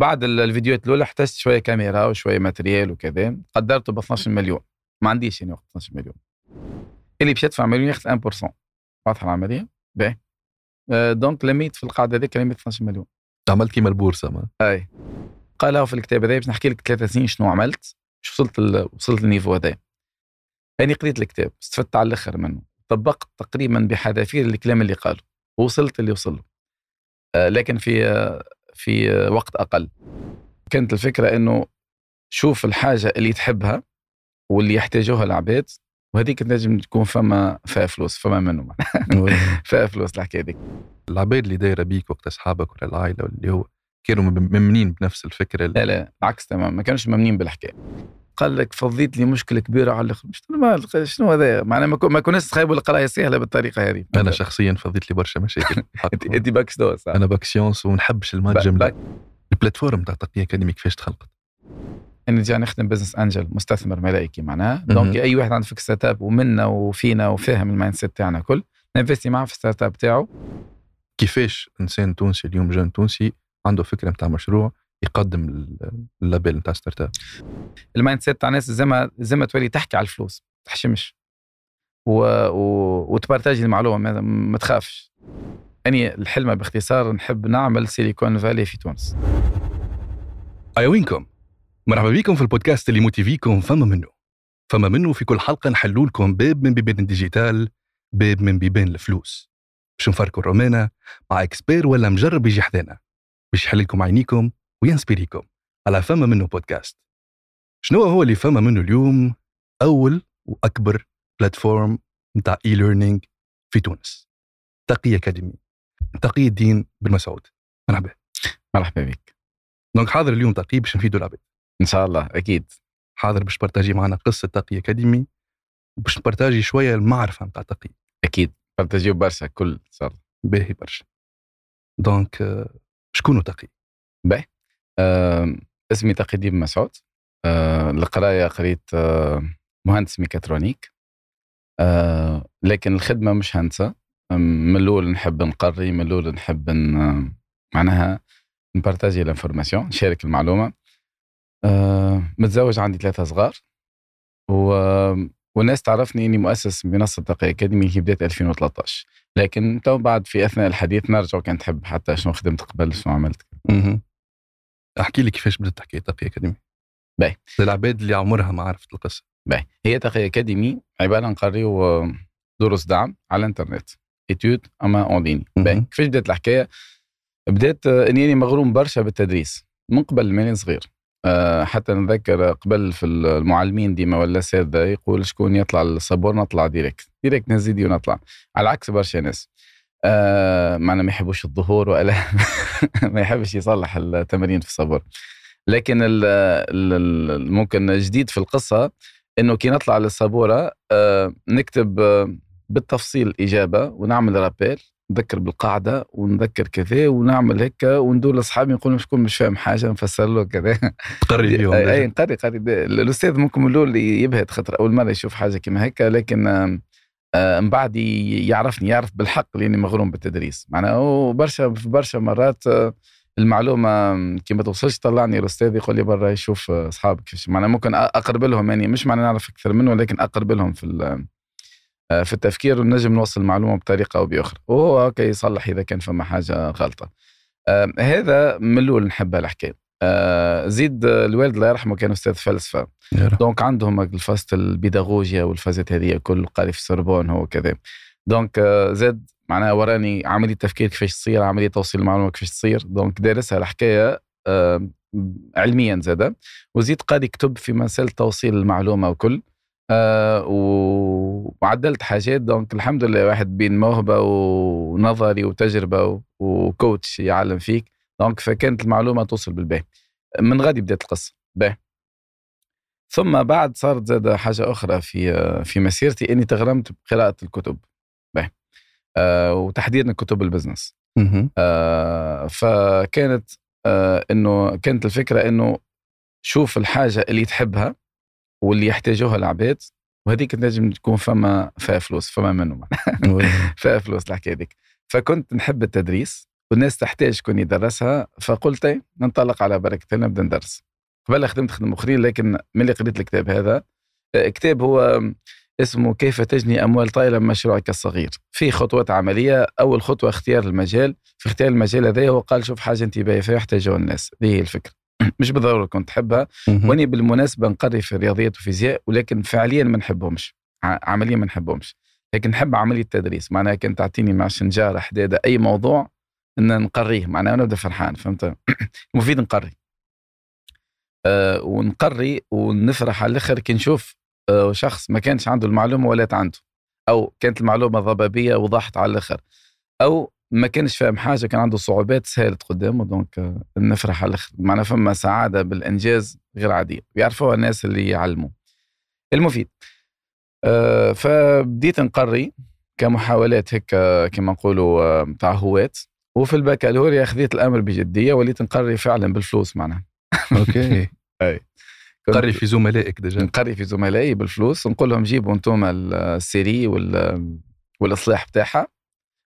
بعد ال- الفيديوهات الأولى احتجت شوية كاميرا وشوية matériel وكذا قدرته ب 12 مليون. ما عنديش يعني وقت 12 مليون. اللي باش يدفع مليون ياخذ 1% واضحة العملية؟ باهي. آه، donc لميت في القاعدة هذيك لميت 12 مليون. عملت كيما البورصة ما؟ أي. قالها في الكتاب هذا باش نحكي لك ثلاث سنين شنو عملت باش وصلت ال... وصلت لل niveau هذا. اني قريت الكتاب استفدت على الأخر منه. طبقت تقريبا بحذافير الكلام اللي قاله. ووصلت اللي وصل له آه، لكن في آه، في آه، وقت أقل. كانت الفكرة إنه شوف الحاجة اللي تحبها واللي يحتاجوها العباد وهذيك تنجم تكون فما فيها فلوس فما منه فيها فلوس الحكاية هذيك العباد اللي دايرة بيك وقت أصحابك ولا العائلة اللي هو كانوا ممنين بنفس الفكرة لا لا العكس تمام ما كانوش ممنين بالحكاية. قال لك فضيت لي مشكلة كبيرة على الآخر شنو ما شنو هذا معناها ما, كناش تخيبوا القرايه سهلة بالطريقة هذه أنا شخصيا فضيت لي برشا مشاكل انت باك صح؟ أنا bac sciences ونحبش ال maths جمله. ال plateforme تاع تقي اكاديمي كيفاش تخلقت اني جاي نخدم business angel مستثمر ملائكي معناها. donc أي واحد عنده فيك startup ومنا وفينا وفاهم ال mindset تاعنا كل ن investir معاه في ال startup تاعو كيفاش إنسان تونسي اليوم jeune تونسي عنده فكرة نتاع مشروع يقدم ال- ال label نتاع startup. ال mindset تاع الناس زي ما زي ما تولي تحكي على الفلوس ما تحشمش. و... و... وت partager المعلومة ما, تخافش. أني الحلمة باختصار نحب نعمل Silicon Valley في تونس. أيوينكم مرحبا بكم في البودكاست اللي motiver كم فما منه. فما منه في كل حلقة نحلوا لكم باب من بيبان ال digital باب من بيبان الفلوس. باش نفركوا الرومانة مع expert ولا مجرب يجي حذانا باش يحل لكم عينيكم وي inspirer كم على فما منه بودكاست. شنو هو اللي فما منه اليوم؟ أول وأكبر plateforme نتاع e-learning في تونس. تقي أكاديمي. تقي الدين بن مسعود. مرحبا. مرحبا بك. donc حاضر اليوم تقي باش نفيدوا العباد. إن شاء الله أكيد. حاضر باش ت partager معنا قصة تقي أكاديمي وباش ن partager شوية المعرفة نتاع تقي. أكيد. partager و برشا كل إن شاء الله. باهي برشا. donc شكون تقي؟ آه اسمي بن مسعود. آه القراية قريت آه مهندس mécatronique. آه لكن الخدمة مش هندسة. آم، من الأول نحب نقري من الأول نحب ن- معناها ن partager ال information نشارك المعلومة. آه متزوج عندي ثلاثة صغار. و والناس تعرفني إني مؤسس منصة تقي أكاديمي في بداية 2013 لكن تو بعد في أثناء الحديث نرجع كان تحب حتى شنو خدمت قبل شنو عملت. احكي لي كيفاش بدأت تحكي تقي اكاديمي باهي. للعباد اللي عمرها ما عرفت القصة. باهي. هي تقي اكاديمي عبارة نقريو آه، دروس دعم على الإنترنت. étude اما en ligne. باهي. كيفاش بدأت الحكاية؟ بدأت آه، إني مغروم برشا بالتدريس. من قبل ماني صغير. آه، حتى نذكر قبل في المعلمين ديما ولا الاساتذه يقول شكون يطلع للصبور نطلع direct direct نزيدي ونطلع. على عكس برشا ناس. آه معنا ما يحبوش الظهور ولا ما يحبش يصلح التمارين في الصبور لكن ال ال ال ممكن جديد في القصة إنه كي نطلع للصبورة آه نكتب آه بالتفصيل إجابة ونعمل رابيل نذكر بالقاعدة ونذكر كذا ونعمل هيك وندور لأصحابي نقول لهم شكون مش فاهم حاجة نفسر له كذا. تقري فيهم اي. نقري قري الأستاذ ممكن من الأول يبهت خاطر أول مرة يشوف حاجة كما هيك لكن من بعد يعرفني يعرف بالحق لأني مغروم بالتدريس. معناها هو برشا مرات آه، المعلومة كي ما توصلش طلعني الأستاذ يقول لي برا يشوف آه، اصحابك معناها ممكن اقرب لهم يعني مش معناها نعرف أكثر منه لكن اقرب لهم في آه، في التفكير ونجم نوصل المعلومة بطريقة أو بأخرى. وهو هكا يصلح إذا كان فما حاجة غلطة. آه، هذا من الأول نحبها الحكاية. آه، زيد آه، الوالد الله يرحمه كان أستاذ فلسفة. donc عندهم الفاست البيداغوجيا والفازات هذه كل قاري في السوربون هو كذا. donc آه، زاد معناها وراني عملية تفكير كيفاش تصير عملية توصيل المعلومة كيفاش تصير. donc دارسها الحكاية آه، علميا زاد. وزيد قاعد يكتب في مسألة توصيل المعلومة وكل. آه وعدلت حاجات. دونك الحمد لله واحد بين موهبة ونظري وتجربة و- و coach يعلم فيك. donc فكانت المعلومة توصل بالباهي. من غادي بدات القصة. باهي. ثم بعد صارت زاد حاجة أخرى في في مسيرتي إني تغرمت بقراءة الكتب. باهي. آه وتحديدا كتب البزنس. آه فكانت آه إنه كانت الفكرة إنه شوف الحاجة اللي تحبها واللي يحتاجوها العباد وهذيك تنجم تكون فما فيها فلوس فما منه. فيها فلوس الحكاية هذيك. فكنت نحب التدريس. والناس تحتاج كون يدرسها فقلت إيه، ننطلق على بركة الله نبدأ ندرس. قبل خدمت خدمة أخرين لكن ملي قريت الكتاب هذا آه، كتاب هو اسمه كيف تجني أموال طائلة من مشروعك الصغير. في خطوات عملية. أول خطوة اختيار المجال. في اختيار المجال هذا هو قال شوف حاجة أنت باهي فيها يحتاجها الناس. هذه هي الفكرة. مش بالضرورة كنت تحبها. وأني بالمناسبة نقري في الرياضيات وفيزياء ولكن فعليا ما نحبهمش. عمليا ما نحبهمش. لكن نحب عملية التدريس. معناها كنت تعطيني مع شنجارة حدادة أي موضوع إن نقريه معناها نبدا فرحان فهمت؟ مفيد نقري. أه ونقري ونفرح على الآخر كي نشوف أه شخص ما كانش عنده المعلومة ولات عنده. أو كانت المعلومة ضبابية وضحت على الآخر. أو ما كانش فاهم حاجة كان عنده صعوبات سهلت قدامه donc أه نفرح على الآخر. معناها فما سعادة بالإنجاز غير عادية. يعرفوها الناس اللي يعلموا. المفيد. أه فبديت نقري كمحاولات هيك كما نقولوا نتاع هواة وفي البكالوريا خذيت الأمر بجدية وليت نقري فعلا بالفلوس معناها. أوكي. أي. قري في زملائك déjà نقري في زملائي بالفلوس نقول لهم جيبوا أنتم ال série وال والإصلاح بتاعها.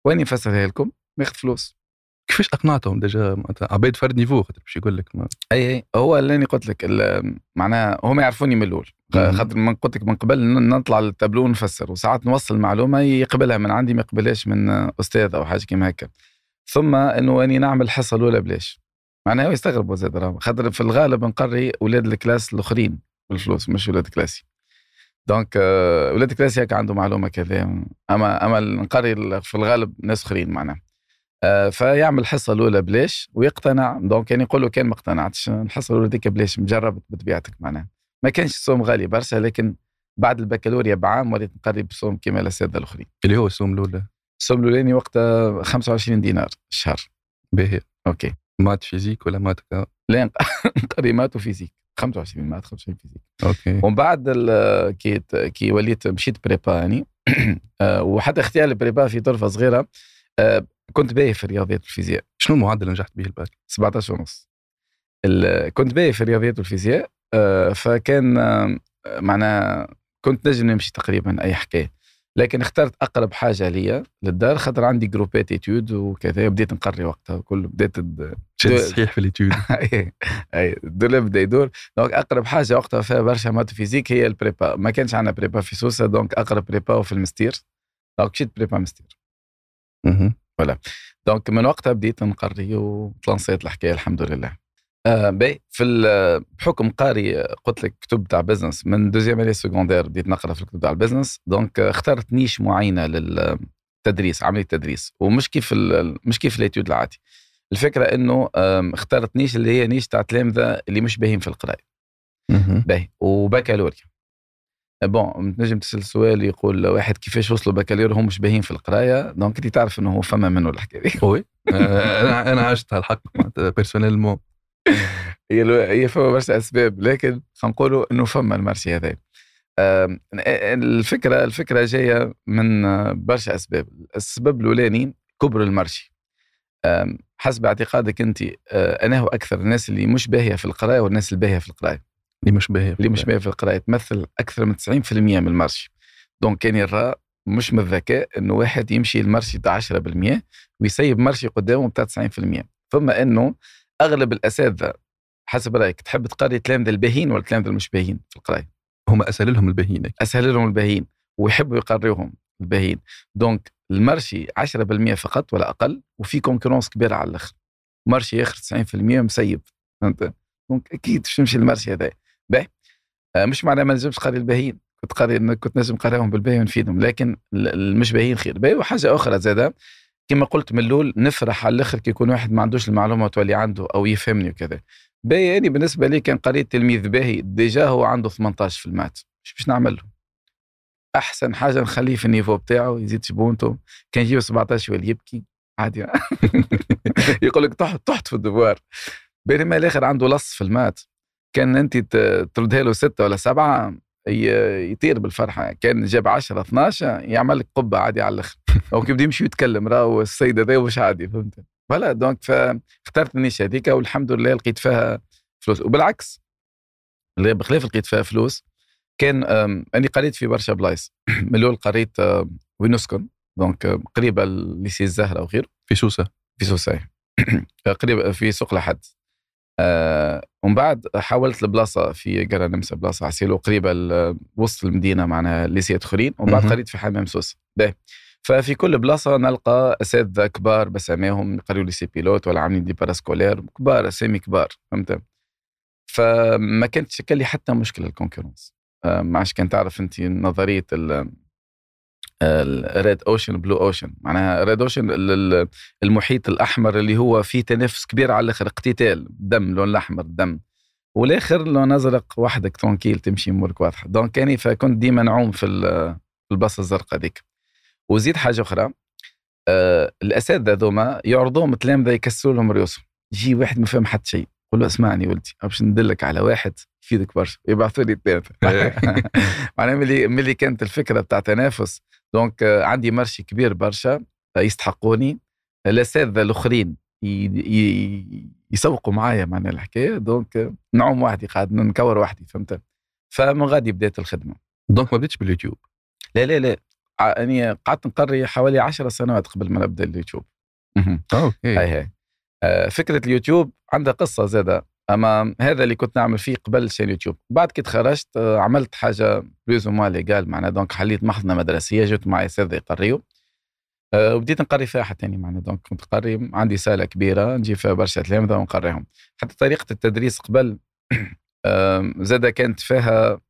واني نفسرها لكم ناخذ فلوس. كيفاش أقنعتهم déjà عبيد فرد niveau خاطر باش يقول لك ما. أي أي. هو اللي قلت لك معناها هم يعرفوني من الأول. خاطر من قلت لك من قبل نطلع للتابلو ونفسر. وساعات نوصل معلومة يقبلها من عندي ما يقبلهاش من أستاذ أو حاجة كيما هكا. ثم إنه اني نعمل الحصه الاولى بلاش معناها يستغربوا زاد خاطر في الغالب نقري أولاد ال classe الآخرين بالفلوس مش أولاد classe ي. donc أولاد classe ي هكا عنده معلومة كذا. أما أما نقري في الغالب ناس آخرين معناها. آه، فيعمل الحصه الاولى بلاش ويقتنع. donc يعني يقول له كان ما اقتنعتش. الحصه الاولى ديك بلاش مجرب بطبيعتك معناها. ما كانش السوم غالي برشا لكن بعد البكالوريا بعام وليت نقري بسوم كما الأساتذة الآخرين. اللي هو السوم الأولى. السوم الاولاني وقتها 25 دينار الشهر باهي. OK. maths physique ولا maths لا نقري maths و physique 25 maths 25 physique. OK. ومن بعد كي كي وليت مشيت prépa يعني. آه، وحتى اختيار ال prépa في طرفة صغيرة. آه، كنت باهي في الرياضيات والفيزياء شنو المعدل اللي نجحت به الباك 17 ونص. كنت باهي في الرياضيات والفيزياء آه، فكان معناها كنت نجم نمشي تقريبا أي حكاية. لكن اخترت أقرب حاجة ليا للدار خاطر عندي جروبات étude وكذا بديت نقري وقتها كله بديت صحيح في ال étude أي الدولاب بدا يدور donc أقرب حاجة وقتها فيها برشا maths physique هي ال prépa. ما كانش عندنا prépa في سوسه donc أقرب prépa في المستير. donc مشيت prépa مستير. voilà. donc من وقتها بديت نقري وتلانسيت الحكاية الحمد لله. آه باهي في بحكم قاري قلت لك كتب تاع business من deuxième année secondaire بديت نقرا في الكتب تاع ال business donc اخترت niche معينة للتدريس عملية التدريس ومش كيف مش كيف ال étude العادي. الفكرة إنه اخترت niche اللي هي niche تاع تلامذه اللي مش باهين في القرايه باهي وبكالوريا. bon تنجم تسأل سؤال يقول واحد كيفاش وصلوا بكالوريا؟ هم مش باهين في القرايه donc أنت تعرف إنه هو فما منه الحكاية oui أنا أنا عشت هالحق personnellement هي هي فما برشا أسباب لكن خلينا نقولوا إنه فما ال marché هذا. الفكرة الفكرة جاية من برشا أسباب. السبب الأولاني كبر ال marché حسب اعتقادك أنت أنا هو أكثر الناس اللي مش باهية في القرايه والناس الباهيه في القرايه اللي مش باهية اللي مش باهية في القرايه تمثل أكثر من 90% من ال marché donc كان يرى مش من الذكاء إنه واحد يمشي ال marché تاع 10% ويسيب marché قدامه بتاع 90% ثم إنه أغلب الأساتذة حسب رأيك تحب تقري تلامذه الباهين ولا تلامذه المش باهين في القراية؟ هم أسهل لهم الباهين أسهل لهم الباهين ويحبوا يقريوهم الباهين donc ال marché 10% فقط ولا أقل وفي concurrence كبيرة على الآخر. marché ياخذ 90% مسيب فهمت؟ donc أكيد باش تمشي ال marché هذا باهي. آه، مش معناه ما نجمش قاري الباهين كنت قاري كنت نجم قاريهم بالباهي ونفيدهم لكن المش باهين خير. باهي وحاجة أخرى زادة كما قلت من الأول نفرح على الآخر كي يكون واحد ما عندوش المعلومة تولي عنده أو يفهمني وكذا. باهي يعني بالنسبة لي كان قريت تلميذ باهي déjà هو عنده 18 في ال maths. مش باش نعمل له أحسن حاجة نخليه في ال niveau بتاعه يزيد شبونته. كان يجيب 17 يولي يبكي. عادي. يقول لك طحت طحت في ال devoir. بينما الآخر عنده لص في ال maths. كان أنت تردها له ستة ولا سبعة يطير بالفرحة. كان جاب 10 12 يعمل لك قبة عادي على الآخر. أو كي بده يمشي يتكلم راهو السيد هذا مش عادي فهمت؟ فوالا دونك فاخترت النيش هذيك والحمد لله لقيت فيها فلوس. وبالعكس اللي بخلاف لقيت فيها فلوس كان أني قريت في برشا بلايص. من الأول قريت وين نسكن دونك قريبة لسي الزهرة وغيره. في سوسة. في سوسة قريب في سوق لحد. آه ومن بعد حاولت البلاصة في قرا نمسا بلاصة عسيلو قريبه وسط المدينة معناها lycée ات أخرين. ومن بعد. قريت في حمام سوسة باهي. ففي كل بلاصة نلقى أساتذة كبار بسماهم يقريوا lycée pilote ولا عاملين des parascolaires كبار اسامي كبار فهمت؟ فما كانت تشكل لي حتى مشكلة ال concurrence. آه، ما عادش كان تعرف انت نظرية ال ال red ocean blue ocean معناها red ocean المحيط الأحمر اللي هو فيه تنافس كبير على الآخر اقتتال دم لون الأحمر دم. والآخر لون ازرق وحدك tranquille تمشي أمورك واضحة. donc كاني فكنت ديما نعوم في ال- في البلاصة الزرقاء ديك وزيد حاجة أخرى آه الأساتذة ذوما يعرضوهم تلامذه يكسروا لهم رؤوسهم. يجي واحد ما فهم حتى شيء يقول له اسمعني ولدي باش ندلك على واحد يفيدك برشا يبعثوا لي ثلاثة معناها ملي ملي كانت الفكرة بتاع تنافس donc آه، عندي marché كبير برشا يستحقوني الأساتذة الأخرين يسوقوا معايا معناها الحكاية donc نعوم وحدي قاعد نكور وحدي فهمت؟ فمن غادي بدات الخدمة. donc ما بديتش باليوتيوب. لا لا لا. اني قعدت نقري حوالي عشر سنوات قبل ما نبدأ اليوتيوب. OK. هاي هاي. آه، فكرة اليوتيوب عندها قصة زاده أما هذا اللي كنت نعمل فيه قبل chaîne YouTube بعد كي تخرجت آه، عملت حاجة plus ou moins légale معناها donc حليت محضنة مدرسية جبت معي اساتذه يقريوا آه، وبديت نقري فيها حتى يعني معناها donc كنت قري عندي صالة كبيرة نجيب فيها برشا تلامذه ونقريهم. حتى طريقة التدريس قبل آم، زادة كانت فيها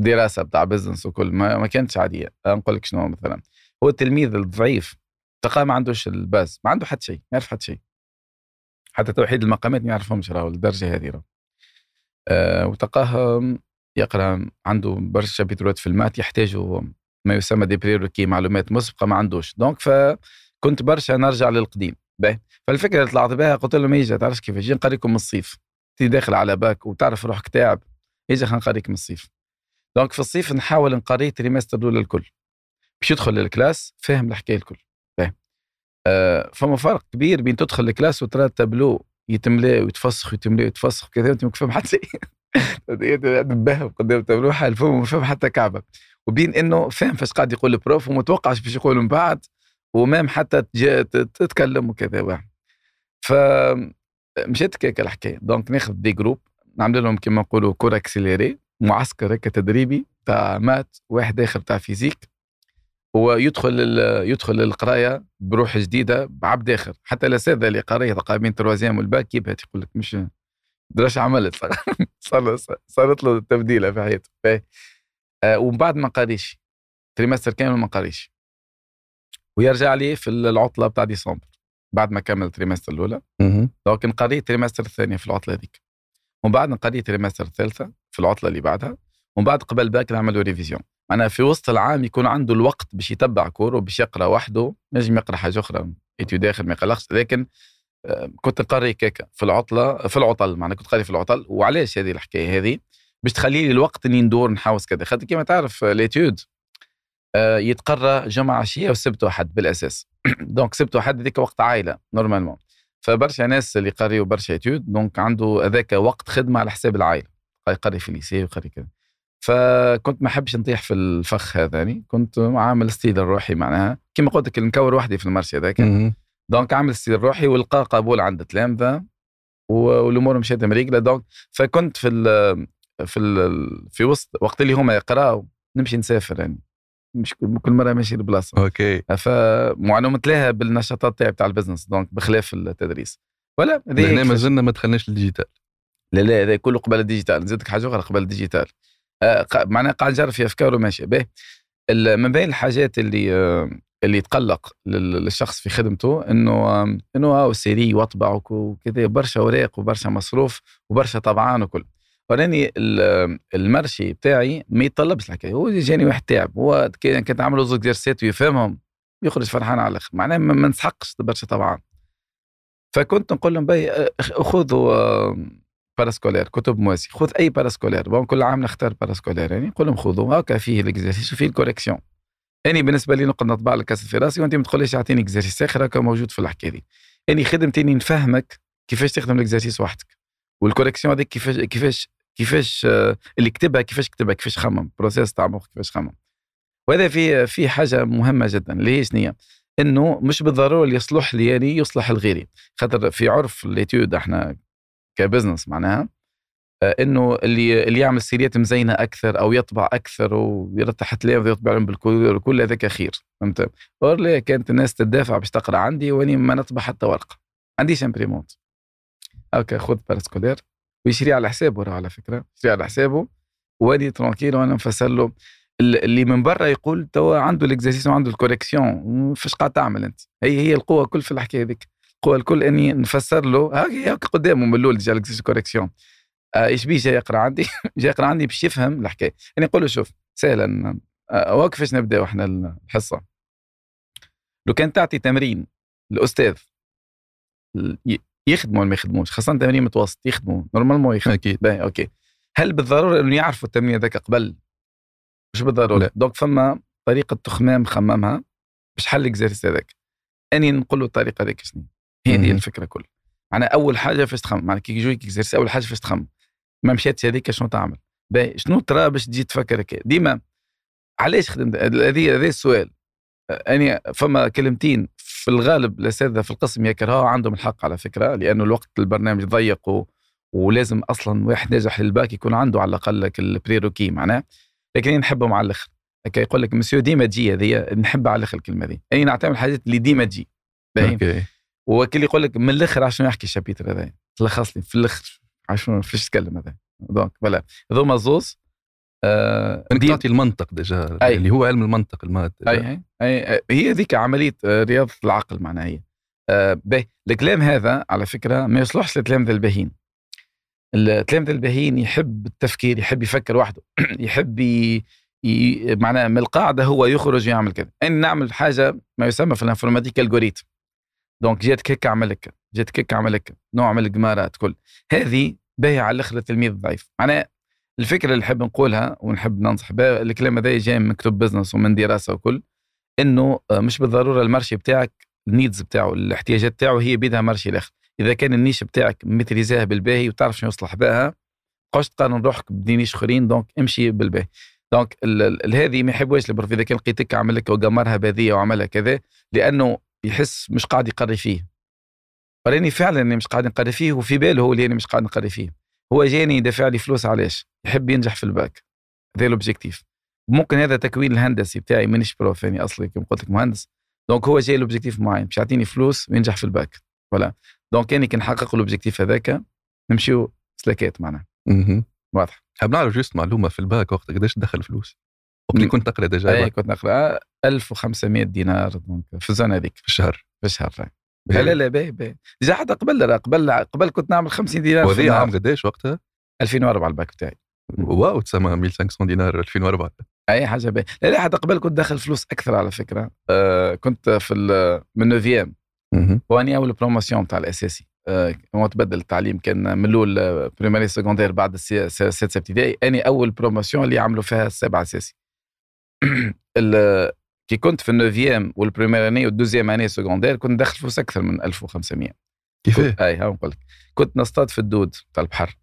دراسة بتاع business وكل ما, ما كانتش عادية. نقول لك شنو مثلا هو التلميذ الضعيف تلقاه ما عندوش ال base ما عنده حتى شيء ما يعرف حتى شيء. حتى توحيد المقامات ما يعرفهمش راهو للدرجه هذه راهو. أه وتلقاه يقرأ عنده برشا chapitre ات في ال maths يحتاجوا ما يسمى des prérequis معلومات مسبقة ما عندوش. donc فكنت برشا نرجع للقديم. باهي فالفكرة اللي طلعت بها قلت لهم يجي تعرفش كيفاش؟ نقريكم من الصيف. تي داخل على باك وتعرف روحك تعب. يجي خلينا نقريك من الصيف. donc في الصيف نحاول نقري trimestre الاولى الكل. باش يدخل لل classe فاهم الحكاية الكل باهي آه فما فرق كبير بين تدخل ال classe وترى التابلو يتملى ويتفسخ ويتملى ويتفسخ وأنت ما فاهم حتى تبهم قدام التابلو حال فمك ما فاهم حتى كعبة. وبين إنه فاهم فاش قاعد يقول ال prof ومتوقعش باش يقول من بعد و même حتى تتكلم وكذا واحد ف مشيت كيك الحكاية. donc ناخذ des groupes نعمل لهم كما نقولوا cours auxiliaires. معسكر هكا تدريبي تاع maths واحد اخر تاع physique. هو يدخل ال- يدخل للقرايه بروح جديدة بعبد اخر حتى الاساتذه اللي قاريه تلقى بين troisième والباك يبهت يقول لك مش دراش عملت صار صارت له تبديلة في حياته. آه، ومن بعد ما قاريش trimestre كامل ما قاريش ويرجع لي في العطلة بتاع ديسمبر بعد ما كمل ال trimestre الأولى. مهم. donc نقري ال trimestre الثانية في العطلة هذيك. ومن بعد نقري ال trimestre الثالثة في العطلة اللي بعدها ومن بعد قبل باك نعملوا révision. معناها في وسط العام يكون عنده الوقت باش يتبع cours وباش يقرأ وحده نجم يقرأ حاجة أخرى. ايتيو داخل ما يقلقش لكن آه، كنت نقري كيكا في العطلة في العطل معناها كنت قاري في العطل وعلاش هذه الحكاية هذه؟ باش تخلي لي الوقت إني ندور نحوس كذا. خاطر كيما تعرف l'étude آه، يتقرى جمعة عشيه وسبت وحد بالأساس. donc سبت وحد هذيك وقت عائلة normalement فبرشا ناس اللي قاريوا برشا étude donc عنده هذاك وقت خدمة على حساب العائلة. يقري في ال lycée ويقري كذا. فكنت ما احبش نطيح في الفخ هذاني كنت عامل style لروحي معناها. كما قلت لك نكور وحدي في ال marché هذاك. donc عامل style لروحي ولقى قبول عند التلامذه والأمور مشات مريقله donc فكنت في ال في ال في وسط وقت اللي هما يقراوا نمشي نسافر يعني. مش كل مرة ماشي لبلاصه OK. فمعلومة لها بالنشاطات تاعي بتاع ال business donc بخلاف التدريس. ولا؟ هنا ما كيفاش- زلنا ما دخلناش لل digital. لا لا هذا كله قبل ال digital. نزيدك حاجة أخرى قبل ال digital. آه معناها قاعد نجرب في افكار وماشي به من بين الحاجات اللي آه اللي تقلق لل- للشخص في خدمته إنه آه إنه هاو série واطبع وك- وكذا برشا أوراق وبرشا مصروف وبرشا طبعان وكل. وراني ال- ال marché بتاعي ما يتطلبش الحكاية. هو جاني واحد تعب. هو كنت عامل زوج exercices ويفهمهم يخرج فرحان على الآخر. معناها ما نسحقش برشا طبعا. فكنت نقول لهم آه، خذوا آه، parascolaire كتب مواسي. خذ أي parascolaire bon كل عام نختار parascolaire يعني نقول لهم خذوا. هكا فيه ال exercices وفيه ال correction يعني بالنسبة لي نقعد نطبع لك في راسي وأنت ما تقوليش أعطيني exercice اخر هكا موجود في الحكاية دي. يعني خدمتي اني نفهمك كيفاش تخدم ال exercice وحدك. وال correction هذيك كيفاش كيفاش كيفاش اللي كتبها كيفاش كتبها كيفاش خمم process تاع مخ كيفاش خمم. وهذا في في حاجة مهمة جدا اللي هي شنو؟ إنه مش بالضروره اللي يصلح لي يعني يصلح لغيري. خاطر في عرف ال étude إحنا ك business معناها إنه اللي اللي يعمل سيريات مزينة أكثر أو يطبع أكثر ويرتح تلاف ويطبع لهم بالكل كل هذاك خير فهمت؟ or اللي كانت الناس تدافع باش تقرأ عندي وإني ما نطبع حتى ورقة. عنديش imprimante OK خذ parascolaire ويشري على حسابه على فكرة يشري على حسابه واني tranquille وأنا مفسر له. اللي من برا يقول توا عنده ال exercice وعنده ال correction فاش قاعد تعمل أنت؟ هي هي القوة كل في الحكاية هذيك. القوة الكل إني نفسر له هاك قدامه من الأول جا ال exercice correction آه، إيش بيه جاي يقرأ عندي؟ جاي يقرأ عندي باش يفهم الحكاية. يعني نقول له شوف سهلا آه، وكيفاش نبداو إحنا الحصة. لو كان تعطي تمرين الاستاذ يخدموا ولا ما يخدموش؟ خاصة تمرين متوسط يخدموا. normalement يخدموا. أكيد. باهي OK. هل بالضرورة إنه يعرفوا التمرين هذاك قبل؟ مش بالضرورة. donc فما طريقة تخمام خممها باش حل ال exercice هذاك. أني نقول له الطريقة هذيك شنو هي؟ دي الفكرة كل معناها أول حاجة فاش تخمم. معناها كي يجوك exercice أول حاجة فاش تخمم. ما مشيتش هذيك شنو تعمل؟ باهي. شنو ترى باش تجي تفكر هكا؟ ديما علاش خدمت؟ هذه هذا السؤال. اني فما كلمتين في الغالب الاساتذه في القسم يكرهوا عندهم الحق على فكرة لأنه الوقت البرنامج ضيق و... ولازم أصلا واحد ناجح للباك يكون عنده على الأقل les prérequis معناه. لكن نحبهم على الآخر. هكا يقول لك مسيو ديما تجي هذه نحب على الآخر الكلمة دي اي نعتمد الحاجات اللي ديما تجي. OK. وكل يقول لك من الآخر عشان يحكي ال chapitre هذا. تلخص لي في الآخر عشان فيش تتكلم هذا. donc بلا هذوما زوز آه إنك تعطي المنطق déjà أي. اللي هو علم المنطق المادي أي, أي أي هي ذيك عملية آه، رياضة العقل معناها هي. آه به الكلام هذا على فكرة ما يصلحش للتلامذه الباهين التلامذه الباهين يحب التفكير يحب يفكر وحده. يحب ي... ي... معناها من القاعدة هو يخرج يعمل كذا. إن نعمل حاجة ما يسمى في ال informatique algorithme دونك اعمل لك جاتك هيك اعمل لك نوع من الجمارات كل. هذه باهية على الآخر التلميذ الضعيف. معناها الفكرة اللي نحب نقولها ونحب ننصح بها الكلام هذا جاي من كتب بزنس ومن دراسة وكل إنه آه، مش بالضرورة المرشي بتاعك النيدز بتاعه الاحتياجات بتاعه هي بيدها مرشي الآخر إذا كان النيش بتاعك متريزاها بالباهي وتعرف شنو يصلح بها قاش تقارن روحك بدينيش آخرين دونك امشي بالباهي. دونك هذه ما يحبوش البروف. إذا كان لقيتك عمل لك وقمرها باذيه وعملها كذا لأنه يحس مش قاعد يقري فيه. وراني فعلا إني مش قاعد نقري فيه وفي باله هو اللي أنا مش قاعد نقري فيه. هو جاني يدفع لي فلوس علاش؟ يحب ينجح في الباك. هذا ال objectif ممكن هذا تكوين الهندسي بتاعي مانيش prof يعني أصلي كما قلت لك مهندس. donc هو جاي ال objectif معين باش يعطيني فلوس وينجح في الباك. ولا donc كان كي نحقق ال objectif هذاك نمشيو سلاكات معناها واضح. حاب نعرف juste معلومة في الباك وقت قداش دخل فلوس؟ وقت كنت تقرأ déjà؟ اي كنت نقرأ 1500 دينار في ال zone هذيك. في الشهر. في الشهر لا لا لا باهي باهي. déjà حتى قبل قبل قبل كنت نعمل 50 دينار وهذه عام قداش وقتها؟ 2004 الباك بتاعي. واو تسمى 1500 دينار 2004 أي حاجة باهي. لا لا حتى قبل كنت داخل فلوس أكثر على فكرة. آه كنت في من neuvième. واني أول promotion تاع الأساسي. آه تبدل التعليم كان من الأول primaire secondaire بعد السادسه ابتدائي. اني أول promotion اللي عملوا فيها السابعه اساسي كي كنت في ال neuvième وال première année وال deuxième année secondaire كنت داخل فلوس أكثر من 1500 كيفاه؟ اي ها نقول لك. كنت نصطاد في الدود تاع البحر.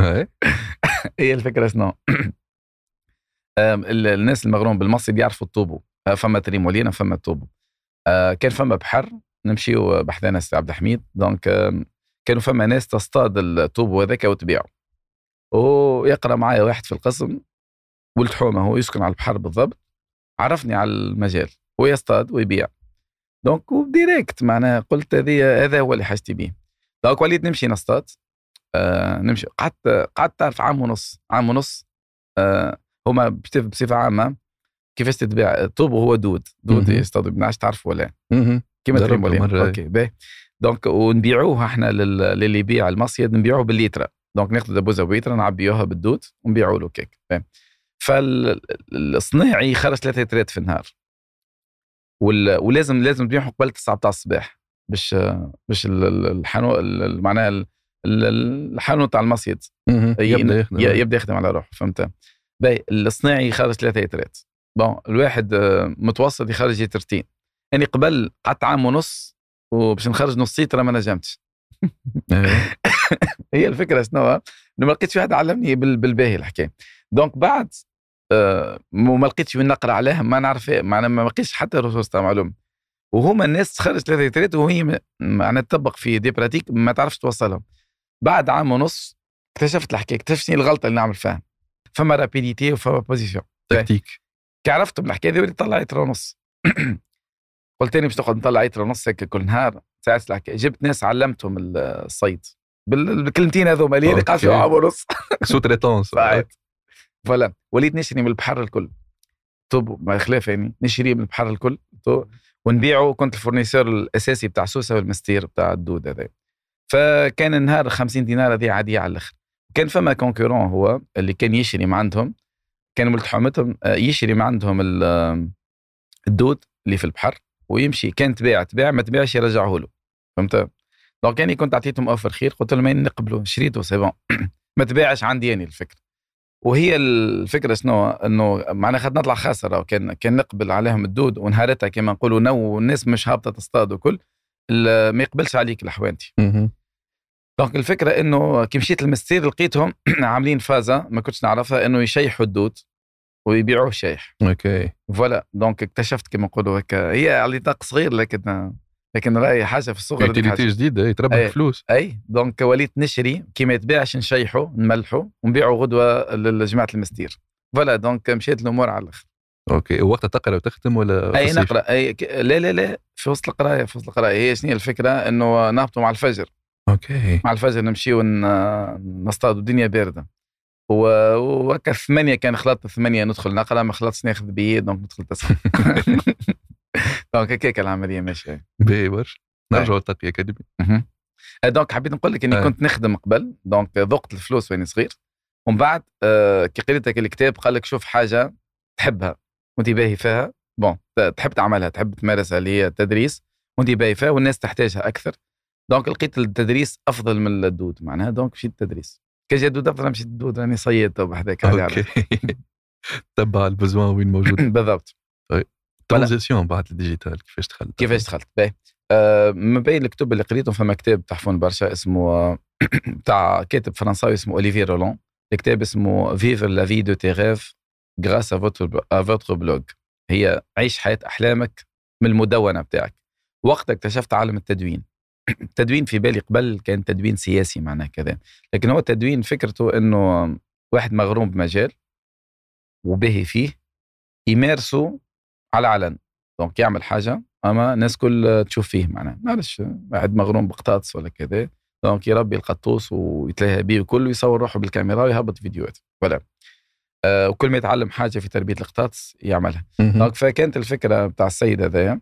هي الفكرة شنو؟ الناس المغروم بالمصري يعرفوا الطوبو. آه، فما تريم ولينا فما الطوبو. آه، كان فما بحر نمشيو بحذانا سي عبد الحميد. donc كانوا فما ناس تصطاد الطوبو هذاك وتبيعه ويقرأ معايا واحد في القسم ولد حومه هو يسكن على البحر بالضبط. عرفني على المجال هو يصطاد ويبيع. donc و direct معناها قلت هذه هذا هو اللي حاجتي به donc وليت نمشي نصطاد. آه نمشي. قعدت قعدت تعرف عام ونص. عام ونص آه هما بصفة عامة. كيفاش تتباع؟ الطوب هو دود. دود يصطادوا بنعش تعرف ولا كيما ولا. OK باهي. donc ونبيعوها إحنا للي يبيع المصيد نبيعوه بالليترا donc ناخذ دبوزه بليترا نعبيوها بالدود ونبيعوا له كيك. فالصناعي يخرج ثلاثة لترات في النهار. ولازم لازم تبيعهم قبل 9 تاع الصباح. باش باش الحانوت معناها الحانوت تاع المصيد. يبدأ يخدم يبدأ يخدم على روحه فهمت؟ باهي الصناعي يخرج ثلاثة لترات. bon الواحد آه، متوسط يخرج لترتين. يعني قبل قعدت عام ونص وباش نخرج نص لتر ما نجمتش. إيه. هي الفكرة شنو؟ إنه ما لقيتش واحد علمني بالباهي الحكاية. donc بعد آه ما لقيتش وين نقرأ عليها ما نعرف معناها ما لقيتش حتى ressource تاع معلوم وهما الناس تخرج ثلاثة لترات وهي معناها تطبق في des pratiques ما تعرفش توصلهم. بعد عام ونص اكتشفت الحكاية اكتشفت الغلطة اللي نعمل فيها. فما rapidité وفما position tactique. كي عرفت بالحكايه دي وليت طلع ونص. قلت لي باش نقعد نطلع لتر ونص هيك كل نهار ساعات الحكاية. جبت ناس علمتهم الصيد. بال- بالكلمتين هذوما اللي قعدت. عام ونص. sous-traitance voilà وليت نشري من البحر الكل. طب ما خلاف يعني نشري من البحر الكل. تو ونبيعه كنت ال fournisseur الأساسي بتاع سوسة والمنستير بتاع الدود هذا فكان النهار 50 دينار هذه عادية على الآخر. كان فما concurrent هو اللي كان يشري من عندهم. كان ملتحمتهم آه، يشري من عندهم ال- الدود اللي في البحر ويمشي. كان تباع تباع ما تباعش يرجعه له. فهمت؟ donc يعني كنت أعطيتهم offre خير قلت لهم نقبلوا؟ شريته c'est bon ما تباعش عندي يعني الفكرة. وهي الفكرة شنو؟ إنه معناها خد نطلع خاسر. أو كان نقبل عليهم الدود ونهارتها كما نقولوا نو والناس مش هابطة تصطاد وكل ما يقبلش عليك الحوانتي. donc الفكرة إنه كي مشيت للمنستير لقيتهم عاملين فازة ما كنتش نعرفها إنه يشيحوا الدود ويبيعوه شايح OK. voilà. donc اكتشفت كما نقولوا هكا. هي على نطاق صغير لكن لكن راهي حاجة في الصغر utilité. جديدة تربح أي. فلوس. أي. donc وليت نشري كي ما يتباعش نشيحه نملحه ونبيعه غدوة لجماعة المنستير. voilà donc مشيت الأمور على الآخر. OK. وقتها تقرأ وتختم ولا أي؟ نقرأ. أي ك- لا لا لا. في وسط القراية في وسط القراية. هي شنو الفكرة؟ إنه نهبطوا مع الفجر. OK. مع الفجر نمشيو ن- نصطادوا الدنيا باردة. وهكا ثمانية كان خلطت ثمانية ندخل نقرأ ما خلطتش ناخذ billet donc ندخل تسعة donc هكاك العملية ماشية باهي برشا نرجعوا ل TakiAcademy. آه، donc حبيت نقول لك إني آه. كنت نخدم قبل donc ذقت الفلوس وإني صغير. ومن بعد آه، كي قريت الكتاب قال لك شوف حاجة تحبها وانت باهي فيها. bon تحب تعملها تحب تمارسها اللي هي التدريس وانت باهي فيها والناس تحتاجها أكثر. donc لقيت التدريس أفضل من الدود معناها. donc مشيت التدريس كي جا الدود أفضل مشيت الدود راني صيد تو بحذاك عادي OK. تبع ال besoin وين موجود. بالضبط. transition بعد ال digital كيفاش دخلت؟ كيفاش دخلت؟ باهي. آه، من بين الكتب اللي قريتهم فما كتاب تحفون برشا اسمه بتاع كاتب فرنساوي اسمه Olivier Roland الكتاب اسمه vivre la vie de tes rêves grâce à votre blog هي عيش حياة أحلامك من المدونة بتاعك. وقتها اكتشفت عالم التدوين. التدوين في بالي قبل كان تدوين سياسي معناه كذا. لكن هو التدوين فكرته إنه واحد مغروم بمجال وباهي فيه يمارسه على علن donc يعمل حاجة أما الناس كل تشوف فيه معناها معلش واحد مغروم بقطاطس ولا كذا donc يربي القطوس ويتلهى بيه وكل ويصور روحه بالكاميرا ويهبط فيديوهات ولا آه وكل ما يتعلم حاجة في تربية القطاطس يعملها. donc فكانت الفكرة بتاع السيد هذايا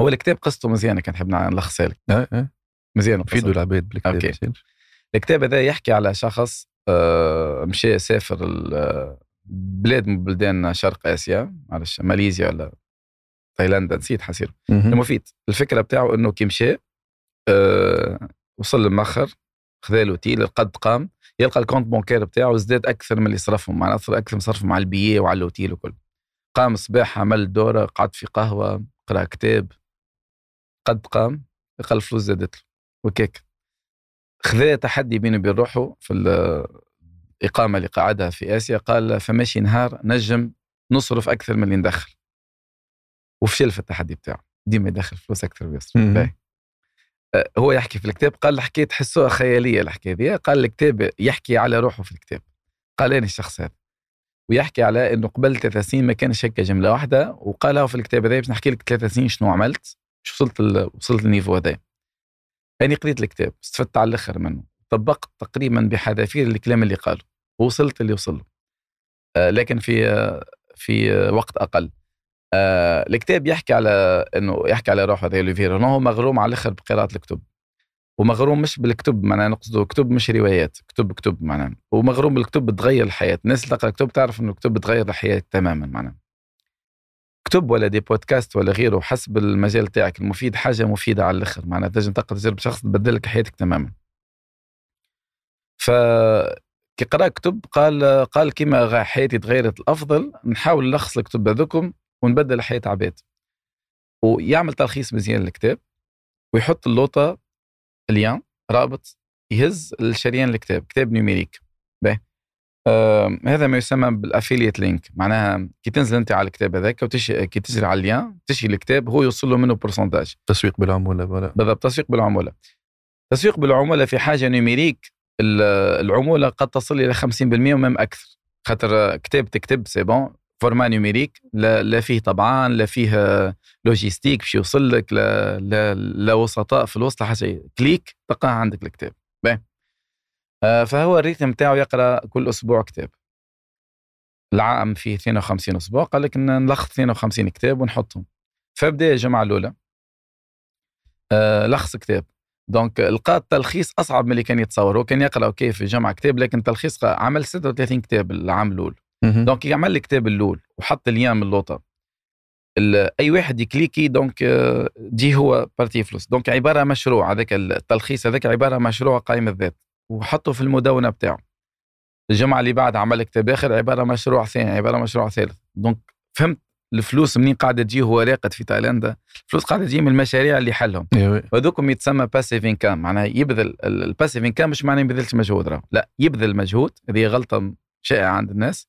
هو الكتاب قصته مزيانة كان نحب نلخصها لك آه، آه. مزيانة القصة. العباد بالكتاب OK. ياسر. الكتاب هذا يحكي على شخص آه، مشى سافر بلاد من بلدان شرق آسيا معلش ماليزيا ولا تايلاندا نسيت مهم. المفيد الفكرة بتاعه إنه كي مشى آه وصل لمخر خذا له تيل القد قام يلقى الكونت بونكير بتاعه زداد أكثر من اللي صرفهم معناها أكثر من صرفهم على البيي وعلى الاوتيل وكل. قام الصباح عمل دورة قعد في قهوة قرأ كتاب قد قام لقى الفلوس زادت له وكيك. خذا تحدي بينه وبين روحه في الإقامة اللي قعدها في آسيا قال فماشي نهار نجم نصرف أكثر من اللي ندخل. وفشل في التحدي بتاعه. ديما يدخل فلوس أكثر ويصرف. آه، هو يحكي في الكتاب قال الحكاية تحسوها خيالية الحكاية دي. قال الكتاب يحكي على روحه في الكتاب. قال أنا الشخص هذا. ويحكي على إنه قبل ثلاث سنين ما كانش هكا جملة واحدة وقالها في الكتاب هذا باش نحكي لك ثلاث سنين شنو عملت شو وصلت. وصلت للنيفو هذا. أنا قريت الكتاب استفدت على الآخر منه. طبقت تقريبا بحذافير الكلام اللي قاله ووصلت اللي وصل له آه لكن في آه في آه وقت أقل. الكتاب يحكي على إنه يحكي على روحه هذا اوليفير إنه هو مغروم على الأخر بقراءة الكتب. ومغروم مش بالكتب معناها نقصده كتب مش روايات كتب كتب معناها. ومغروم بالكتب بتغير الحياة. الناس اللي تقرأ كتب تعرف إنه الكتب بتغير الحياة تماما معناها. كتب ولا دي بودكاست ولا غيره حسب المجال تاعك المفيد حاجة مفيدة على الأخر معناها تنجم تقرأ تجربة شخص تبدل لك حياتك تماما. ف كي قرا كتب قال قال كيما حياتي تغيرت الأفضل نحاول نلخص الكتب هذوكم ونبدل حياه عباد ويعمل تلخيص مزيان للكتاب ويحط اللوطة ال lien رابط يهز الشريان الكتاب كتاب numérique. باهي. آه هذا ما يسمى بال affiliate link. معناها كي تنزل أنت على الكتاب هذاك وتشي كي تشتري على ال lien تشي الكتاب هو يوصل له منه pourcentage تسويق بالعمولة بالضبط تسويق بالعمولة. تسويق بالعمولة في حاجة numérique العمولة قد تصل إلى 50% ومم أكثر. خاطر كتاب تكتب c'est bon format numérique لا, لا فيه طبعا لا فيه logistique باش يوصل لك لا, لا, لا وسطاء في الوسط شيء. clic تلقاه عندك الكتاب. باهي. آه، فهو ال rythme بتاعه يقرأ كل أسبوع كتاب. العام فيه 52 أسبوع. قال لك نلخص 52 كتاب ونحطهم. فبدا الجمعة الأولى آه لخص كتاب. donc لقى التلخيص اصعب من اللي كان يتصور. هو كان يقرأ ok في الجامعة كتاب لكن تلخيص عمل 36 كتاب العام الأول. donc يعمل الكتاب الأول وحط اليام اللوطه ال- أي واحد يكليكي donc آه، يجيه هو بارتي فلوس. donc عبارة مشروع هذاك التلخيص هذاك عبارة مشروع قائم الذات. وحطه في المدونة بتاعه. الجمعه اللي بعد عمل كتاب آخر عبارة مشروع ثاني عبارة مشروع ثالث. donc فهمت الفلوس منين قاعدة تجي هو راقد في تايلاندا؟ الفلوس قاعدة تجي من المشاريع اللي حلهم. إيه، وهذوكم يتسمى passive income معناها يبذل ال passive income مش معناه ما يبذلش مجهود راه لا يبذل مجهود هذه غلطة شائعة عند الناس.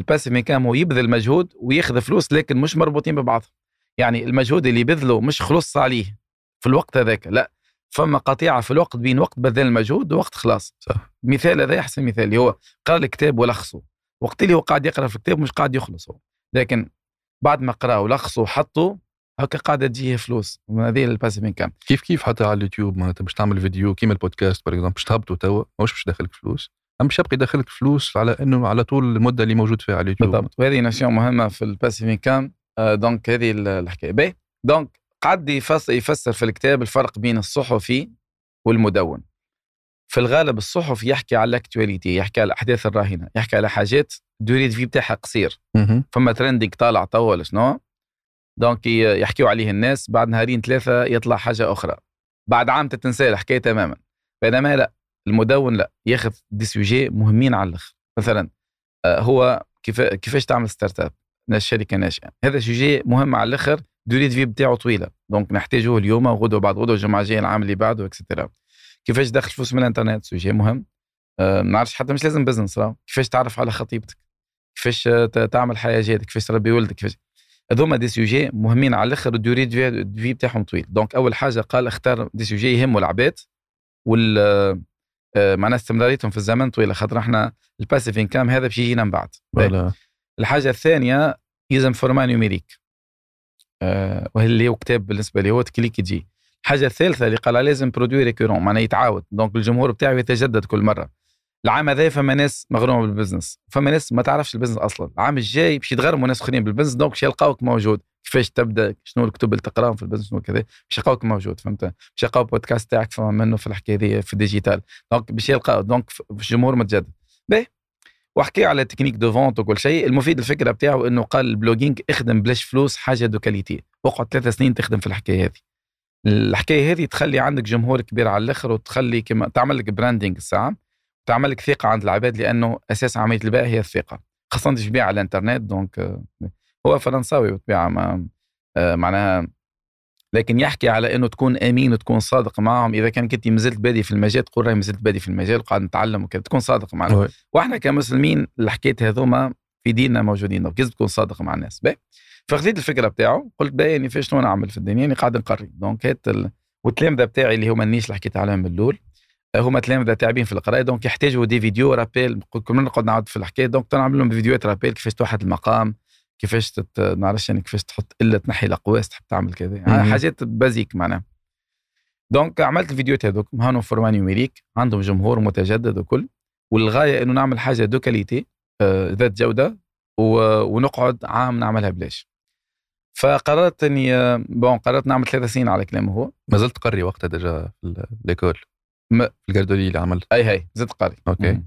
ال passive income هو يبذل مجهود وياخذ فلوس لكن مش مربوطين ببعضهم. يعني المجهود اللي يبذله مش خلص عليه في الوقت هذاك لا. فما قطيعة في الوقت بين وقت بذل المجهود ووقت خلاص. صح. مثال هذا احسن مثال اللي هو قرأ الكتاب ولخصه. وقت اللي هو قاعد يقرأ في الكتاب مش قاعد يخلصه. لكن بعد ما قراه ولخصه وحطه هكا قاعدة تجيه فلوس. هذه الباسيف انكام كيف كيف حتى على اليوتيوب؟ معناتها باش تعمل فيديو كيما ال podcast par exemple باش تهبطوا توا. مش باش يدخلك فلوس. أما باش يبقى يدخلك فلوس على إنه على طول المدة اللي موجود فيها على اليوتيوب. بالضبط. وهذه notion مهمه في ال passive income donc هذه ال- الحكاية. باهي. donc قعد يفسر في الكتاب الفرق بين الصحفي والمدون. في الغالب الصحفي يحكي على ال actualité يحكي على الأحداث الراهنة يحكي على حاجات durée de vie بتاعها قصير. فما trending طالع توا ولا شنو donc يحكيوا عليه الناس بعد نهارين ثلاثة يطلع حاجة أخرى. بعد عام تتنسى الحكاية تماما. بينما لا المدون لا ياخذ des sujets مهمين على الآخر. مثلا آه، هو كيف كيفاش تعمل startup شركة ناشئه هذا sujet مهم على الآخر durée de vie بتاعه طويلة. donc نحتاجوه اليوم وغدوه بعد غدوة الجمعة الجاية العام اللي بعده اكسترا كيفاش تدخل فلوس من الانترنت sujet مهم. آه، ما نعرفش حتى مش لازم business راه كيفاش تعرف على خطيبتك؟ كيفاش آه، تعمل حياة جيدة؟ كيفاش تربي ولدك؟ كيفاش؟ هذوما des sujets مهمين على الأخر وال durée de vie بتاعهم طويل. donc أول حاجة قال اختار des sujets يهموا العباد وال آه، معناها استمراريتهم في الزمن طويله خاطر إحنا ال passive income هذا باش يجينا من بعد. ولا الحاجة الثانية يلزم format numérique آه واللي هو كتاب بالنسبة لي؟ هو تكليك يجي. الحاجة الثالثه اللي قال لازم produit récurrent معناها يتعاود. donc الجمهور بتاعه يتجدد كل مرة. العام هذا فما ناس مغرومة بال business فما ناس ما تعرفش ال business أصلا. العام الجاي باش يتغرموا ناس أخرين بال business donc باش يلقاوك موجود. كيفاش تبدأ؟ شنو الكتب اللي تقراهم في ال business شنو كذا باش يلقاوك موجود فهمت؟ باش يلقاو بودكاست تاعك فما منه في الحكاية دي في ال digital donc باش يلقاو donc الجمهور متجدد. باهي. وحكي على technique de vente وكل شيء. المفيد الفكرة بتاعه إنه قال ال blogging اخدم بلاش فلوس حاجة de qualité اقعد ثلاثة سنين تخدم في الحكاية هذه. الحكاية هذه تخلي عندك جمهور كبير على الآخر وتخلي كما تعمل لك branding الساعة تعمل لك ثقة عند العباد لأنه أساس عملية البيع هي الثقة. خاصة تبيع على الإنترنت donc آه، هو فرنساوي بالطبيعه ما آه، معناها لكن يحكي على إنه تكون أمين وتكون صادق معهم. إذا كان كنت مازلت بادي في المجال تقول راهي مازلت بادي في المجال وقاعد نتعلم وكذا تكون صادق معنا oui. وإحنا كمسلمين الحكايات هذوما في ديننا موجودين donc لازم تكون صادق مع الناس. باهي. فخذيت الفكرة بتاعه قلت باهي يعني فاش شنو نعمل في الدنيا يعني قاعد نقري donc هات ال... والتلامذه بتاعي اللي هما ال niche اللي حكيت عليهم من الأول هما تلامذه تعبين في القرايه donc يحتاجوا des vidéos rappel مره نقعد نعاود في الحكاية. donc نعمل لهم فيديوهات rappel كيفاش توحد المقام كيفاش تت... نعرفش يعني كيفاش تحط إلا تنحي الأقواس تحب تعمل كذا. يعني. حاجات basiques معناها. donc عملت الفيديوهات هذوك هانو format numérique عندهم جمهور متجدد وكل. والغاية إنه نعمل حاجة de qualité آه، ذات جودة ونقعد عام نعملها بلاش. فقررت إني bon قررت نعمل ثلاث سنين على كلامه هو. ما زلت تقري وقتها déjà في l'école ما- في ال garderie اللي عملت. أي هي زدت قاري ok. مم.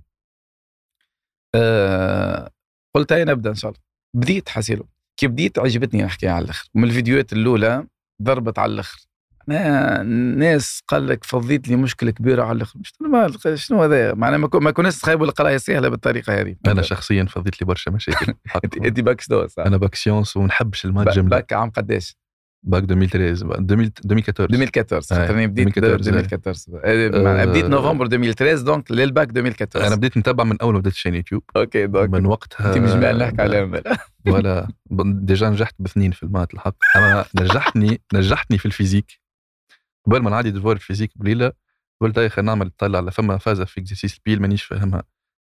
آه قلت هاي نبدأ إن شاء الله. بديت حسيلو كي بديت عجبتني الحكاية على الآخر. من الفيديوهات الأولى ضربت على الآخر. ناس قال لك فضيت لي مشكلة كبيرة على الآخر. شنو هذا؟ معناها ما كناش تخيبوا القرايه سهلة بالطريقة هذه. أنا شخصيا فضيت لي برشا مشاكل انت باك شنو؟ أنا bac sciences ونحبش المواد با- جملة. باك عام قداش؟ باك 2013 بقى 2000 2014 2014 آه، خاطرني بديت 2014 2014 آه، معناها بديت آه. نوفمبر 2013 donc لل bac 2014 أنا بديت نتابع من أول ما بديت chaîne YouTube. OK donc من وقتها أنت مش نحكي عليهم. ولا déjà نجحت باثنين في ال maths الحق. أنا نجحتني نجحتني في ال physique. قبل ما نعدي devoir ال physique بليلة قلت خلينا نعمل طلع على فما فازه في exercice pile مانيش فاهمها.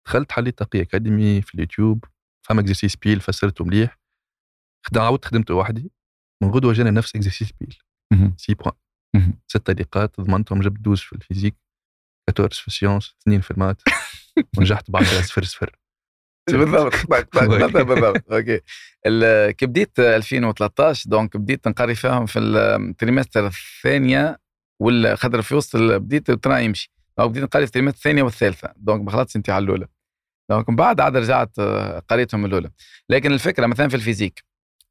دخلت حليت TakiAcademy في اليوتيوب فما exercice pile فسرته مليح. عاودت خدمته وحدي. من غدوة جاني نفس exercice pile. c'est bon. ست دقيقات ضمنتهم جبت 12 في ال physique 14 في ال sciences اثنين في ال maths ونجحت بعد صفر صفر. بالضبط. بالضبط بالضبط. OK. كي بديت 2013 donc بديت نقري فيهم في ال trimestre الثانية خاطر في وسط بديت ال train يمشي. donc بديت نقري في ال trimestre الثانية والثالثة. donc ما خلطتش انت على الأولى. donc من بعد عاد رجعت آه، قريتهم الأولى. لكن الفكرة مثلا في ال physique.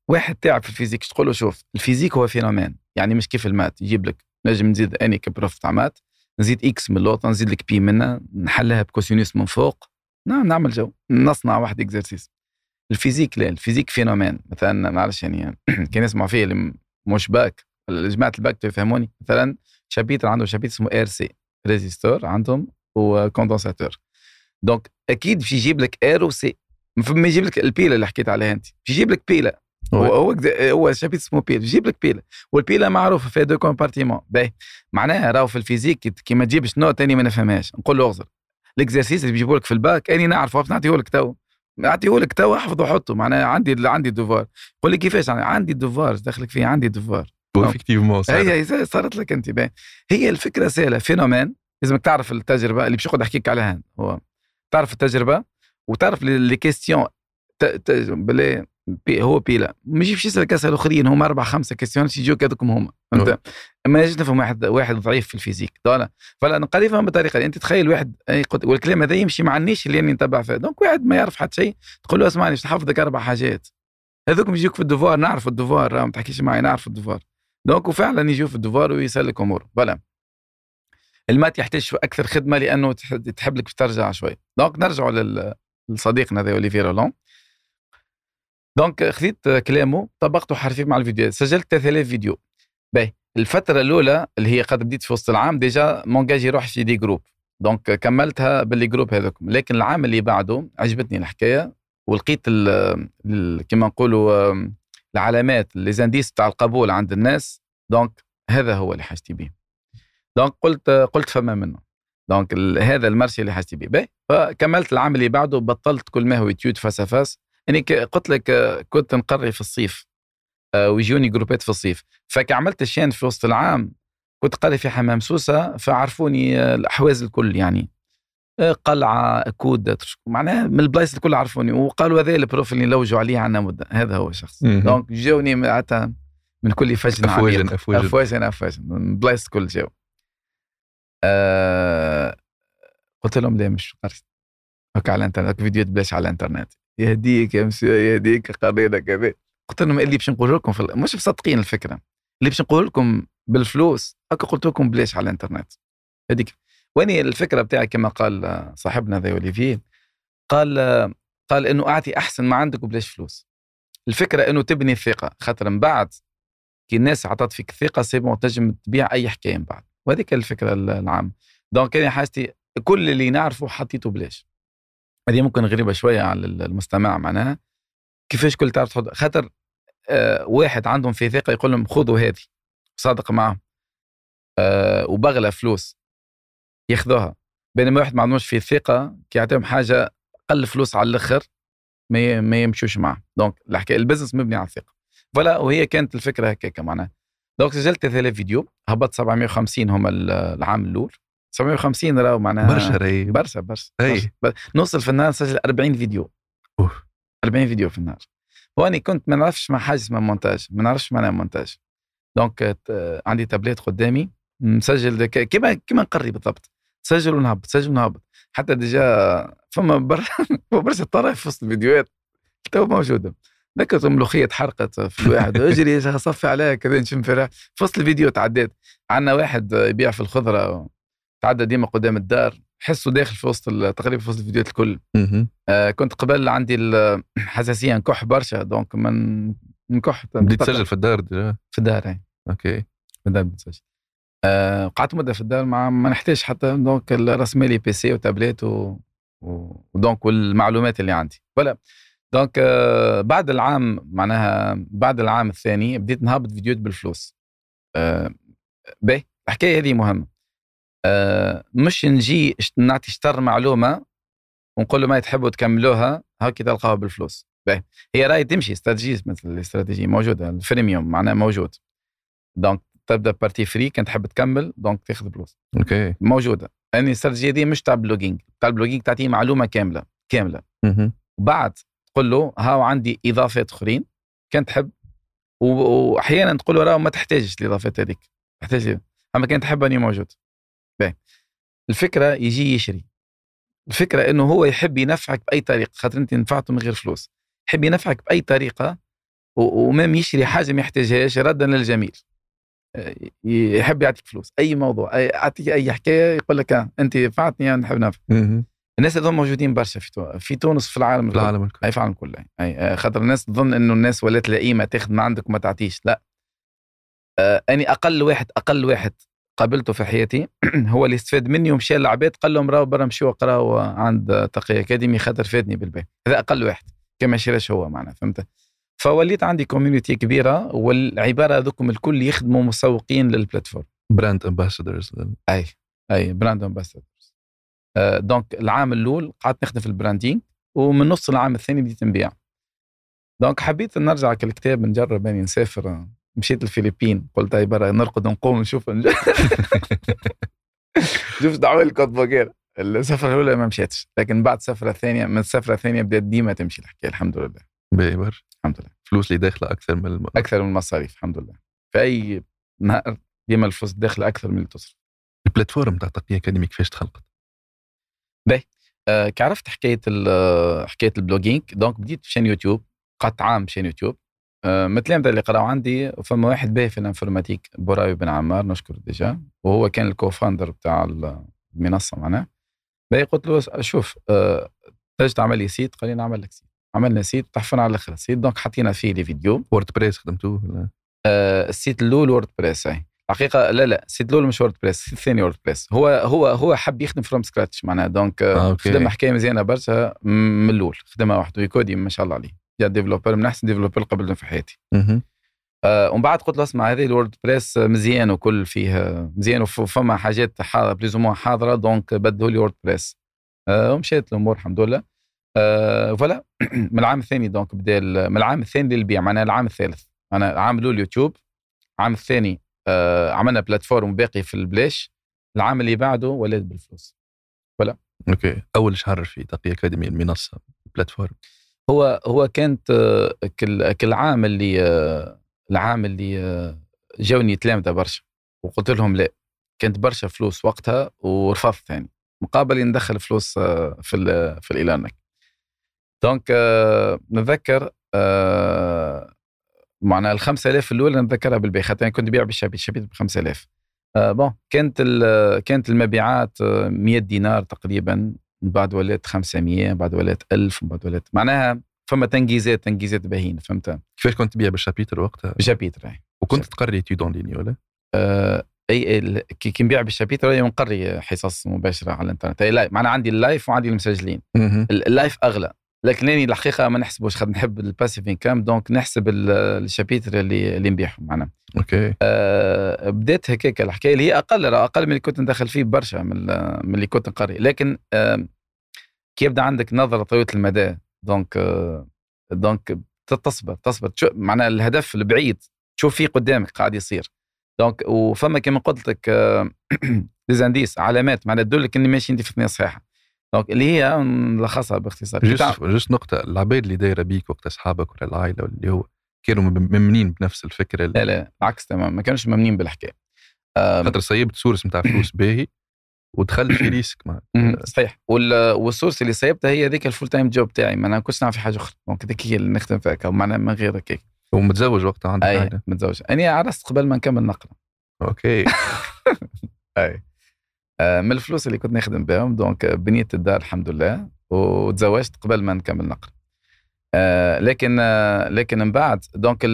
واحد تعب في ال physique تقول له؟ شوف ال physique هو phénomène. يعني مش كيف ال maths. يجيب لك نجم نزيد اني ك prof تاع maths. نزيد x من اللوطه نزيد لك pi منها نحلها ب cosinus من فوق. نعم نعمل جو. نصنع واحد exercice ال physique لا. ال physique phénomène. مثلا معلش يعني كان يسمع فيه اللي مش باك. جماعة الباك يفهموني مثلا chapitre عنده chapitre اسمه RC résistor عندهم و condensateur donc أكيد باش يجيب لك R و C ما يجيب لك ال pile اللي حكيت عليها أنت. باش يجيب لك pile هو. هو هو chapitre اسمه pile يجيب لك pile وال pile معروفه فيها deux compartiments. باهي. معناها راهو في ال physique كي ما تجيبش نوع تاني ما نفهمهاش. نقول له اغزر ال exercice اللي بيجيبوا لك في الباك أني نعرفه. نعطيه لك تو. نعطيه لك تو احفظه وحطه. معناها عندي عندي ال devoir قول لي كيفاش؟ أنا عندي ال devoir إيش دخلك فيه؟ عندي ال devoir و effectivement هي هي صارت لك أنت هي الفكرة سهلة. phénomène لازمك تعرف التجربة اللي باش نقعد احكيك عليها. هو تعرف التجربة وتعرف les questions بلي بي هو pile. ما يجيبش يسألك أسئلة آخرين هما أربع خمسة questions يجوك هذوكم هما. انت ما يجيش نفهم واحد واحد ضعيف في ال physique. de là. voilà نقري فهم بالطريقة دي. أنت تخيل واحد والكلام هذا يمشي مع ال niche اللي اني نتبع فيه. donc واحد ما يعرف حتى شيء تقول له اسمعني باش نحفظك أربع حاجات. هذوك يجوك في ال devoir نعرف ال devoir راه ما تحكيش معي نعرف ال devoir donc وفعلا يجوا في ويسلك أموره. voilà. ال maths يحتاج أكثر خدمة لأنه تح- تحب لك ترجع شوي. donc نرجعوا لصديقنا ذا Olivier Roland donc خذيت كلامه طبقته حرفيا مع الفيديوهات سجلت 3000 فيديو. باهي. الفترة الأولى اللي هي قد بديت في وسط العام déjà engagé بروحي في des groupes. donc كملتها ب les groupes هذوكم. لكن العام اللي بعده عجبتني الحكاية ولقيت كما نقولوا العلامات les indices تاع القبول عند الناس donc هذا هو اللي حاجتي به donc قلت قلت فما منه. donc هذا ال marché اللي حاجتي به فكملت العام اللي بعده بطلت كل ما هو YouTube face à face. يعني ك- قلت لك كنت نقري في الصيف آه، ويجوني جروبات في الصيف. فكعملت ال chaîne في وسط العام كنت قاري في حمام سوسة فعرفوني آه، الأحواز الكل يعني. قلعة كبرى معناها من البلايص الكل عرفوني. وقالوا هذا ال profil اللي لوجوا عليه عنا مدة. هذا هو الشخص. donc جاوني من كل فج افواجا عميق. افواجا افواجا افواجا من البلايص الكل جاو. آه قلت لهم لا مش قريت هكا على الإنترنت فيديوهات بلاش على الإنترنت. يهديك يا مسيو يهديك قرينا كذا. قلت لهم اللي باش نقول لكم في مش مصدقين الفكرة. اللي باش نقول لكم بالفلوس هكا قلت لكم بلاش على الإنترنت. هذيك واني الفكرة بتاعي كما قال صاحبنا ذا Olivier قال قال إنه أعطي أحسن ما عندك وبلاش فلوس. الفكرة إنه تبني الثقة خاطر من بعد كي الناس عطت فيك ثقة c'est تنجم تبيع أي حكاية من بعد. وهذيك الفكرة ال- العامة. donc أنا حاجتي كل اللي نعرفه حطيته بلاش هذه ممكن غريبة شوية على المستمع معناها. كيفاش كل تعرف تحط؟ خاطر آه واحد عندهم في ثقة يقول لهم خذوا هذه صادق معهم آه وبغلى فلوس. ياخذوها. بينما واحد ما عندهمش في ثقة كي يعطيهم حاجة قل فلوس على الأخر ما ما يمشوش معه donc الحكاية ال business مبني على الثقة. voilà وهي كانت الفكرة هكاك معناها. donc سجلت 3000 فيديو هبط 750 هم ال- العام الأول. 750 راهو معناها برشا راهي. برشا برشا نوصل في النهار نسجل 40 فيديو. أوف. 40 فيديو في النهار. واني كنت ما نعرفش ما حاجة اسمها مونتاج ما نعرفش معناها مونتاج. donc عندي تابليت قدامي مسجل كيما كيما نقري بالضبط. سجل ونهبط سجل ونهبط. حتى déjà فما بر... فما برشا طرائف في وسط الفيديوهات. تو موجوده ذكرت ملوخية تحرقت في الواحد. اجري صفي عليها كذا نشم في وسط الفيديو تعديت. عندنا واحد يبيع في الخضرة. تعدى ديما قدام الدار. حسه داخل في وسط تقريبا في وسط الفيديوهات الكل. آه كنت قبل عندي الحساسيه نكح برشا. donc من نكح بديت تسجل في الدار déjà في الدار أي. OK. في الدار بتسجل قعدت مدة في الدار مع ما نحتاج حتى donc راس مالي PC و tablette و... و donc والمعلومات اللي عندي. ولا donc آه بعد العام معناها بعد العام الثاني بديت نهبط فيديوهات بالفلوس. آه باهي. الحكاية هذه مهمة. آه مش نجي نعطي شطر معلومة ونقول له ما تحبوا تكملوها هاكي تلقاها بالفلوس. باهي. هي راهي تمشي استراتيجي مثل الاستراتيجي موجودة ال freemium معناها موجود. donc تبدأ partie free كان تحب تكمل donc تاخذ فلوس OK موجودة. يعني الاستراتيجيه دي مش تاع blogging تاع ال blogging تعطيه معلومة كاملة كاملة. وبعد تقول له هاو عندي إضافات أخرين كان تحب وأحيانا تقول له راه ما تحتاجش الإضافات هذيك. تحتاج. أما كان تحب أني موجود. باهي. الفكرة يجي يشري. الفكرة إنه هو يحب ينفعك بأي طريقة خاطر أنت نفعته من غير فلوس. يحب ينفعك بأي طريقة ومام يشري حاجة ما يحتاجهاش ردا للجميل. يحب يعطيك فلوس. أي موضوع أي- يعطيك أي حكاية يقول لك آه، أنت نفعتني أنا نحب ننفع مهم. الناس هذول موجودين برشا في تونس في تونس في العالم في العالم الكل. أي في العالم كله أي آه، خاطر الناس تظن إنه الناس ولات لئيمة تاخذ ما عندك وما تعطيش. لا. آه أني أقل واحد أقل واحد قابلته في حياتي هو اللي استفاد مني ومشى للعباد قال لهم راهو برا مشيوا قراوا عند TakiAcademy خاطر فادني بالبيت هذا أقل واحد. كما شراش هو معنا فهمت؟ فوليت عندي community كبيرة والعبارة هذوكم الكل يخدموا مسوقين لل plateforme brand ambassadors أي أي brand ambassadors donc العام الأول قعدت نخدم في ال branding ومن نص العام الثاني بديت نبيع. donc حبيت نرجع كالكتاب نجرب اني نسافر. آه، مشيت الفلبين قلت هاي برا نرقد نقوم نشوف نج- شوف دعوة الكوتبوغير السفرة الأولى ما مشيتش لكن بعد السفرة الثانية من السفرة الثانية بدأت ديما تمشي الحكاية الحمد لله. باهي برشا الحمد لله. فلوس اللي داخلة أكثر من الم... أكثر من المصاريف الحمد لله. في أي نهار ديما الفلوس داخلة أكثر من اللي تصرف. ال plateforme تاع TakiAcademy كيفاش تخلقت. آه، كي عرفت حكاية ال- آه، حكاية ال blogging؟ donc بديت ب chaîne YouTube قعدت عام ب chaîne YouTube. آه، من التلامذه اللي قراوا عندي فما واحد باهي في ال informatique بوراوي بن عمار نشكر déjà. وهو كان ال co-founder بتاع المنصة معناه باهي قلت له شوف آه، تجي تعمل لي site قال لي نعمل لك site عملنا site تحفنا على الآخر site donc حطينا فيه les vidéos. WordPress خدمتوه ولا؟ آه، ال site الأول WordPress أي. حقيقه لا لا ال site الأول مش WordPress ال site الثاني WordPress هو هو هو حب يخدم from scratch معناها. donc آه، آه. خدم حكاية مزيانة برشا من الأول. خدمها وحده ويكودي ما شاء الله عليه. جا developer من أحسن developer قبلنا في حياتي. آه ومن بعد قلت له اسمع هذه ال WordPress مزيان وكل فيه مزيان وف- وفما حاجات حاضره plus ou moins حاضرة donc بدلوا لي WordPress آه ومشيت الأمور الحمد لله. آه voilà. من العام الثاني donc بدأ من العام الثاني للبيع معناها العام الثالث. أنا العام الأول يوتيوب العام الثاني آه عملنا plateforme باقي في البلاش العام اللي بعده ولات بالفلوس. OK. أول شهر في TakiAcademy المنصة plateforme. هو هو كانت آه، كل كل عام اللي آه، العام اللي آه، جاوني تلامذه برشا. وقلت لهم لا كانت برشا فلوس وقتها ورفضت يعني. مقابل ندخل فلوس في في الاعلانات donc آه، نتذكر آه، معناها ال 5000 الأولى نتذكرها بالبيع خاطر أنا كنت نبيع بال chapitre chapitre ب 5000 آه bon كانت كانت المبيعات آه، 100 دينار تقريبا من بعد ولات 500 بعد ولات 1000 من بعد ولات معناها فما تنجيزات تنجيزات باهين فهمت؟ كيفاش كنت تبيع بال chapitre وقتها ب chapitre أي. وكنت تقري تيود en ligne ولا؟ آه، أي كي نبيع بال chapitre نقري حصص مباشرة على الإنترنت. live معناها عندي ال live وعندي المسجلين. ال live أغلى. لكن اني الحقيقة ما نحسبوش خاطر نحب ال passive income donc نحسب ال- ال chapitre اللي اللي نبيعهم معناها. OK. آه، بدات هكاك الحكاية اللي هي أقل أقل من اللي كنت ندخل فيه برشا من, من اللي كنت نقري. لكن آم، كي يبدأ عندك نظرة طويلة المدى donc آه، donc تصبر تصبر. معناها الهدف البعيد تشوف فيه قدامك قاعد يصير. donc وفما كما قلت لك des indices علامات معناها تدلك اني ماشي انت في الثنيه صحيحة. donc اللي هي نلخصها باختصار. juste juste نقطة. العباد اللي دايرة بيك وقت أصحابك ولا العائلة ولا اللي هو كانوا ممنين بنفس الفكرة لا لا العكس تمام ما كانوش ممنين بالحكاية. آم، خاطر صيبت source نتاع فلوس باهي ودخلت في risque مم، صحيح. وال- وال source اللي صيبتها هي ذيك ال full-time job تاعي. ما أنا كنتش نعرف في حاجة أخرى. donc هذيك هي اللي نخدم فيها. معناها من غير هكاك. ومتزوج وقتها عندك عائلة متزوج. أنا عرست قبل ما نكمل نقرأ. OK. أي. من الفلوس اللي كنت نخدم بهم donc بنيت الدار الحمد لله وتزوجت قبل ما نكمل نقرأ. آه لكن آه لكن من بعد donc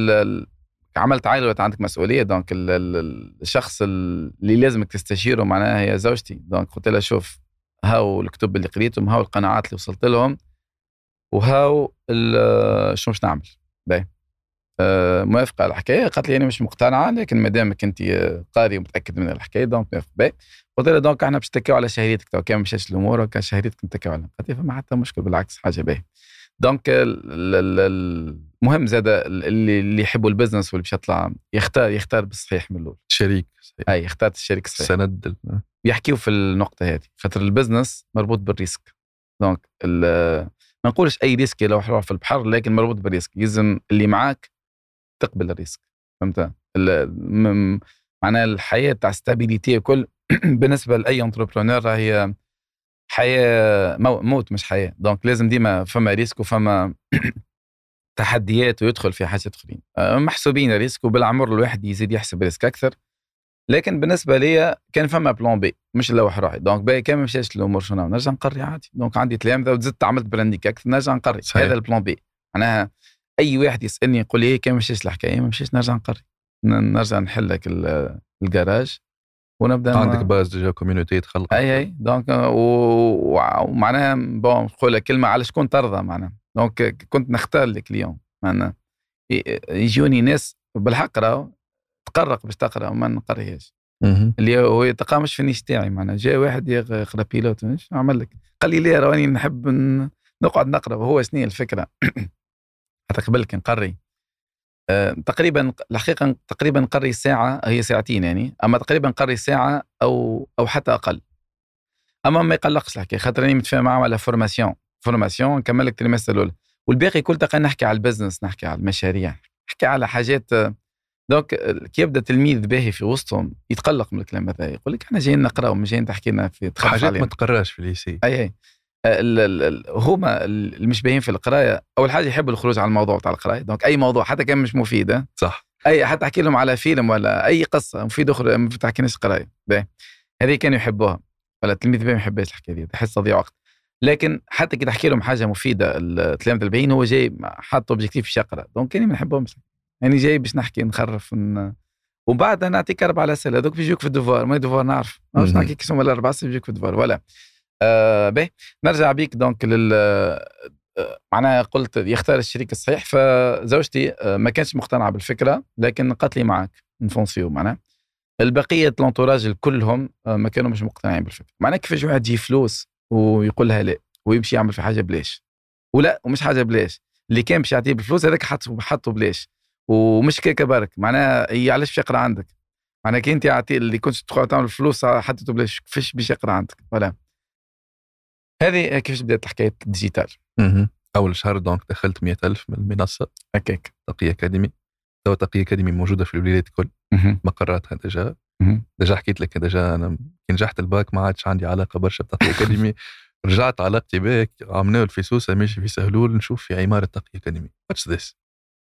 عملت عائلة ولات عندك مسؤولية donc ال- ال- الشخص اللي لازمك تستشيره معناها هي زوجتي. donc قلت لها شوف هاو الكتب اللي قريتهم هاو القناعات اللي وصلت لهم وهاو شنو باش نعمل. باهي. آه، موافقة على الحكاية. قالت لي أنا مش مقتنعة لكن ما دامك انت آه، قاري ومتاكد من الحكاية donc موافق باهي قلت لها donc إحنا باش نتكاو على شهريتك. تو كان مشاش الأمور وكان شهريتك نتكاو عليها قالت لي فما حتى مشكل بالعكس حاجة باهي donc ال- ال- ال- المهم زاد اللي اللي يحبوا ال business واللي باش يطلع يختار يختار بالصحيح من الأول. شريك صحيح. أي اختارت الشريك الصحيح سند ال- يحكيوا في النقطة هذه. خاطر ال business مربوط بال risque. donc ما نقولش أي risque لو حروح في البحر لكن مربوط بال risque. يلزم اللي معاك تقبل ال risque فهمت؟ معناها الحياة تاع stabilité كل بالنسبة لأي entrepreneur هي حياة مو- موت مش حياة. donc لازم ديما فما risque وفما تحديات ويدخل في حاجات أخرين. أه، محسوبين ال risque وبالعمر الواحد يزيد يحسب risque أكثر. لكن بالنسبة لي كان فما plan B مش نلوح روحي donc باهي كان ما مشاش الأمور شنو نرجع نقري عادي. donc عندي تلامذه وزدت عملت branding أكثر نرجع نقري. صحيح. هذا ال plan B معناها أي واحد يسألني يقول لي إيه كان ما مشاش الحكاية ما مشاش نرجع نقري. نرجع نحل لك ال- الجراج ونبدأ عندك باز déjà community تخلق أي أي. donc ومعناها bon نقول كلمة على شكون ترضى معناها. donc كنت نختار ال client معناها. يجوني ناس بالحق راهو تقرق باش تقرأ وما نقريهاش. اللي هو يتقامش في ال niche تاعي معناها. جاء واحد يقرا pilote عمل لك. قال لي ليه راني نحب نقعد نقرأ وهو شنو الفكرة؟ حتى قبل كان نقري آه، تقريبا الحقيقة تقريبا نقري ساعة هي ساعتين يعني. أما تقريبا نقري ساعة أو أو حتى أقل. أما ما يقلقش الحكاية خاطر راني متفاهم معاه على formation formation نكمل لك ال trimestre الأولى. والباقي كل تلقى نحكي على ال business نحكي على المشاريع نحكي على حاجات آه، donc آه، كي يبدأ تلميذ باهي في وسطهم يتقلق من الكلام هذا يقول لك إحنا جايين نقراو مش جايين تحكي لنا في حاجات ما تقراش في ال lycée أي أي. هما اللي مش باهيين في القراية أول حاجة يحبوا الخروج على الموضوع تاع القراية. donc أي موضوع حتى كان مش مفيد ها؟ صح. أي حتى أحكي لهم على فيلم ولا أي قصة مفيد أخرى ما تحكيناش قراية. هذه كانوا يحبوها. ولا التلميذ ما يحبش الحكاية دي تحس تضيع وقت. لكن حتى كي تحكي لهم حاجة مفيدة التلامذه الباهيين هو جاي حاط objectif باش يقرأ. donc كاني ما نحبهمش يعني جاي باش نحكي نخرف ن... ومن بعد نعطيك أربع أسئلة. هذوك بيجوك في ال devoir ما ال devoir نعرف. ما باش كيش هما الاربع اسئله بيجوك في ال devoir. ولا. آه باهي. نرجع بيك donc لل آه، معناها قلت يختار الشريك الصحيح فزوجتي آه، ما كانتش مقتنعة بالفكرة لكن قالت لي معك نفونسيو معناها. البقية ال entourage كلهم ما كانوا مش مقتنعين بالفكرة. معناها كيفاش واحد يجي فلوس ويقول لها لا ويمشي يعمل في حاجة بلاش. ولا ومش حاجة بلاش. اللي كان باش يعطيه بالفلوس هذاك حطه حطه بلاش. ومش كيكه برك معناها هي علاش يقرأ عندك؟ معناها كي انت اللي كنت تقعد تعمل فلوس حطيته بلاش. كيفاش باش يقرأ عندك؟ ولا هذه كيفاش بدات حكايه ال digital. أول شهر donc دخلت 100000 من المنصة. هكاك TakiAcademy. تو TakiAcademy موجودة في الولايات الكل. مقراتها déjà. déjà حكيت لك déjà أنا كي نجحت الباك ما عادش عندي علاقة برشا ب TakiAcademy. رجعت علاقتي بك عملنا في سوسه ماشي في سهلول نشوف في عمارة TakiAcademy. what's this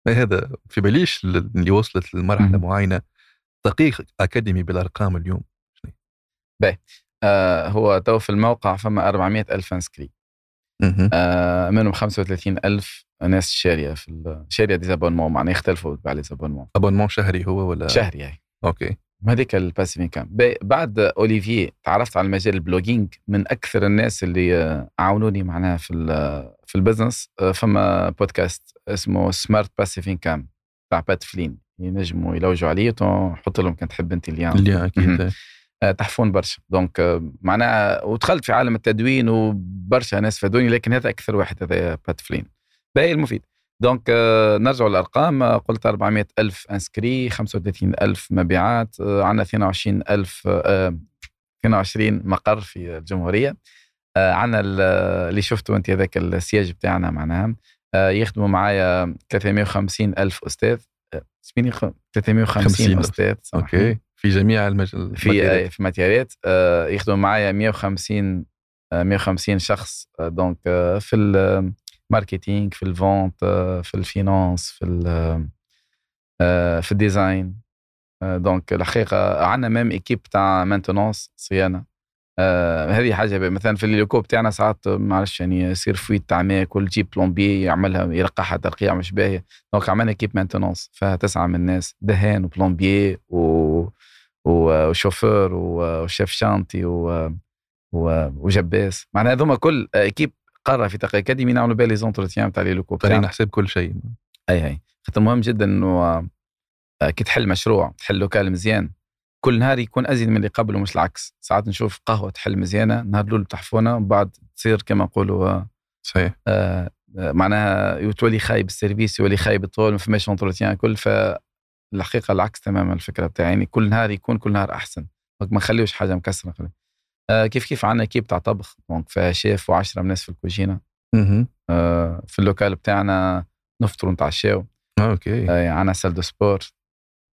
هذا؟ في باليش اللي وصلت لمرحلة. معينة. تقيق أكاديمي بالأرقام اليوم. آه هو تو في الموقع فما 400 ألف انسكري. آه منهم 35 ألف ناس شارية في شارية ديزابونمون معناها يختلفوا تبع ليزابونمون أبونمون. شهري هو ولا؟ شهري هي أوكي. هذيك الباسيف انكم بعد اوليفيي تعرفت على مجال البلوجينج من أكثر الناس اللي عاونوني معناها في في ال business. آه، فما بودكاست اسمه Smart Passive Income تاع Pat Flynn. ينجموا يلوجوا عليه نحط لهم كان تحب أنت اللي اللي أكيد تحفون برشا. donc آه، معناها ودخلت في عالم التدوين وبرشا ناس فادوني لكن هذا أكثر واحد هذا Pat Flynn باقي المفيد. donc آه، نرجع للأرقام. آه، قلت 400 ألف inscrits 35 ألف مبيعات آه، عندنا 22 ألف آه، 22 مقر في الجمهورية. آه، عندنا ال- اللي شفته أنت هذاك السياج بتاعنا معناها آه، يخدموا معايا 350 ألف أستاذ. آه، سميني خ- 350 50 أستاذ. أوكي. في جميع المجال في آه، في matières آه، يخدموا معايا 150 آه، 150 شخص آه، donc آه، في الماركتينج في الفونت في الفينانس في في الديزاين دونك الحقيقة عندنا même équipe تاع maintenance صيانة. آه هذه حاجة. مثلا في الهليكوب تاعنا ساعات ما عرفش يعني يصير fuite تاع ماء كل جيب plombier يعملها يرقعها ترقيع مش باهية. donc عملنا équipe maintenance فيها تسعة من الناس دهان و plombier و و chauffeur و chef chantier و... و... وجباس. معناها هذوما كل équipe قاره في TakiAcademy نعملوا بها لي entretien تاع les locaux قارين حساب كل شيء. أي أي. خاطر مهم جدا إنه كي تحل مشروع تحل local مزيان. كل نهار يكون أزيد من اللي قبله مش العكس. ساعات نشوف قهوة تحل مزيانة نهار الأول تحفونه ومن بعد تصير كما نقولوا صحيح. آه معناها تولي خايب ال service يولي خايب الطول ما فماش entretien كل فالحقيقة العكس تماما الفكرة بتاعي. يعني كل نهار يكون كل نهار أحسن. ما نخليوش حاجة مكسرة آه كيف كيف عندنا équipe تاع طبخ. donc فيها شيف و10 ناس في الكوجينة. آه في ال local بتاعنا نفطروا نتعشاو. أوكي. آه عندنا سال دو سبور.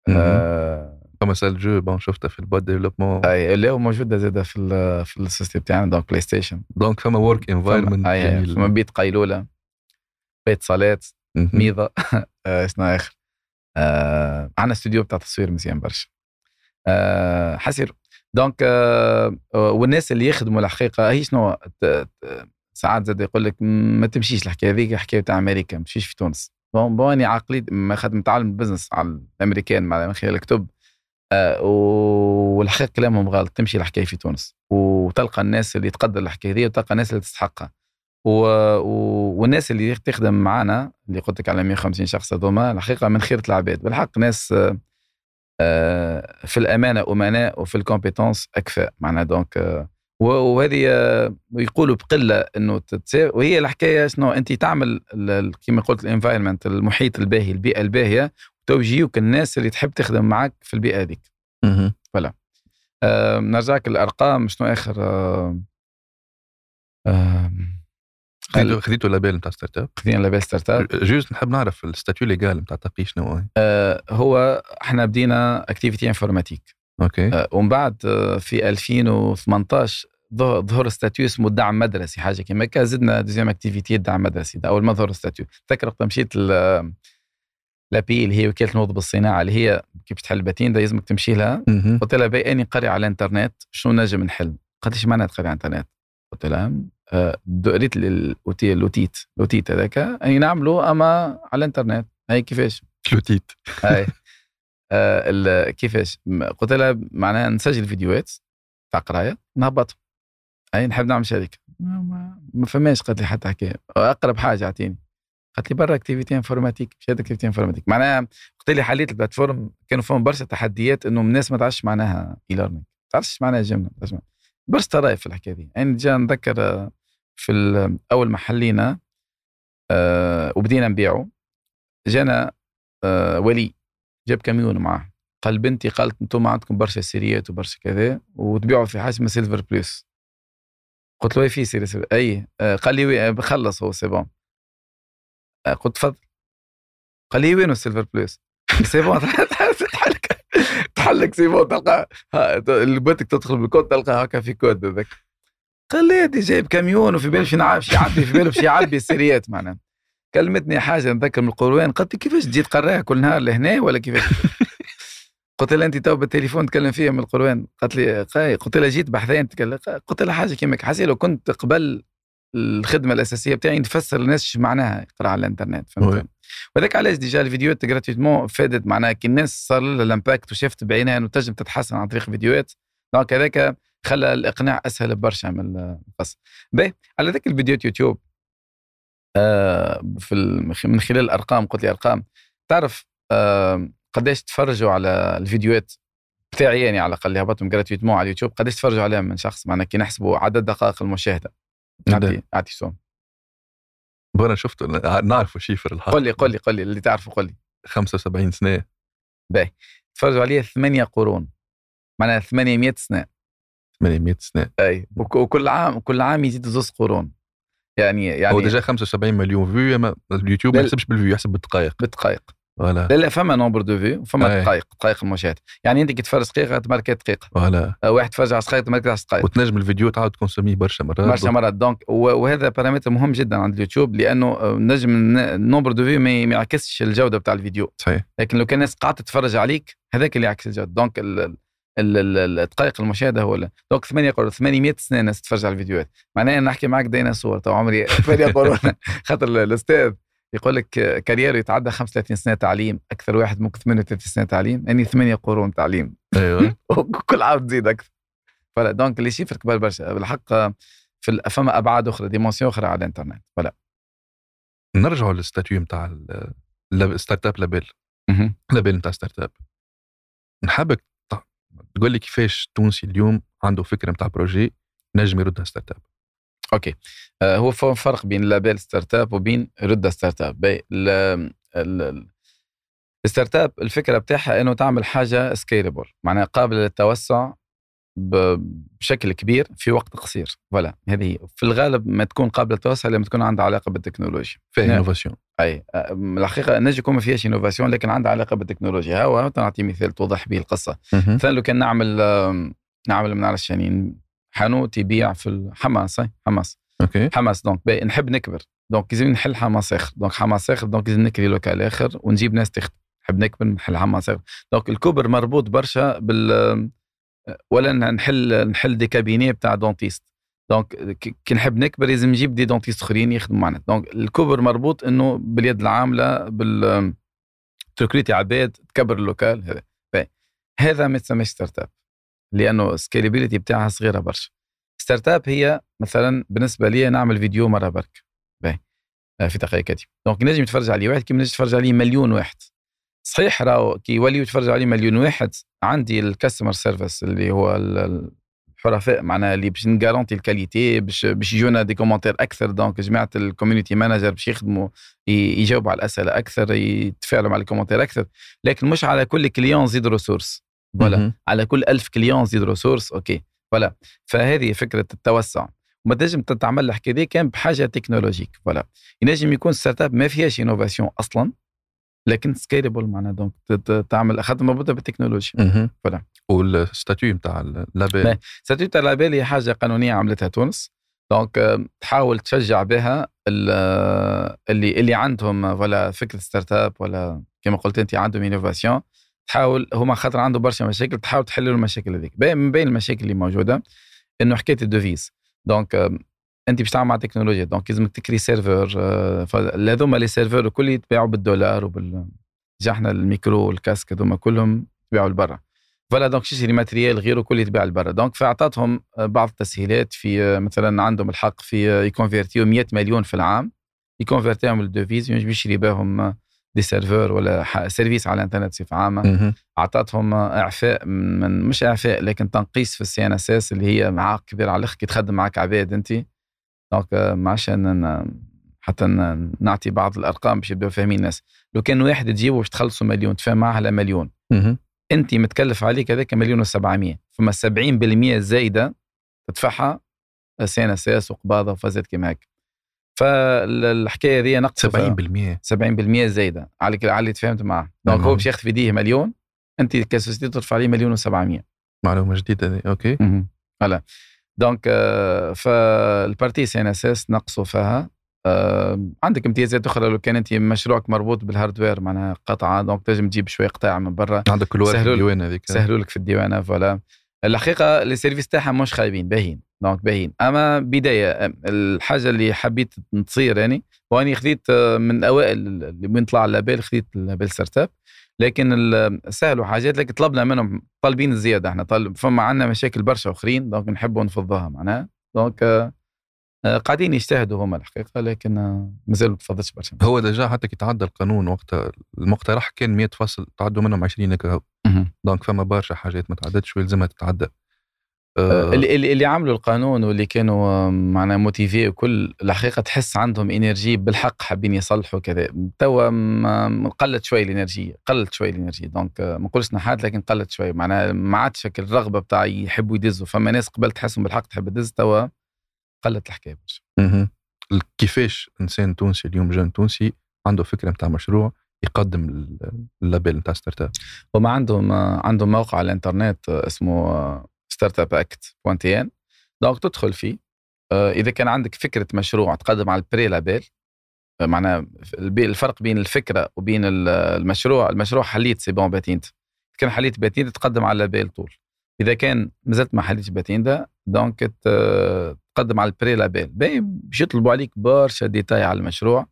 آه سال جو بون شفتها في البود ديفلوبمون اي اللي هو موجوده زاده في ال في السيستم بتاعنا دونك بلاي ستيشن دونك فما ورك انفايرمنت جميل فما بيت قيلوله بيت صالات ميضه شنو اخر آه عندنا استوديو بتاع تصوير مزيان برشا آه حسير دونك آه والناس اللي يخدموا الحقيقة هي شنو ساعات زاد يقول لك ما تمشيش الحكاية هذيك حكايه تاع أمريكا ما تمشيش في تونس bon بوني عقلي ما خدم متعلم business على الامريكان من خلال الكتب والحقيقة كلامهم غلط. تمشي الحكاية في تونس. وتلقى الناس اللي تقدر الحكاية هذه وتلقى الناس اللي تستحقها. و... و... والناس اللي تخدم معنا اللي قلت لك على 150 شخص هذوما الحقيقة من خيرة العباد. بالحق ناس آه في الأمانة امناء وفي ال compétence أكفاء. معناها donc وهذه يقولوا بقلة إنه تتساوي وهي الحكاية شنو؟ أنت تعمل كما قلت ال environment المحيط الباهي البيئة الباهية وتوجيهك الناس اللي تحب تخدم معك في البيئة هذيك. voilà آه نرجعك الارقام شنو آخر آه آه خذيتوا label نتاع startup؟ خذينا label startup. juste نحب نعرف ال statut légal نتاع تقي شنو هو آه هو إحنا بدينا activité informatique OK. آه ومن بعد آه في 2018 ظهر statut اسمه دعم مدرسي حاجة كيما هكا زدنا deuxième activité دعم مدرسي ده أول ما ظهر statut تذكر وقت مشيت l'API اللي هي وكالة النهوضه بالصناعة اللي هي كيف تحل patente لازمك تمشي لها. قلت لها باهي اني قاري على الإنترنت شنو نجم نحل؟ قالت لي معناها تقري على الإنترنت؟ قلت لها قريت l'étude l'étude l'étude هذاك أي نعمله أما على الإنترنت. هي كيفاش؟ l'étude. هاي. آه كيفاش؟ قلت لها معناها نسجل فيديوهات تاع قراية نهبطهم أي نحب نعمل شركة. ما, ما فماش قالت لي حتى حكاية. أقرب حاجة اعطيني قالت لي برا activité informatique مشيت activité informatique معناها قلت لي حليت ال plateforme كانوا فيهم برشا تحديات إنه الناس ما تعرفش معناها e-learning ما تعرفش معناها. جمله برشا طرايف في الحكاية دي. يعني جا نذكر في أول ما حلينا أه وبدينا نبيعه. جانا أه ولي جاب كاميون معاه. قال بنتي قالت أنتم عندكم برشا سيريات وبرشا كذا وتبيعوا في حاجة اسمها سيلفر بلس قلت له في سيري سيلفر اي آه قال لي بخلص هو سي بون. آه قلت تفضل قال لي وينو السيلفر بلس سي بون تحلك. تحلك سي بون تلقى بدك تدخل بالكود تلقى هكا في كود هذاك. قال لي دي جايب كاميون وفي باله باش يعبي في باله باش يعبي السيريات معناها. كلمتني حاجة نذكر من القيروان قالت لي كيفاش تجي تقراها كل نهار لهنا ولا كيفاش؟ قلت لها أنت تو بالتليفون تكلم فيها من القيروان قالت لي قلت لها جيت بحثين قلت لها حاجة كيما حسي لو كنت قبل الخدمة الأساسية بتاعي نفسر للناس معناها يقرأ على الإنترنت فهمت؟ وذاك علاش déjà الفيديوهات gratuitement فادت معناها كي الناس صار لها ال impact وشافت بعينها إنه تنجم تتحسن عن طريق فيديوهات. donc هذاك خلى الإقناع أسهل برشا من القصة. باهي على ذاك الفيديوهات يوتيوب آه في من خلال الارقام قلت لي أرقام. تعرف آه قديش تفرجوا على الفيديوهات بتاعي يعني على الأقل اللي هبطهم gratuitement على اليوتيوب قديش تفرجوا عليها من شخص؟ معناها كي نحسبوا عدد دقائق المشاهدة. اعطي اعطي somme وأنا شفت نعرفوا chiffre الحق. قول لي قول لي قول لي اللي تعرفه قول لي. 75 سنه باهي. تفرجوا عليه ثمانية قرون. معناها 800 سنة. 800 سنه أي وكل عام كل عام يزيد زوز قرون. يعني يعني هو déjà 75 مليون vues اما اليوتيوب ما يحسبش بال vue يحسب بالدقائق بالدقائق ولا لا لا فما nombre de vues وفما دقائق دقائق المشاهده يعني أنت كي تفرج دقيقة تماركي دقيقة. ولا واحد تفرج 10 دقائق تماركي 10 دقائق وتنجم الفيديو تعاود تكونسوميه برشا مرات برشا مرات. donc وهذا بارامتر مهم جدا عند اليوتيوب لأنه نجم ال nombre de vues ما يعكسش الجودة بتاع الفيديو. صحيح. لكن لو كان الناس قاعدة تتفرج عليك هذاك اللي يعكس الجودة. donc ال- ال- ال- الدقائق المشاهدة هو donc 8 قرون 800 سنة الناس تتفرج على الفيديوهات. معناها نحكي معك ديناصور تو عمري 8 قرون خاطر ال- الأستاذ يقول لك carrière يتعدى 35 سنة تعليم أكثر واحد ممكن 38 سنة تعليم يعني 8 قرون تعليم. أيوه. وكل عام تزيد أكثر. voilà donc les chiffres كبار برشا. بالحق في فما أبعاد أخرى dimensions أخرى على الإنترنت. voilà. نرجعوا لل statut نتاع ال- ال- startup label. label نتاع startup نحبك تقول لي كيفاش تونسي اليوم عنده فكرة نتاع projet نجم يردها startup OK. آه، هو فرق بين label startup وبين رده startup ال startup الفكرة بتاعها إنه تعمل حاجة scalable معناها قابلة للتوسع بشكل كبير في وقت قصير. ولا هذه هي. في الغالب ما تكون قابلة للتوسع لما تكون عندها علاقة بالتكنولوجيا. فيها نعم. innovation أي آه، الحقيقة نجي يكون ما فيهاش innovation لكن عندها علاقة بالتكنولوجيا. هو نعطي مثال توضح به القصة. مثلا لو كان نعمل نعمل ما نعرفش يعني حانوت يبيع في الحماص أي، حماص. OK. حماص donc نحب نكبر. donc لازم نحل حماص آخر. donc حماص آخر donc لازم نكري local آخر ونجيب ناس تخدم. نحب نكبر نحل حماص آخر. donc الكبر مربوط برشا بال ولا نحل نحل des cabinets بتاع dentiste donc كي نحب نكبر لازم نجيب des dentistes أخرين يخدموا معنا. donc الكبر مربوط إنه باليد العاملة بال تركريتي عباد تكبر ال local هذا. هذا ما يتسمىش startup لأنه scalability بتاعها صغيرة برشا. startup هي مثلا بالنسبة لي نعمل فيديو مرة برك. باهي. آه، في دقائق كاتب donc نجم يتفرج عليه واحد كي نجم يتفرج عليه مليون واحد. صحيح راهو كي يوليو يتفرج عليه مليون واحد عندي ال customer service اللي هو ال- ال- الحرفاء معناها اللي باش نجارونتي ال qualité باش باش يجونا des commentaires أكثر. donc جماعة ال community manager باش يخدموا يجاوبوا على الأسئلة أكثر يتفاعلوا مع ال commentaires أكثر. لكن مش على كل client يزيد ressource voilà. على كل ألف client يزيد ressource أوكي voilà فهذه فكرة التوسع وما تنجم تعمل الحكاية دي كان بحاجة technologique voilà ينجم يكون start-up ما فيهاش innovation أصلا لكن scalable معناها donc تعمل خاطر مربوطة بالتكنولوجيا. voilà. وال statut نتاع ال label ما- statut ال label هي حاجة قانونية عملتها تونس donc آه، تحاول تشجع بها آه، اللي اللي عندهم ولا فكرة start-up ولا كما قلت أنت عندهم innovation تحاول هما خاطر عنده برشا مشاكل تحاول تحل له المشاكل هذيك. من بين المشاكل اللي موجودة إنه حكاية ال devise. donc أنت باش تعمل مع تكنولوجيا donc لازمك تكري serveur آه، فهذوما les serveurs الكل يتباعوا بالدولار وبال جا إحنا الميكرو والكاسك هذوما كلهم يتباعوا لبرا. voilà donc تشتري matériel غيره كل يتباع لبرا. donc فأعطتهم آه، بعض التسهيلات في آه، مثلا عندهم الحق في ي convertيو 100 مليون في العام ي convertيهم لل devise ينجم يشري بهم des serveurs ولا service على الإنترنت بصفة عامة. أعطتهم إعفاء من مش إعفاء لكن تنقيص في ال CNSS اللي هي عائق كبير على الآخر كي تخدم معك عباد أنت. donc آه، ما ن- حتى نعطي بعض الأرقام باش يبداو فاهمين الناس. لو كان واحد تجيبه باش تخلصوا مليون تفهم معاه على مليون. أنت متكلف عليك هذاك مليون و700 فما 70% زايدة تدفعها CNSS وقباضة وفازات كيما هيك فالحكاية هذه نقص 70% 70% زايدة. على اللي تفاهمت معاه. donc نعم. هو باش ياخذ في يديه مليون انت ك société تدفع عليه مليون و700 معلومة جديدة هذه okay. voilà donc آه، فال partie CNSS نقصوا فيها. آه، عندك امتيازات أخرى لو كان انت مشروعك مربوط بال hardware معناها قطعة. donc تنجم تجيب شوية قطع من برا. عندك كل واحد سهلوا لك- ديوان هذيك. سهلوا لك في الديوانة voilà. الحقيقة les services تاعها مش خايبين باهين donc باهين أما بداية الحاجة اللي حبيت تصير يعني وأني خذيت آه، من أوائل اللي من طلع ال label خذيت ال label start-up. لكن سهلوا حاجات لكن طلبنا منهم طالبين الزياده إحنا طالب فما عندنا مشاكل برشا آخرين donc نحبوا نفضها معناها. donc آه، آه، قاعدين يجتهدوا هما الحقيقة لكن مازالوا ما تفضلش برشا. هو déjà حتى كي تعدى القانون وقتها المقترح كان 100 فصل تعدوا منهم 20 هكا هو. مهم. donc فما برشا حاجات ما تعدتش ويلزمها تتعدى اللي اللي اللي عملوا القانون واللي كانوا آه، معناها motivés وكل الحقيقة تحس عندهم énergie بالحق حابين يصلحوا كذا. توا قلت شوي ال énergie قلت شوي ال énergie donc آه، ما نقولش نحات لكن قلت شوي. معناها ما عادش الرغبة بتاع يحبوا يدزوا. فما ناس قبل تحسهم بالحق تحب تدز توا قلت الحكاية برشا. كيفاش إنسان تونسي اليوم jeune تونسي عنده فكرة نتاع مشروع يقدم ال- label نتاع start-up؟ هما عندهم آه، عندهم موقع على الإنترنت آه، اسمه Startup Act point tn donc تدخل فيه. آه، إذا كان عندك فكرة مشروع تقدم على ال pré-label آه، معناها الفرق بين الفكرة وبين ال- المشروع المشروع حليت c'est bon patente كان حليت patente تقدم على label طول. إذا كان مازلت ما حليتش باتيندا donc تقدم على ال pré-label. باش يطلبوا عليك برشا ديتاي على المشروع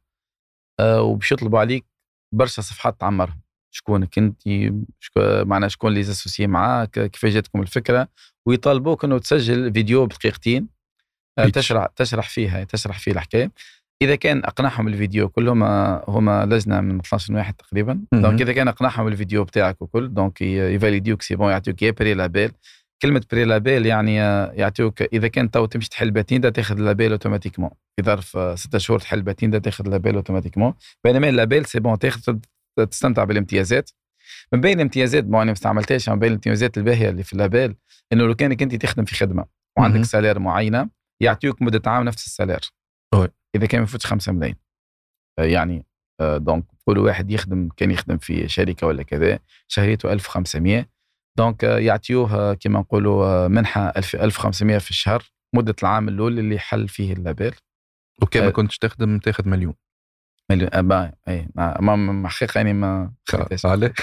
آه، وباش يطلبوا عليك برشا صفحات تعمرهم. شكونك انت شكو معناها شكون اللي associé معاك كيفاش جاتكم الفكرة ويطالبوك انه تسجل فيديو بدقيقتين آه،. تشرح تشرح فيها تشرح فيه الحكاية. إذا كان أقنعهم الفيديو كلهم هما لجنة من 12 واحد تقريبا. donc إذا كان أقنعهم الفيديو بتاعك وكل donc ي validيوك c'est bon يعطيوك يا pré-label كلمة pré-label يعني آه، يعطيوك إذا كان تو تمشي تحل باتيندا تاخذ ال label automatiquement في ظرف آه، ستة شهور تحل باتيندا تاخذ ال label automatiquement بينما ال label c'est bon تاخذ تستمتع بالامتيازات من بين الامتيازات bon أنا ما استعملتهاش من بين الامتيازات الباهية اللي في ال label إنه لو كانك أنت تخدم في خدمة وعندك. salaire معينة يعطيوك مدة عام نفس السالير. إذا كان ما يفوتش 5 ملايين آه، يعني آه، donc كل واحد يخدم كان يخدم في شركة ولا كذا شهريته 1500 donc آه، يعطيوه كما نقولوا منحة 1000 1500 في الشهر مدة العام الأول اللي حل فيه ال label وكان ما. كنتش تخدم تاخذ مليون مليون. آه، با اي ما حقيقه يعني ما. عليه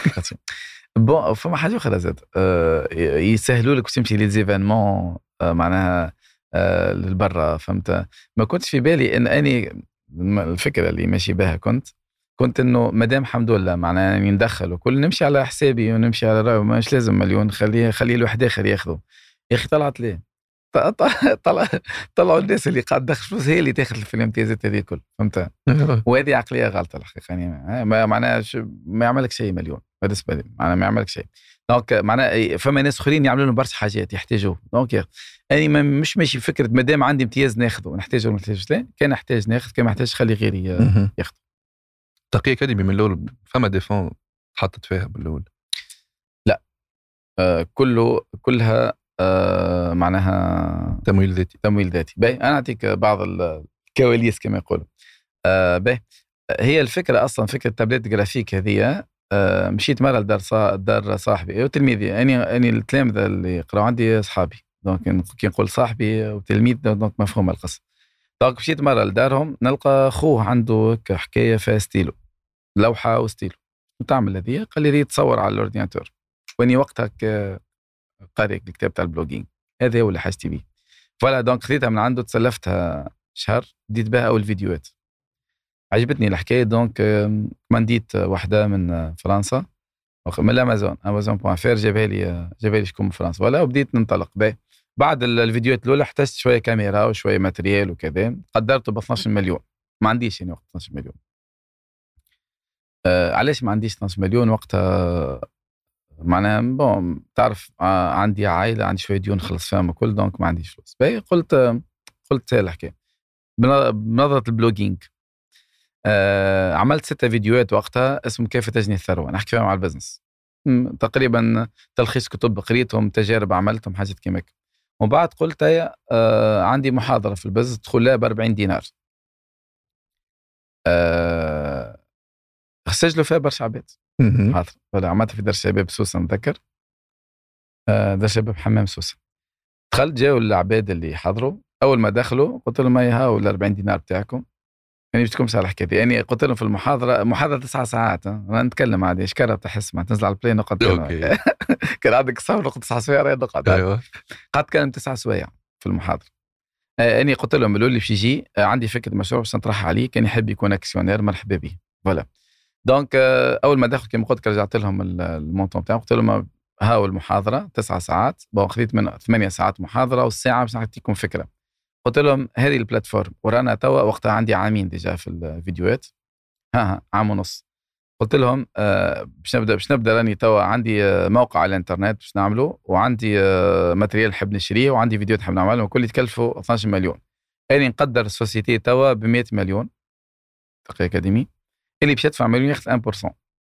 بون فما حاجة أخرى زاد. آه، يسهلوا لك تمشي ليزيفينمون آه، معناها للبرا فهمت؟ ما كنتش في بالي إن أني الفكرة اللي ماشي بها كنت كنت إنه مدام الحمد لله معناها يعني ندخل وكل نمشي على حسابي ونمشي على راي مش لازم مليون خليه خليه الواحد آخر ياخذه. يا أخي طلعت ليه؟ طلع طلعوا الناس اللي قاعد تدخل فلوس هي اللي تاخذ في الامتيازات هذه الكل فهمت؟ وهذه عقلية غلط الحقيقة يعني ما معناها ما يعملك شيء مليون بالنسبة لي معناها ما يعملك شيء. donc معناها فما ناس أخرين يعملوا لهم برشا حاجات يحتاجوه. donc أنا ما- مش ماشي فكره ما دام عندي امتياز ناخذه نحتاجه ولا ما نحتاجوش؟ لا كان نحتاج ناخذ كان ما نحتاج خلي غيري ي- مهم. ياخذ. TakiAcademy من الأول فما des fonds تحطت فيها بالأول؟ آه كله كلها آه معناها تمويل ذاتي. تمويل ذاتي. باهي أنا أعطيك بعض الكواليس كما يقولوا. آه باهي. هي الفكرة أصلا فكرة tablette graphique هذه آه مشيت مرة لدار صا... دار صاحبي وتلميذي أني أني التلامذه اللي يقراوا عندي أصحابي. donc كي نقول صاحبي وتلميذ donc مفهوم القصة. donc مشيت مرة لدارهم نلقى خوه عنده حكاية فيها ستيلو لوحة وستيلو. وتعمل هذه؟ قال لي تصور على ال ordinateur. وأني وقتها قارئ الكتاب تاع ال blogging هذا هو اللي حاجتي بيه. voilà donc خذيتها من عنده تسلفتها شهر بديت بها أول فيديوهات. عجبتني الحكاية donc آم، commandيت واحدة من فرنسا. من الأمازون أمازون point fr جابها لي جابها لي شكون من فرنسا. ولا وبديت ننطلق. به بعد ال- الفيديوهات الأولى احتجت شوية كاميرا وشوية matériel وكذا. قدرته ب 12 مليون. ما عنديش يعني وقت 12 مليون. آه علاش ما عنديش 12 مليون؟ وقتها معناها bon تعرف آه عندي عائلة عندي شوية ديون نخلص فيهم وكل donc ما عنديش فلوس. باهي قلت قلت الحكاية. بن- بنظرة ال blogging. آه عملت ستة فيديوهات وقتها اسم كيف تجني الثروة. نحكي فيهم على ال business. تقريبا تلخيص كتب قريتهم تجارب عملتهم حاجات كيما هيك. ومن بعد قلت هيا آه عندي محاضرة في ال business تدخل لها ب 40 دينار سجلوا فيها برشا عباد. حاضر. عملتها في دار الشباب سوسة نتذكر آه، دار الشباب حمام سوسة. دخلت جاوا العباد اللي حضروا أول ما دخلوا قلت لهم هاي هاو ال 40 دينار بتاعكم. يعني باش تكون على الحكاية. يعني قلت لهم في المحاضرة محاضرة تسعة ساعات. أنا نتكلم عادي اشكرها تحس ما تنزل على البلاي نقعد كان عندك صبر نقعد تسعة سوايع نقعد أيوه. قعدت كلام تسعة سوايع في المحاضرة. آه، اني قلت لهم الأول اللي باش يجي آه، عندي فكرة مشروع باش نطرحها عليه كان يحب يكون actionnaire مرحبا به voilà. donc آه، أول ما دخل كما قلت رجعت لهم ال- ال montant بتاعهم. قلت لهم هاو المحاضرة؟ تسعة ساعات. bon خذيت من ثمانية ساعات محاضرة والساعة باش نعطيكم فكرة. قلت لهم هذه ال plateforme. ورانا توا وقتها عندي عامين déjà في الفيديوهات ها ها عام ونص. قلت لهم آه، باش نبدأ باش نبدأ راني توا عندي آه، موقع على الإنترنت باش نعمله وعندي matériel نحب نشريه وعندي فيديوهات نحب نعملهم وكل يتكلفوا 12 مليون. أني نقدر ال société توا ب 100 مليون. TakiAcademy. اللي باش يدفع مليون ياخذ 1%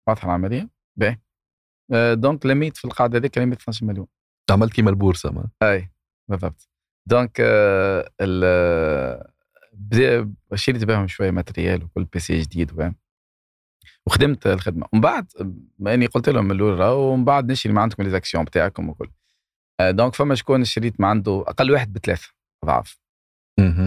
واضحه العملية باهي donc لميت في القاعده هذيك لميت 12 مليون عملت كيما البورصة ما. أي بالضبط. donc ال آه، بدا- شريت بهم شوية matériel وكل PC جديد وفاهم وخدمت الخدمة. ومن بعد اني قلت لهم من الأول راهو ومن بعد نشري ما عندكم les actions بتاعكم وكل. donc فما شكون شريت ما عنده أقل واحد بثلاثة أضعاف.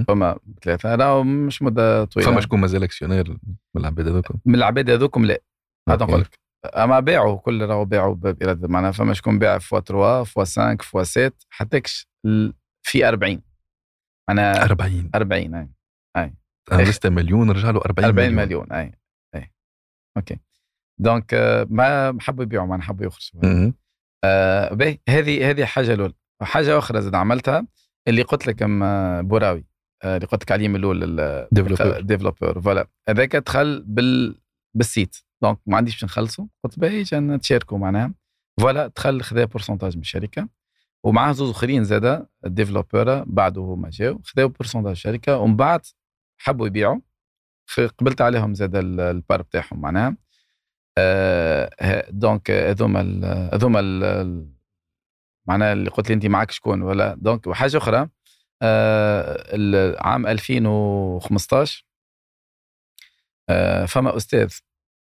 فما بثلاثة. راهو مش مدة طويلة. فما شكون مازال actionnaire من العباد هذوكم. من العباد هذوكم لا. هذا. نقول لك أما باعوا كل راهو باعوا باراده معناها فما شكون باع فوا 3 فوا 5 فوا 7 حتىكش في 40 معناها 40 40 أي. أي. لسه مليون رجع له 40, 40 مليون, مليون. أي. أي. OK. donc ما حبوا يبيعوا ما حبوا يخرجوا. آه هذه هذه حاجة الأولى. وحاجه أخرى زاد عملتها. اللي قلت لك بوراوي آه اللي قلت لك عليه من الأول développeur voilà. هذاك دخل بال بال site. donc ما عنديش باش نخلصوا قلت باهي نتشاركوا معناها. voilà دخل خذا pourcentage من الشركة. ومعاه زوز آخرين زادا ال développeur بعده هما جاو خذاو pourcentage الشركة. ومن بعد حبوا يبيعوا. قبلت عليهم زاد ال part بتاعهم معناها. آه donc هذوما هذوما معناها اللي قلت لي انت معك شكون ولا donc وحاجة أخرى آه عام 2015 آه فما أستاذ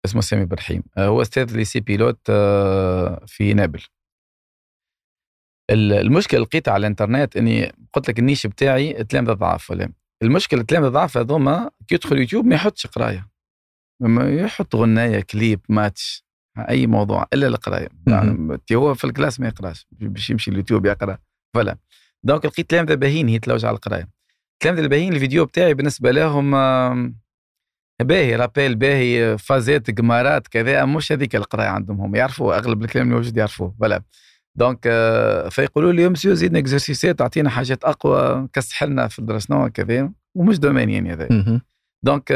اسمه سامي برحيم آه هو أستاذ lycée pilote آه في نابل. المشكلة لقيتها على الإنترنت إني قلت لك ال niche بتاعي تلامذه ضعاف voilà المشكلة التلامذه ضعف هذوما كي يدخل يوتيوب ما يحطش قراية ما يحط غناية clip match. أي موضوع إلا القرايه يعني هو في ال classe ما يقراش باش يمشي اليوتيوب يقرأ voilà. donc لقيت تلامذه باهين يتلوج على القرايه التلامذه الباهين الفيديو بتاعي بالنسبة لهم باهي rappel باهي فازات قمارات كذا مش هذيك القرايه عندهم هم يعرفوا أغلب الكلام اللي موجود يعرفوه voilà. donc فيقولوا لي مسيو زيدنا exerciceات تعطينا حاجات أقوى كسح لنا في الدراسنا كذا ومش domaine يعني هذا. donc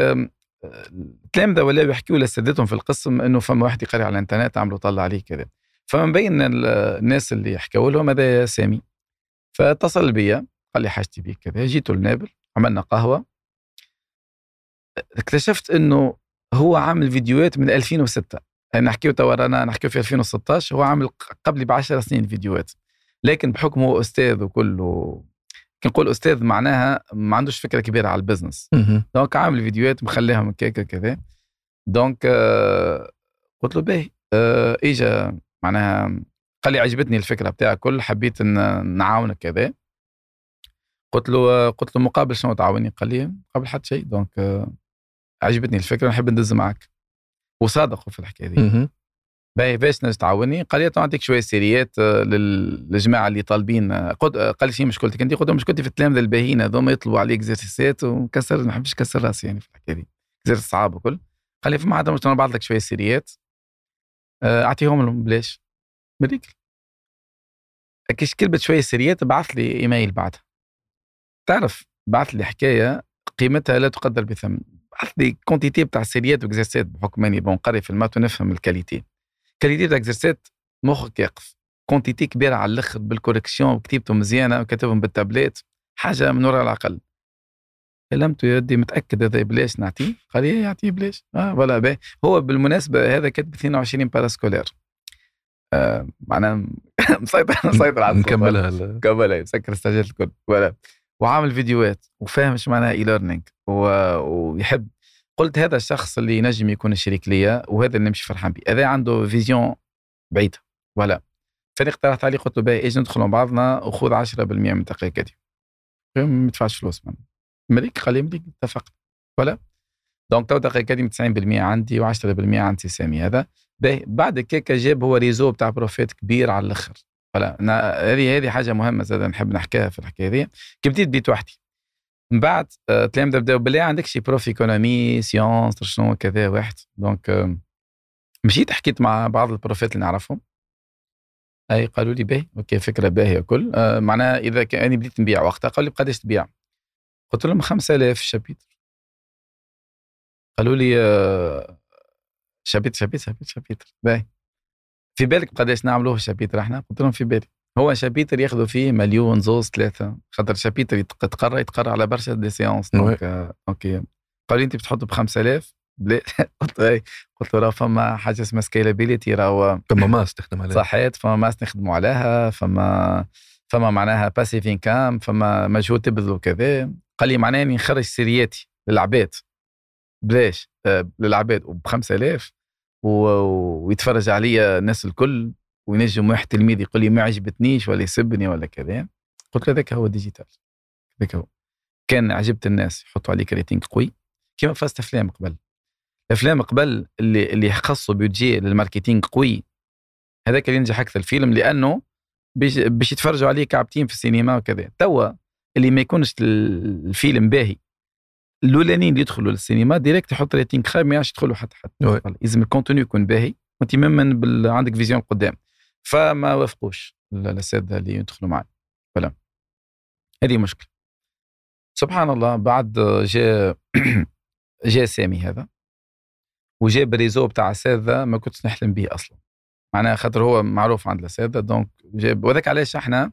التلامذه ولاو يحكيوا لسادتهم في القسم إنه فما واحد يقرا على الإنترنت عملوا طلع عليه كذا فمن بين الناس اللي حكوا لهم هذا سامي. فاتصل بيا قال لي حاجتي بيك كذا جيت لنابل عملنا قهوة. اكتشفت إنه هو عامل فيديوهات من 2006 يعني نحكيو توا رانا نحكيو في 2016 هو عامل قبلي ب 10 سنين فيديوهات. لكن بحكم هو أستاذ وكله كي نقول أستاذ معناها ما عندوش فكرة كبيرة على ال business donc عامل فيديوهات مخليها من كيكة كذا. donc آه قلت له باهي. آه إجا معناها قال لي عجبتني الفكرة بتاعك كل حبيت إن نعاونك كذا. قلت له قلت له مقابل شنو تعاوني؟ قال لي مقابل حتى شيء. donc آه عجبتني الفكرة نحب ندز معك. وصادقوا في الحكاية دي. باهي باش تعاوني. قال لي نعطيك شوية sérieات آه، للجماعة اللي طالبين آه، قد آه، قال لي شنو مشكلتك أنت قلت مشكلتي في التلامذه الباهيين هذوما يطلبوا عليك exerciceات وكسر ما نحبش نكسر راسي يعني في الحكاية دي. exercices صعاب وكل. قال لي فما عدم أنا نبعث لك شوية sérieات. أعطيهم لهم. بلاش؟ مريك كيش كلمه شوية sérieات بعث لي إيميل بعدها. تعرف بعث لي حكاية قيمتها لا تقدر بثمن. بعث لي quantité بتاع سيريات واكزرسيسات بحكم أني بنقري في ال maths ونفهم ال qualité qualité تاع exercices مخك يقف. quantité كبيرة على الأخر بال correction وكتيبته مزيانة وكتبهم بالتابليت حاجة من وراء العقل. كلمته يا ودي متأكد هذا بلاش نعطيه؟ قال لي إيه، يعطيه بلاش؟ آه ولا هو بالمناسبة هذا كتب 22 parascolaire آه معناها مسيطر مسيطر على نكملها نكملها مسكر استعجلت الكل. ولا وعامل فيديوهات وفاهم إيش معناها e-learning ويحب قلت هذا الشخص اللي ينجم يكون الشريك ليا وهذا اللي نمشي فرحان به هذا عنده vision بعيدة. voilà فانا اقترحت عليه قلت له باهي إيش ندخل مع بعضنا وخذ 10% من دقيقتي ما يدفعش فلوس من مريك قال لي مريك اتفقنا voilà donc تو تاكي أكاديمي 90% عندي و10% عند سامي هذا باهي. بعد كيكا جاب هو réseau بتاع بروفيت كبير على الأخر. voilà هذه هذه حاجة مهمة زاد نحب نحكيها في الحكاية هذه. كي بديت بيت وحدي؟ من بعد آه، تلامذة بداو بالله عندك شي prof économie science شنو كذا واحد. donc مشيت حكيت مع بعض البروفيت اللي نعرفهم. أي قالوا لي باهي OK فكرة باهية كل آه معناها إذا كان بديت نبيع وقتها قالوا لي بقداش تبيع؟ قلت لهم 5000 chapitre. قالوا لي آه chapitre chapitre chapitre chapitre. باهي. في بالك بقداش نعملوه chapitre إحنا؟ قلت لهم في بالي. هو chapitre ياخذوا فيه مليون زوز ثلاثة خاطر chapitre يتقرا يتقرا على برشا des séances donc OK. قالوا انت بتحط ب 5000 قلت اي قلت له فما حاجة اسمها scalability راهو فما masse تخدم عليها. صحيت فما masse نخدموا عليها فما فما معناها passive income فما مجهود تبذلوا كذا قال لي معناها إني نخرج سيرياتي للعباد. بلاش؟ آه للعباد وب 5000 ويتفرج عليا الناس الكل. وينجم واحد تلميذ يقول لي ما عجبتنيش ولا يسبني ولا كذا قلت له ذاك هو ال digital ذاك هو. كان عجبت الناس يحطوا عليك rating قوي كما فازت أفلام قبل. افلام قبل اللي اللي خصوا budget لل marketing قوي هذاك اللي ينجح أكثر فيلم لأنه باش يتفرجوا عليه كعبتين في السينما وكذا. توا اللي ما يكونش الفيلم باهي. الأولانيين اللي يدخلوا للسينما direct يحط rating خايب ما يعرفش يدخلوا حتى حتى. لازم ال contenu يكون باهي. وأنت من بال... عندك vision قدام. فما وافقوش. الاساتذه اللي يدخلوا معي فلا هذه مشكلة. سبحان الله بعد جاء جاء سامي هذا وجاء ب réseau بتاع اساتذه ما كنتش نحلم به أصلا. معناها خاطر هو معروف عند الاساتذه donc جاب وذاك علاش إحنا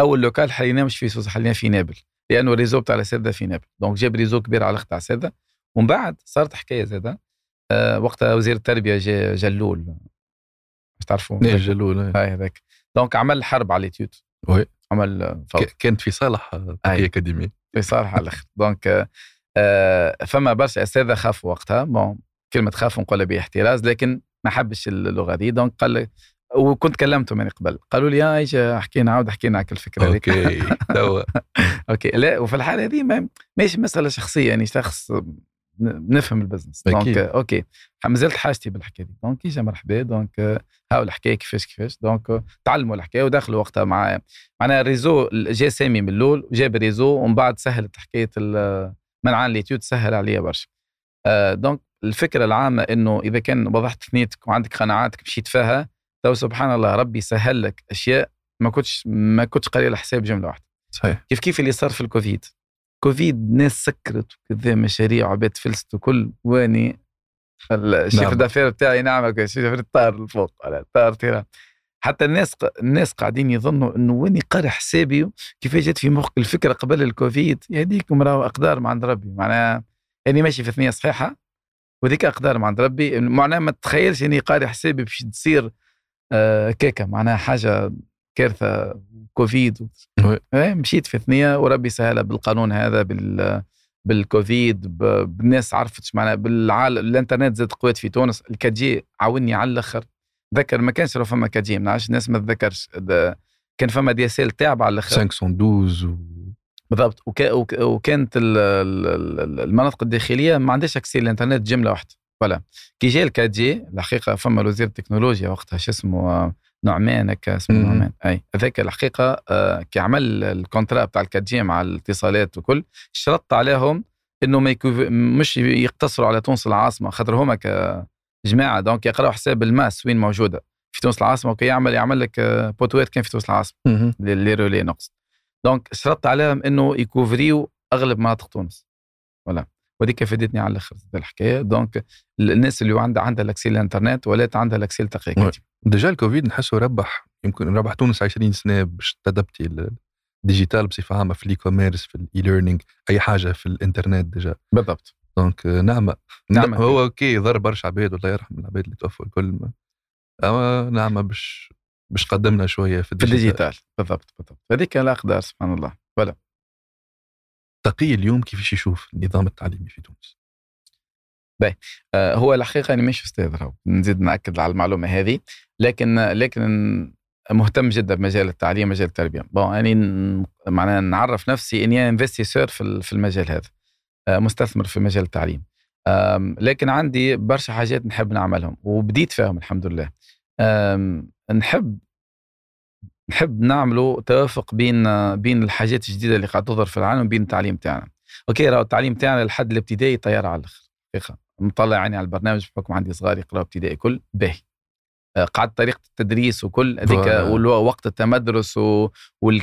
أول local حليناه مش في سوسة حليناه في نابل لأنه ال réseau بتاع الاساتذه في نابل. donc جاب réseau كبير على الأخر اساتذه ومن بعد صارت حكاية زادة أه وقتها وزير التربية جا جلول مش تعرفوا. إيه جلول هاي هذاك. donc عمل حرب على اليوتيوب. oui. عمل فوق. كانت في صالح أكاديمي. في صالح على الأخر. donc أه فما برشا اساتذه خافوا وقتها. bon كلمة خافوا نقولها باحتراز لكن ما حبش اللغة دي. donc قال وكنت كلمته من قبل. قالوا لي يا أجي احكي نعاود احكي لك الفكرة OK. توا. OK. لا وفي الحالة هذه ما ماشي مسألة شخصية. يعني شخص نفهم ال business donc OK ما زلت حاجتي بالحكاية دي. donc اجا مرحبا. donc هاو الحكاية؟ كيفاش كيفاش؟ donc تعلموا الحكاية ودخلوا وقتها مع معناها ال réseau جا سامي من الأول وجاب ال réseau ومن بعد سهلت حكاية منعان ليتيود سهل عليا برشا. donc الفكرة العامة إنه إذا كان وضحت ثنيتك وعندك قناعاتك مشيت فيها تو سبحان الله ربي سهل لك أشياء ما كنتش ما كنتش قاري لها حساب جملة واحدة. صحيح. كيف كيف اللي صار في الكوفيد؟ كوفيد ناس سكرت وكذا مشاريع وعباد فلست وكل. واني ال chiffre نعم. d'affaires بتاعي نعم ال chiffre d'affaires طار لفوق طار تيران. حتى الناس الناس قاعدين يظنوا إنه واني قاري حسابي كيف جات في مخك الفكرة قبل الكوفيد. يهديكم راهو أقدار من عند ربي. معناها أني ماشي في ثنية صحيحة وذيك أقدار من عند ربي. معناها ما تتخيلش أني قاري حسابي باش تصير آه كيكة. معناها حاجة كارثة كوفيد. إيه، مشيت في ثنيه وربي سهلها بالقانون هذا بال بالكوفيد بالناس عرفت معناها بالعالم الإنترنت زاد قوات في تونس. الكاجي عاوني على الآخر. ذكر ما كانش فما كاجي ما الناس ما تذكرش. كان فما DSL تعب على الآخر. 512 و... بالضبط. وكا وكانت المناطق الداخلية ما عندهاش accès للانترنت جملة واحدة. ولا كي جا ال quatre G الحقيقة فما وزير التكنولوجيا وقتها شو اسمه نعمان هكا اسمه نعمان. أي. هذاك الحقيقة آه، كي عمل ال contrat بتاع ال quatre G مع الاتصالات وكل شرط عليهم إنه ما مش يقتصروا على تونس العاصمة خاطر هما كجماعة donc يقرأوا حساب ال masse وين موجودة. في تونس العاصمة وكي يعمل يعمل لك بوتوات كان في تونس العاصمة. les relais نقصد donc شرطت عليهم إنه يكوفريو أغلب مناطق تونس. voilà. وديك فادتني على الآخر الحكاية. donc الناس اللي عندها عندها l'accès الإنترنت ولات عندها l'accès التقييم déjà الكوفيد نحسه ربح. يمكن ربح تونس 20 سنة باش تدبتي ال digital بصفة عامة في ال e-commerce في ال e-learning أي حاجة في الإنترنت déjà. بالضبط. donc نعمة. نعمة هو OK ضر برشا عباد والله يرحم العباد اللي توفوا الكل أما نعمة باش باش قدمنا شوية في ال digital, في ال digital. بالضبط بالضبط. هذيك الاقدار سبحان الله. voilà تقي اليوم كيفاش يشوف النظام التعليمي في تونس؟ باهي. آه هو الحقيقة أنا مش أستاذ راهو نزيد نأكد على المعلومة هذه لكن لكن مهتم جدا بمجال التعليم مجال التربية. bon يعني معناها نعرف نفسي إني investisseur في في المجال هذا. آه مستثمر في مجال التعليم. لكن عندي برشا حاجات نحب نعملهم وبديت فيهم الحمد لله. نحب نحب نعملوا توافق بين بين الحاجات الجديدة اللي قاعد تظهر في العالم وبين التعليم تاعنا. أوكي راهو التعليم تاعنا لحد الابتدائي طياره على الآخر. حقيقه مطلع عيني على البرنامج بحكم عندي صغار يقراوا ابتدائي كل باهي. آه، قعدت طريقة التدريس وكل هذيك وقت التمدرس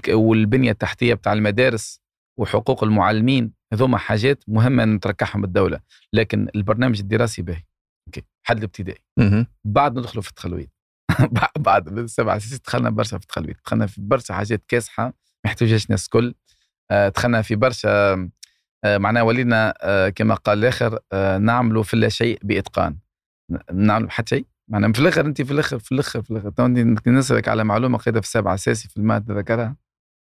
والبنية التحتية بتاع المدارس وحقوق المعلمين هذوما حاجات مهمة نتركحهم الدولة. لكن البرنامج الدراسي باهي. أوكي حد الابتدائي. بعد ندخلوا في التخلويات بعد السبع سنين دخلنا برشا في التخلويات دخلنا في برشا حاجات كاسحة ما يحتاجهاش الناس الكل. آه، دخلنا في برشا آه، معناها ولينا آه، كما قال الآخر نعملوا في لا شيء بإتقان. نعملوا حتى شيء؟ معناها في الآخر أنت في الآخر في الآخر في الآخر. نسألك على معلومة قيدة في السابعه أساسي في المادة ذكرها؟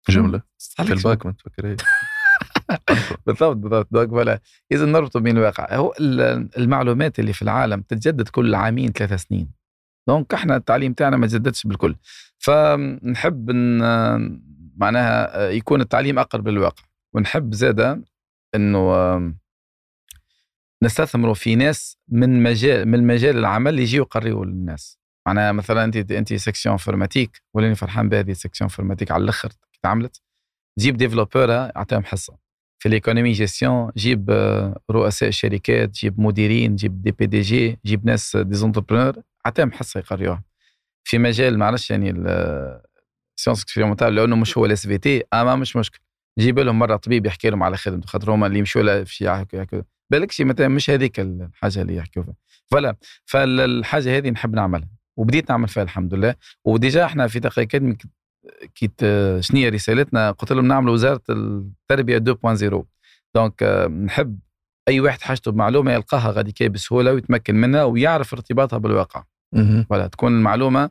جمله في الباك ما تفكر بالضبط بالضبط. donc voilà إذا نربطوا بين الواقع. هو المعلومات اللي في العالم تتجدد كل عامين ثلاثة سنين. donc إحنا التعليم تاعنا ما تجددش بالكل. فنحب معناها يكون التعليم أقرب للواقع. ونحب زاده إنه نستثمروا في ناس من مجال من مجال العمل يجيو يقريوا للناس. معناها مثلا أنت أنت section informatique ولاني فرحان بهذه section informatique على الأخر تعملت. جيب développeur اعطيهم حصة. في ال économie gestion جيب رؤساء الشركات جيب مديرين جيب des PDG جيب ناس des entrepreneurs اعطيهم حصة يقريوها في مجال معلش يعني ال sciences expérimentales لأنه مش هو ال SVT اما مش مشكل. جيب لهم مرة طبيب يحكي لهم على خدمته خاطر هما اللي يمشوا في شيء بالك شيء مثلا مش هذيك الحاجة اللي يحكوا فيها. فلا فالحاجة هذه نحب نعملها. وبديت نعمل فيها الحمد لله. و déjà إحنا في Taki Academy كي شنو رسالتنا قلت لهم نعمل وزارة التربية 2.0 donc نحب أي واحد حاجته بمعلومة يلقاها غادي كي بسهولة ويتمكن منها ويعرف ارتباطها بالواقع. ولا تكون المعلومة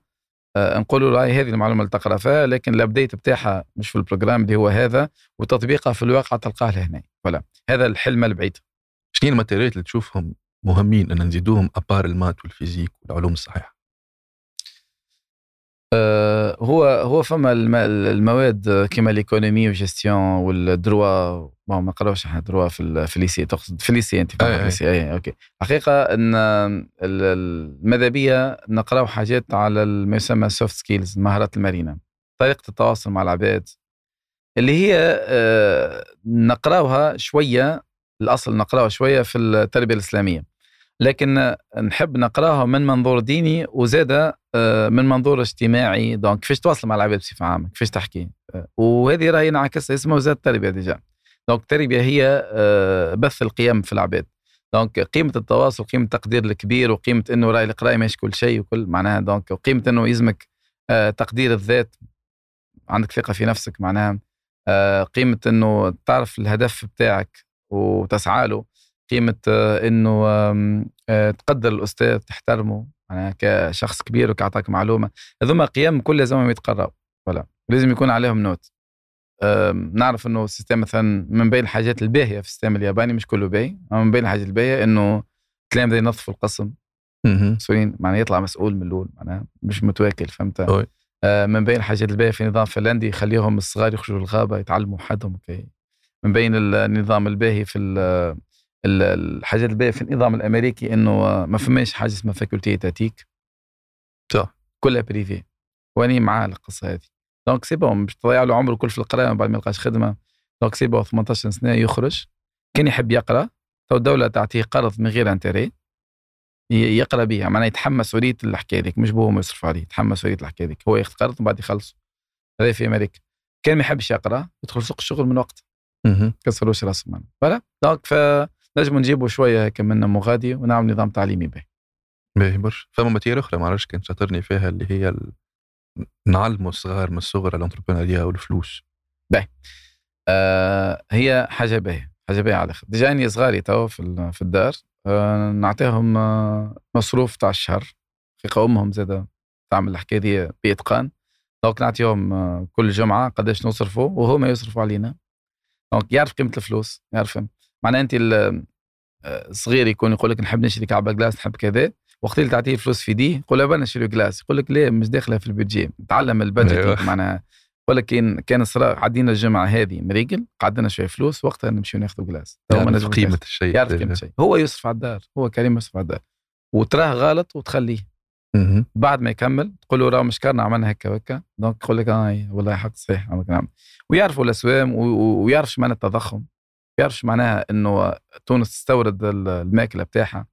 آه، نقولوا له هذه المعلومة اللي تقرأ فيها لكن ال update بتاعها مش في ال programme اللي هو هذا وتطبيقها في الواقع تلقاه لهنا. ولا هذا الحلم البعيد. شنو ال matières اللي تشوفهم مهمين إن نزيدوهم à part ال maths وال physique والعلوم الصحيحة؟ هو هو فما المواد كيما l'économie وال gestion وال droit ما نقراوش إحنا droit في في ال lycée تقصد في ال lycée أنت في ال lycée اي OK. حقيقة إن الماذا بيا نقراو حاجات على ما يسمى soft skills المهارات المرنة طريقة التواصل مع العباد اللي هي أه نقراوها شوية الأصل نقراها شوية في التربية الإسلامية. لكن نحب نقراها من منظور ديني وزاد آه، من منظور اجتماعي donc كيفاش تواصل مع العباد بصفة عامة؟ كيفاش تحكي؟ آه، وهذه راهي ينعكس اسمها وزاد التربية déjà. donc التربية هي آه، بث القيم في العباد. donc قيمة التواصل قيمة التقدير الكبير وقيمة إنه راهي القرايه ماشي كل شيء وكل. معناها donc وقيمه إنه يلزمك تقدير الذات. عندك ثقة في نفسك معناها. قيمة إنه تعرف الهدف بتاعك وتسعى له. قيمة إنه تقدر الأستاذ تحترمه. أنا كشخص كبير وكأعطاك معلومة. هذوما قيم كل لازم يتقرأوا. ولا لازم يكون عليهم note. نعرف إنه ال système مثلا من بين الحاجات الباهية في ال système الياباني مش كله باهي من بين الحاجات الباهية إنه التلامذه ينظفوا القسم. مسؤولين معناها يطلع مسؤول من الأول معناها مش متواكل فهمت؟ آه من بين الحاجات الباهية في نظام فنلندي يخليهم الصغار يخرجوا للغابة يتعلموا حدهم كي من بين النظام الباهي في الحاجات الباهية في النظام الأمريكي إنه ما فماش حاجة اسمها faculté étatique. صح. كلها privée واني معاه القصة هذه. donc c'est bon باش تضيع له عمره كل في القرايه بعد ما يلقاش خدمة. donc c'est bon 18 سنة يخرج. كان يحب يقرأ. تو الدولة تعطيه قرض من غير intérêt يقرأ بها معناها يتحمل مسؤوليه الحكاية ذيك مش بوه يصرف عليه. يتحمل مسؤوليه الحكاية ذيك هو ياخذ قرض ومن بعد يخلص هذا في أمريكا. كان ما يحبش يقرأ. يدخل سوق الشغل من وقت كسروش راسه voilà. donc ف نجم نجيبوا شوية هيك من مغادي ونعمل نظام تعليمي باهي. باهي برشا فما matière أخرى ما عرفتش كان شاطرني فيها اللي هي ال... نعلموا الصغار من الصغر ال entrepreneuriat والفلوس. باهي. آه هي حاجة باهية حاجة باهية على الآخر déjà صغاري تو في, في الدار آه نعطيهم آه مصروف تاع الشهر. حقيقه أمهم زادة تعمل الحكاية دي بإتقان. donc نعطيهم آه كل جمعة قداش نصرفوا وهما يصرفوا علينا. donc يعرف قيمة الفلوس يعرف معناها انت الصغير آه، يكون يقول لك نحب نشري كعبة glace نحب كذا وقت اللي تعطيه فلوس في يده يقول له نشري glace يقول لك ليه مش داخلة في ال budget تعلم ال budget أيوة. معناها لك كان كان الصراحه عدينا الجمعة هذه مريقل قعدنا شوية فلوس وقتها نمشي ناخذ glace يعرف قيمة الشيء. يعرف قيمة الشيء. هو يصرف على الدار هو كريم يصرف على الدار. وتراه غلط وتخليه. بعد ما يكمل تقول له راه مشكرنا عملنا هكا وهكا. donc يقول لك آه والله حق صحيح نعم. ويعرفوا الأسوام ويعرف معنى التضخم. يعرفش معناها إنه تونس تستورد الماكلة بتاعها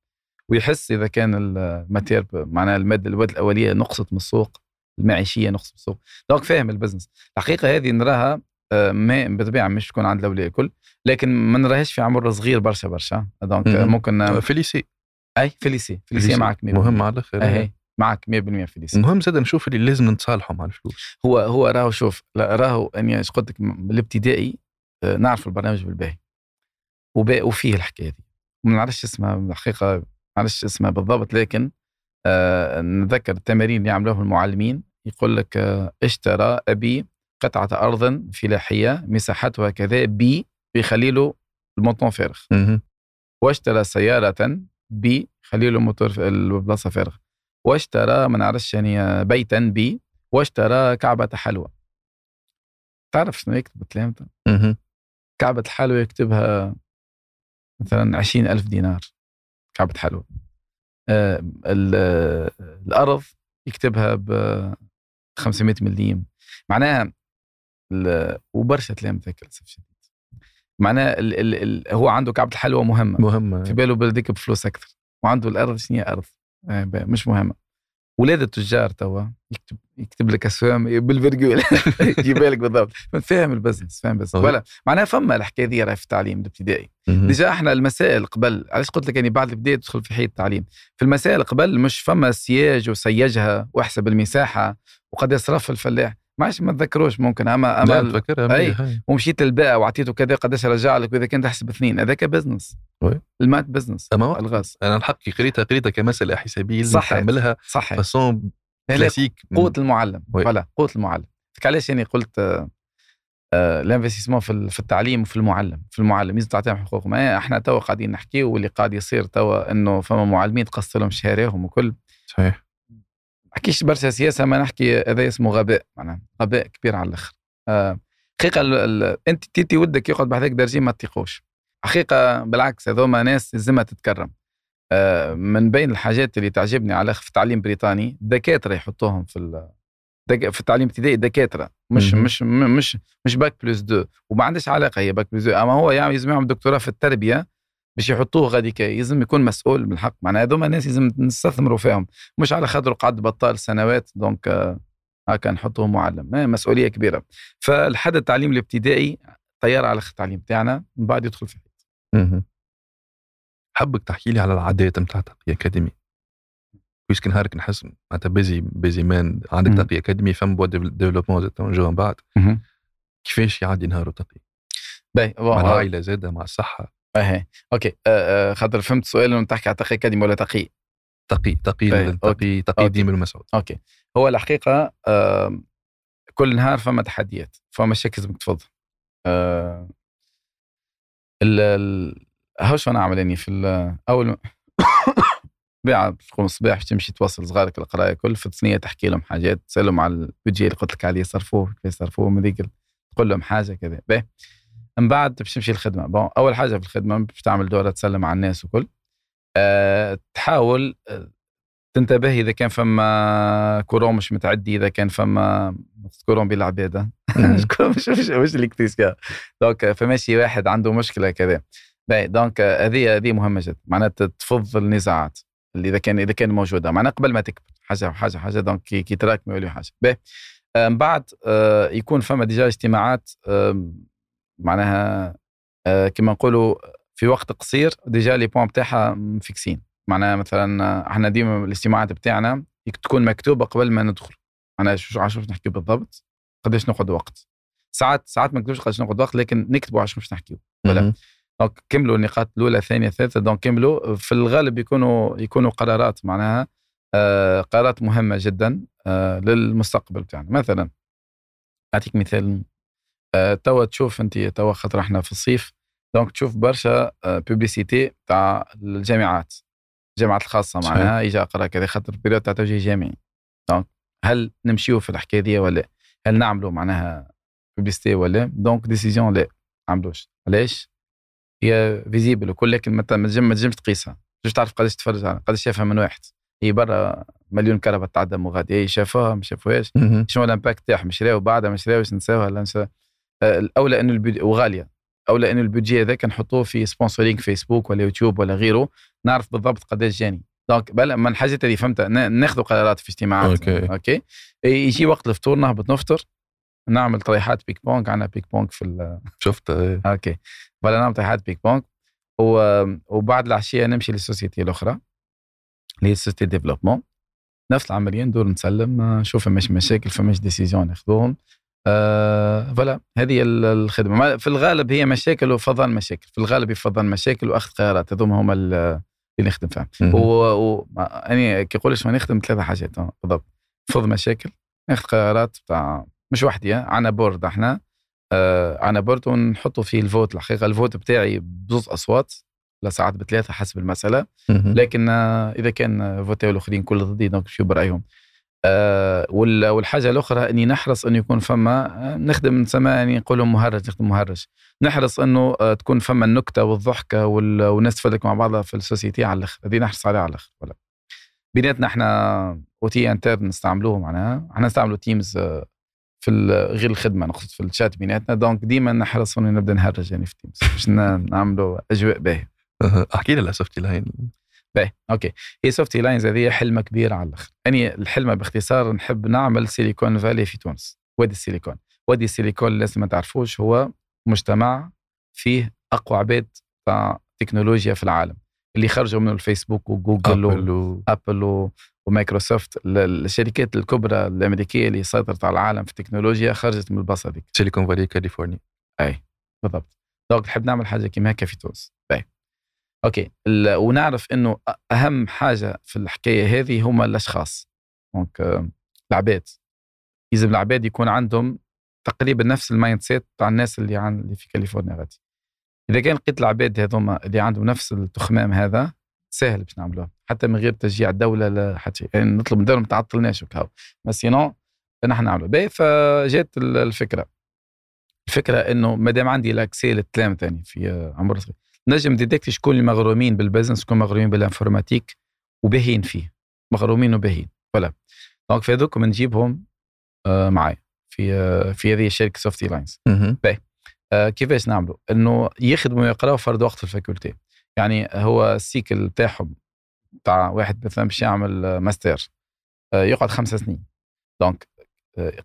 ويحس إذا كان ال matière معناها المادة المواد الأولية نقصت من السوق المعيشية نقصت من السوق. دونك فاهم البزنس الحقيقة هذه نراها آه، ما بالطبيعة مش تكون عند الأولياء الكل لكن ما نراهاش في عمر صغير برشا برشا. دونك ممكن في ليسي أي في ليسي في ليسي معك مهم على الآخر اي معك 100% في ليسي مهم زاد نشوف اللي لازم نتصالحوا مع الفلوس. هو هو راهو شوف راهو أني إيش قلت لك الابتدائي آه، نعرف البرنامج بالباهي. وفيه الحكاية دي. ما نعرفش اسمها الحقيقة ما نعرفش اسمها بالضبط لكن آه نتذكر التمارين اللي يعملوها المعلمين. يقول لك آه اشترى أبي قطعة أرض فلاحية مساحتها كذا بي بيخلي له الموطون فارغ واشترى سيارة بي خلي له موتور البلاصة فارغ. واشترى ما نعرفش يعني آه، بيتا بي واشترى كعبة حلوى. تعرف شنو يكتب كلامته؟ كعبة الحلوى يكتبها مثلا عشرين ألف دينار كعبة حلوى. آه ال- الأرض يكتبها ب 500 مليم. معناها وبرشا للاسف شديد. معناها ال ال ال هو عنده كعبة الحلوى مهمة. مهمة. في باله بلديك بفلوس أكثر. وعنده الأرض شنو أرض؟ آه، مش مهمة. ولاد التجار توا يكتب يكتب لك اسهم بالفرقول. يجيب لك بالضبط. فاهم البزنس فاهم بس. ولا معناها فما الحكاية دي راهي في التعليم الابتدائي. ديجا إحنا المسائل قبل علاش قلت لك اني بعد البداية تدخل في حي التعليم؟ في المسائل قبل مش فما سياج وسيجها وأحسب المساحة وقد يصرف الفلاح. ما عادش ما تذكروش ممكن اما لا اما. مليح، هاي. ومشيت للبائع وعطيته كذا قداش رجع لك وإذا كان تحسب اثنين هذاك بزنس. المات بزنس أما الغاز أنا الحق قريتها قريتها كمسألة حسابية لازم. تعملها صحيح فاسون كلاسيك قوة المعلم. voilà قوة المعلم علاش يعني قلت آه، آه، ال investissement في في التعليم وفي المعلم في المعلم لازم تعطيهم حقوقهم إحنا توا قاعدين نحكي واللي قاعد يصير توا إنه فما معلمين تقص لهم شهريهم وكل صحيح نحكيش برشا سياسة ما نحكي هذا اسمه غباء معناها غباء كبير على الآخر. آه، حقيقة أنت تيتي ودك يقعد بهذاك درجين ما تطيقوش. حقيقة بالعكس هذوما ناس لازمها تتكرم. آه، من بين الحاجات اللي تعجبني على في التعليم البريطاني دكاترة يحطوهم في في التعليم الابتدائي دكاترة. مش مهم. مش مش مش bac plus deux. وما عندهاش علاقة هي bac plus deux أما هو يعني لازم يعمل دكتوراه في التربية باش يحطوه غادي كي لازم يكون مسؤول بالحق. معناها هذوما الناس لازم نستثمروا فيهم. مش على خاطر قعد بطال سنوات donc هكا نحطوه معلم. مسؤولية كبيرة. فالحد التعليم الابتدائي طياره على التعليم تاعنا من بعد يدخل في مهم. حبك تحكي لي على العادات نتاع تقي أكاديمي. Puisque نهارك نحس معناتها busy busy مان عندك. تقي أكاديمي فم Boa développement زاد نجوا من بعد. كيفاش يعدي نهاره تقي؟ باهي مع العائلة زاده مع الصحة. أهي. OK آه، آه، خاطر فهمت السؤال انه تحكي على تقي اكاديمي ولا تقي تقي تقي تقي. تقي. الدين بن مسعود OK هو الحقيقة آه، كل نهار فما تحديات فما مشاكل لازم تفض ال. آه، هاو شو نعمل يعني في أول بيع تقوم الصباح تمشي توصل صغارك القراية كل في الثانية تحكي لهم حاجات تسألهم على البيجي اللي قلت لك عليه صرفوه كيف صرفوه من تقول لهم حاجة كذا. باهي. من بعد باش تمشي الخدمة. بون أول حاجة في الخدمة باش تعمل دورة تسلم على الناس وكل. أه تحاول آه، تنتبه إذا كان فما كورون مش متعدي إذا كان فما courant بالعباده شكون مش مش مش كتير donc فماشي واحد عنده مشكلة كذا. باهي donc هذه هذه مهمة جدا معناتها تفض النزاعات اللي إذا كان إذا كان موجودة. معناها قبل ما تكبر. حاجة حاجة حاجة donc كي, كي تراكموا يوليوا حاجة. باهي آه، من بعد آه، يكون فما déjà اجتماعات آم، معناها آه، كما نقولوا في وقت قصير déjà les points بتاعها مفيكسين. معناها مثلا إحنا ديما الاجتماعات بتاعنا تكون مكتوبة قبل ما ندخل. معناها شو باش نحكي بالضبط قداش نقعد وقت. ساعات ساعات ما نكتبش قداش نقعد وقت لكن نكتبوا عشان باش نحكيو. ولا. donc كملوا النقاط الأولى الثانية الثالثة. donc كملوا. في الغالب يكونوا يكونوا قرارات معناها آه قرارات مهمة جدا آه للمستقبل بتاعنا. مثلا أعطيك مثال توا تشوف انت توا خاطر إحنا في الصيف donc تشوف برشا آه publicité تاع الجامعات الجامعات الخاصة. معناها يجي اقرا كذا خاطر période تاع توجيه جامعي donc هل نمشيو في الحكاية دي ولا لا؟ هل نعملوا معناها publicité ولا لا؟ donc décision لا عملوش علاش؟ هي visible وكل لكن ما تنجمش تقيسها مش تعرف قداش تفرج قداش شافها من واحد هي برا مليون كرهبه تعدى مغادي شافوها ما شافوهاش. شنو ال impact تاعهم شراو بعدها ما شراوش نساوها لا نساوها آه، الأولى إنه ال bud... وغالية. أولى إنه ال budget هذاك نحطوه في sponsoring فيسبوك ولا يوتيوب ولا غيره. نعرف بالضبط قداش جاني. donc بلا من الحاجات اللي فهمتها نا- ناخذ قرارات في اجتماعات. OK. OK؟ يجي وقت الفطور نهبط نفطر نعمل طريحات ping pong عندنا ping pong في ال... شفت إيه. أوكي. فلا نعمل طريحات ping pong و... وبعد العشية نمشي لل société الأخرى اللي هي société développement. نفس العملية ندور نسلم آه، نشوف فماش مشاكل فماش décisions ناخذوهم. آه voilà هذه ال- الخدمة. في الغالب هي مشاكل وفضان مشاكل. في الغالب يفض المشاكل وأخذ قرارات. هذوما هما ال- اللي نخدم فيهم. مهم. و, يعني كي يقولش ما نخدم ثلاثة حاجات. بالضبط. فض مشاكل ناخذ قرارات بتاع مش وحدي عنا board إحنا. آه عنا board ونحطوا فيه ال vote. الحقيقة ال vote بتاعي بزوز أصوات لا ساعات بثلاثة حسب المسألة. لكن آه، إذا كان فوتاو الأخرين كل ضدي donc شو برأيهم؟ والحاجة الأخرى إني نحرص إنه يكون فما آه، نخدم نسمى يعني نقولوا مهرج نخدم مهرج. نحرص إنه آه تكون فما النكتة والضحكة وال- والناس تفلك مع بعضها في ال société على الأخر. هذه نحرص عليها على الأخر ولا. بيناتنا إحنا outil interne نستعملوه معناها. إحنا نستعملوا Teams آه، في غير الخدمة نقصد في الشات بيناتنا. donc ديما نحرص إنه نبدأ نهرج يعني في Teams باش نعملوا أجواء باهية. أحكي على Softy باهي OK. هي Softylines هذه حلمة كبيرة على الآخر. أني الحلمة باختصار نحب نعمل Silicon Valley في تونس. وادي السيليكون. وادي السيليكون اللي لسه ما تعرفوش هو مجتمع فيه أقوى عباد تاع تكنولوجيا في العالم. اللي خرجوا منه الفيسبوك وجوجل Apple و-. Apple و- ومايكروسوفت. ال- الشركات الكبرى الأمريكية اللي سيطرت على العالم في التكنولوجيا خرجت من البلاصه هذيك Silicon Valley كاليفورنيا أي بالضبط. donc نحب نعمل حاجة كيما هكا في تونس. OK. ونعرف إنه أهم حاجة في الحكاية هذه هما الأشخاص. donc العباد. لازم العباد يكون عندهم تقريبا نفس ال mindset تاع الناس اللي عن اللي في كاليفورنيا غادي. إذا كان لقيت العباد هذوما اللي عندهم نفس التخمام هذا سهل باش نعملوها حتى من غير تشجيع الدولة لا حتى. يعني نطلب من الدولة ما تعطلناش وكهو. بس sinon نحن نعملوا باهي فجات ال- الفكرة. الفكرة إنه ما دام عندي l'accès للتلامذة أني في عمر صغير. نجم détecte شكون اللي مغرومين بال business شكون مغرومين بال informatique وباهين فيه. مغرومين وباهين voilà. donc في هذوك نجيبهم آه، معايا. في آه، في هذه الشركة Softylines كيفاش نعملوا؟ إنه يخدموا ويقراوا فرد وقت في ال faculté. يعني هو ال cycle تاعهم تاع واحد مثلا باش يعمل آه، ماستر يقعد خمسة سنين. donc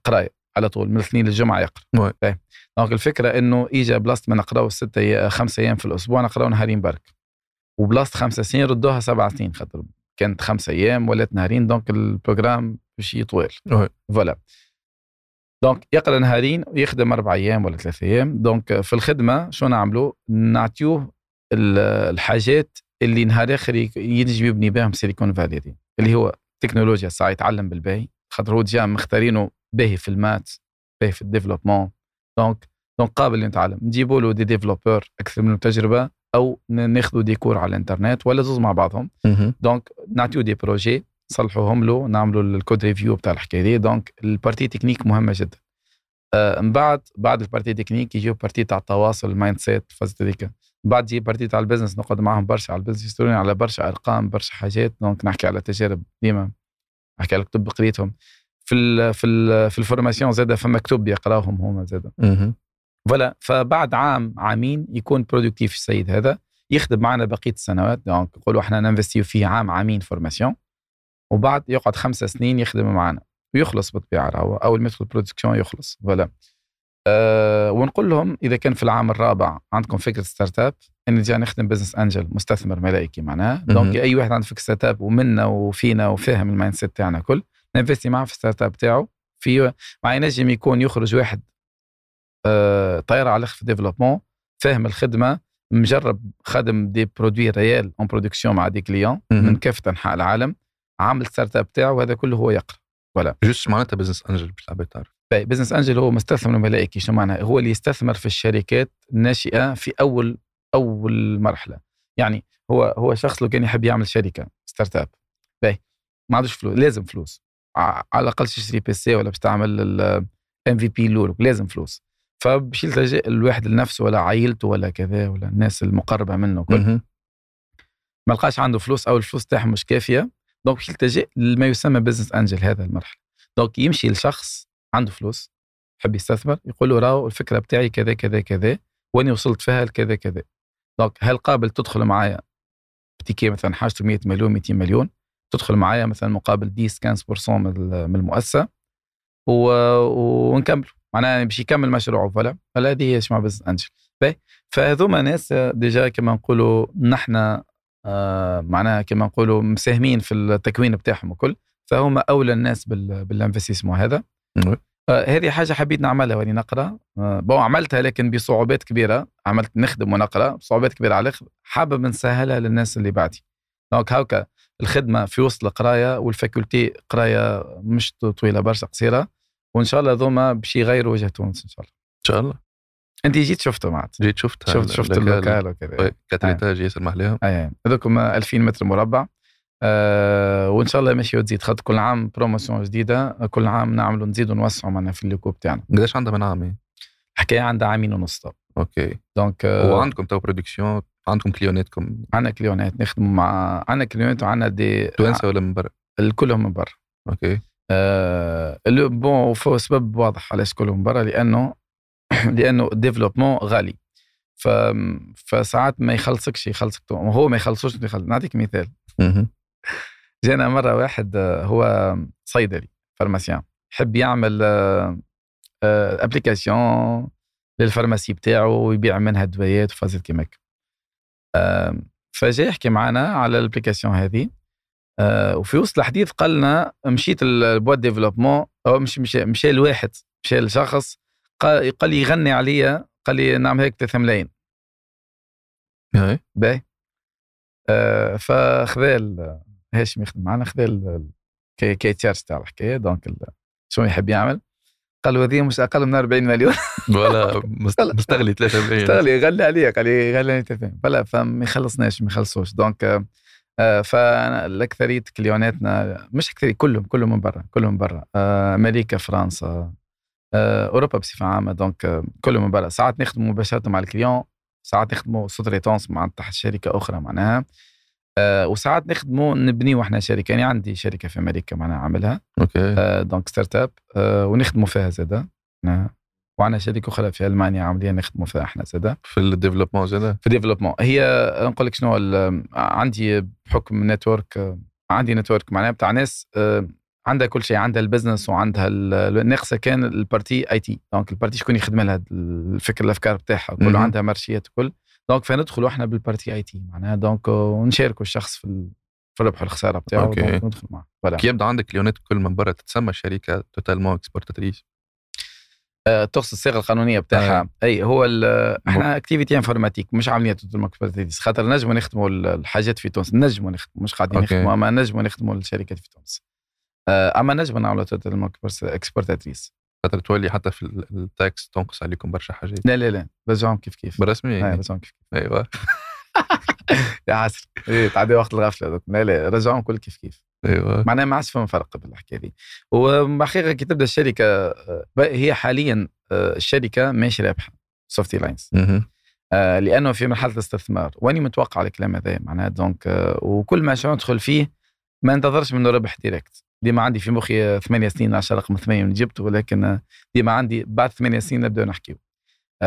قرايه على طول من الاثنين للجمعة يقرأ. باهي. donc الفكرة إنه اجى بلاصه ما نقراو ستة خمسة أيام في الأسبوع نقراو نهارين برك. وبلاصه خمسة سنين ردوها سبع سنين خاطر كانت خمسة أيام ولات نهارين donc ال programme باش طويل oui. voilà. donc يقرأ نهارين ويخدم أربع أيام ولا ثلاث أيام. donc في الخدمة شو نعملوا؟ نعطيوه ال- الحاجات اللي نهار آخر ينجم يبني بهم Silicon Valley دي اللي هو تكنولوجيا ساعه يتعلم بالباهي. خاطر هو déjà مختارينه باهي في ال maths باهي في ال développement. donc donc قابل يتعلم نجيبوا له des développeurs أكثر منه تجربة أو ناخذوا des cours على الإنترنت ولا زوز مع بعضهم. donc نعطيو des projets نصلحوهم له نعملوا ال code review بتاع الحكاية دي. donc ال partie technique مهمة جدا. آه من بعد بعد ال partie technique يجيو partie تاع التواصل ال mindset الفاز هذيك من بعد يجي partie تاع ال business نقعد معاهم برشا على ال business يستوروني على برشا أرقام برشا حاجات. donc نحكي على تجارب ديما نحكي على كتب قريتهم في ال في ال في ال formation زادة فما كتب يقراوهم هما زادة. مهم. voilà فبعد عام عامين يكون productif السيد هذا يخدم معنا بقية السنوات. donc نقولوا إحنا ننفستيو فيه عام عامين formation. وبعد يقعد خمسة سنين يخدم معنا. ويخلص بالطبيعة راهو أول ما يدخل production يخلص. voilà. أه ونقول لهم إذا كان في العام الرابع عندكم فكرة startup أني جاي نخدم business angel مستثمر ملائكي معناها. دونك أي واحد عنده فكرة startup ومنا وفينا وفاهم ال mindset تاعنا كل ننفستي معاه في ال startup تاعو. في مع ينجم يكون يخرج واحد آه، طايرة على الآخر في développement فاهم الخدمة مجرب خدم des produits réels en production مع des clients. من كافه انحاء العالم عامل startup تاعو هذا كله هو يقرأ. juste معناتها business angel باش العباد تعرف business angel هو مستثمر ملائكي شو معناه هو اللي يستثمر في الشركات الناشئه في أول أول مرحلة. يعني هو هو شخص لو كان يحب يعمل شركة startup باهي. ما عندوش فلوس لازم فلوس. على الأقل تشتري PC ولا باش تعمل ال MVP لول لازم فلوس. فباش يلتجئ الواحد لنفسه ولا عائلته ولا كذا ولا الناس المقربة منه كل. ما لقاش عنده فلوس أو الفلوس تاعهم مش كافية donc باش يلتجئ لما يسمى business angel هذا المرحلة. donc يمشي لشخص عنده فلوس يحب يستثمر يقول له راهو الفكرة بتاعي كذا كذا كذا وأني وصلت فيها لكذا كذا. donc هل قابل تدخل معايا ب ticket مثلا حاجته 100 مليون 200 مليون؟ تدخل معايا مثلا مقابل 10 15% من ال- من المؤسسة. ونكمل. معناها باش يكمل مشروعه فلا فلا هذه هي اسمها business angel فهذوما ناس déjà كما نقولوا نحن آه معناها كما نقولوا مساهمين في التكوين بتاعهم وكل فهم أولى الناس بال... بال investissement هذا. oui. آه هذه حاجة حبيت نعملها وأني نقرأ. آه bon عملتها لكن بصعوبات كبيرة. عملت نخدم ونقرأ. بصعوبات كبيرة على الأخر. حابب نسهلها للناس اللي بعدي. donc هاكا الخدمة في وسط القراية وال faculté قراية مش طويلة برشا قصيرة. وإن شاء الله ذوما باش يغيروا وجه تونس إن شاء الله. إن شاء الله. أنت جيت شفته معت. جيت شفتها شفت شفت ال local وكذا. quatre étages ياسر محلاهم أي هذوكم 2000 متر مربع. آه وإن شاء الله ماشي وتزيد. خاطر كل عام promotion جديدة. كل عام نعملوا نزيدوا نوسعوا معنا في ال locaux بتاعنا. قداش عندها من عام الحكاية عندها عامين ونص OK. donc وعندكم تو production عندكم كليوناتكم عندنا كليونات نخدموا مع عندنا كليونات وعندنا دي توانسه ولا من برا؟ كلهم من برا. OK. آه اللي bon فو سبب واضح علاش كلهم من برا لأنه لأنه ال développement غالي. ف فساعات ما يخلصكش يخلصك تو- هو ما يخلصوش يخلص. نعطيك مثال. جانا مرة واحد آه، هو صيدلي pharmacien يحب يعمل application للفارماسي بتاعه ويبيع منها دوايات وفازت كيما هكا فجاي يحكي معنا على الابليكاسيون هذه. آه، وفي وسط الحديث قال لنا مشيت البواد ديفلوبمون أو مش مشى مشى لواحد مشى لشخص قال قال لي يغني عليا قال لي نعمل هيك 3 ملايين باهي. آه فخذا هاشم يخدم معنا خذا ال- كي كي تشارج تاع الحكاية دونك شنو يحب يعمل. قال هذه مش أقل من 40 مليون. ولا مست- مستغلي 3 ملايين اشتغل يغلي عليا قال لي عليا تفهم بلا فما يخلصناش ما يخلصوش. دونك آه، فالاكثريه كليوناتنا مش أكثرية كلهم كلهم من برا كلهم من برا. آه، أمريكا فرنسا آه، أوروبا بصفة عامة. دونك كلهم من برا. ساعات نخدموا مباشرة مع الكليون ساعات نخدموا سوتريتونس مع تحت شركة أخرى معناها. آه، وساعات نخدموا نبنيو إحنا شركة. يعني عندي شركة في أمريكا معناها عاملها. أوكي. آه، دونك ستارت اب آه، ونخدموا فيها زادة. آه، وعندنا شركة أخرى في ألمانيا عاملين نخدموا فيها إحنا زادة. في ال développement زاد في développement هي نقول لك شنو ال- عندي بحكم network عندي network معناها بتاع ناس آه، عندها كل شيء عندها ال business وعندها الناقصة كان ال partie IT donc ال partie شكون يخدم لها الفكر الأفكار بتاعها. كله عندها marchéيات وكل. donc فندخلوا إحنا بال partie IT معناها donc ونشاركوا الشخص في في الربح والخساره بتاعه. donc ندخل معه. كي يبدأ عندك clientات كل من برا تتسمى شركة totalement exportatrice آه، تقصد الصيغة القانونية بتاعها. أي هو إحنا activité informatique مش عملية المكبرتيز خاطر نجموا نخدموا ال- الحاجات في تونس. نجموا نخدموا مش قاعدين. نخدموا أما نجموا نخدموا الشركات في تونس. آه، أما نجموا نعملوا totale exportatrice خاطر تولي حتى في ال- ال taxe تنقص عليكم برشا حاجات. لا لا لا رجعهم كيف كيف. بالرسمي يعني. رجعهم كيف كيف. أيوه. يا عسل. إيه، تعدي وقت الغفلة donc. لا لا رجعهم كل كيف كيف. أيوه. معناها ما عادش فما فرق بالحكاية دي. وحقيقه كي تبدأ الشركة آه، هي حاليا آه، الشركة ماشي رابحة Softylines. آه، لأنه في مرحلة الاستثمار. وأني متوقع الكلام هذا معناها donc آه، وكل مشروع ندخل فيه ما انتظرش منه ربح direct. ديما عندي في مخي ثمانية سنين 10 رقم ثمانية من جبته ولكن ديما عندي بعد ثمانية سنين نبداو نحكيو.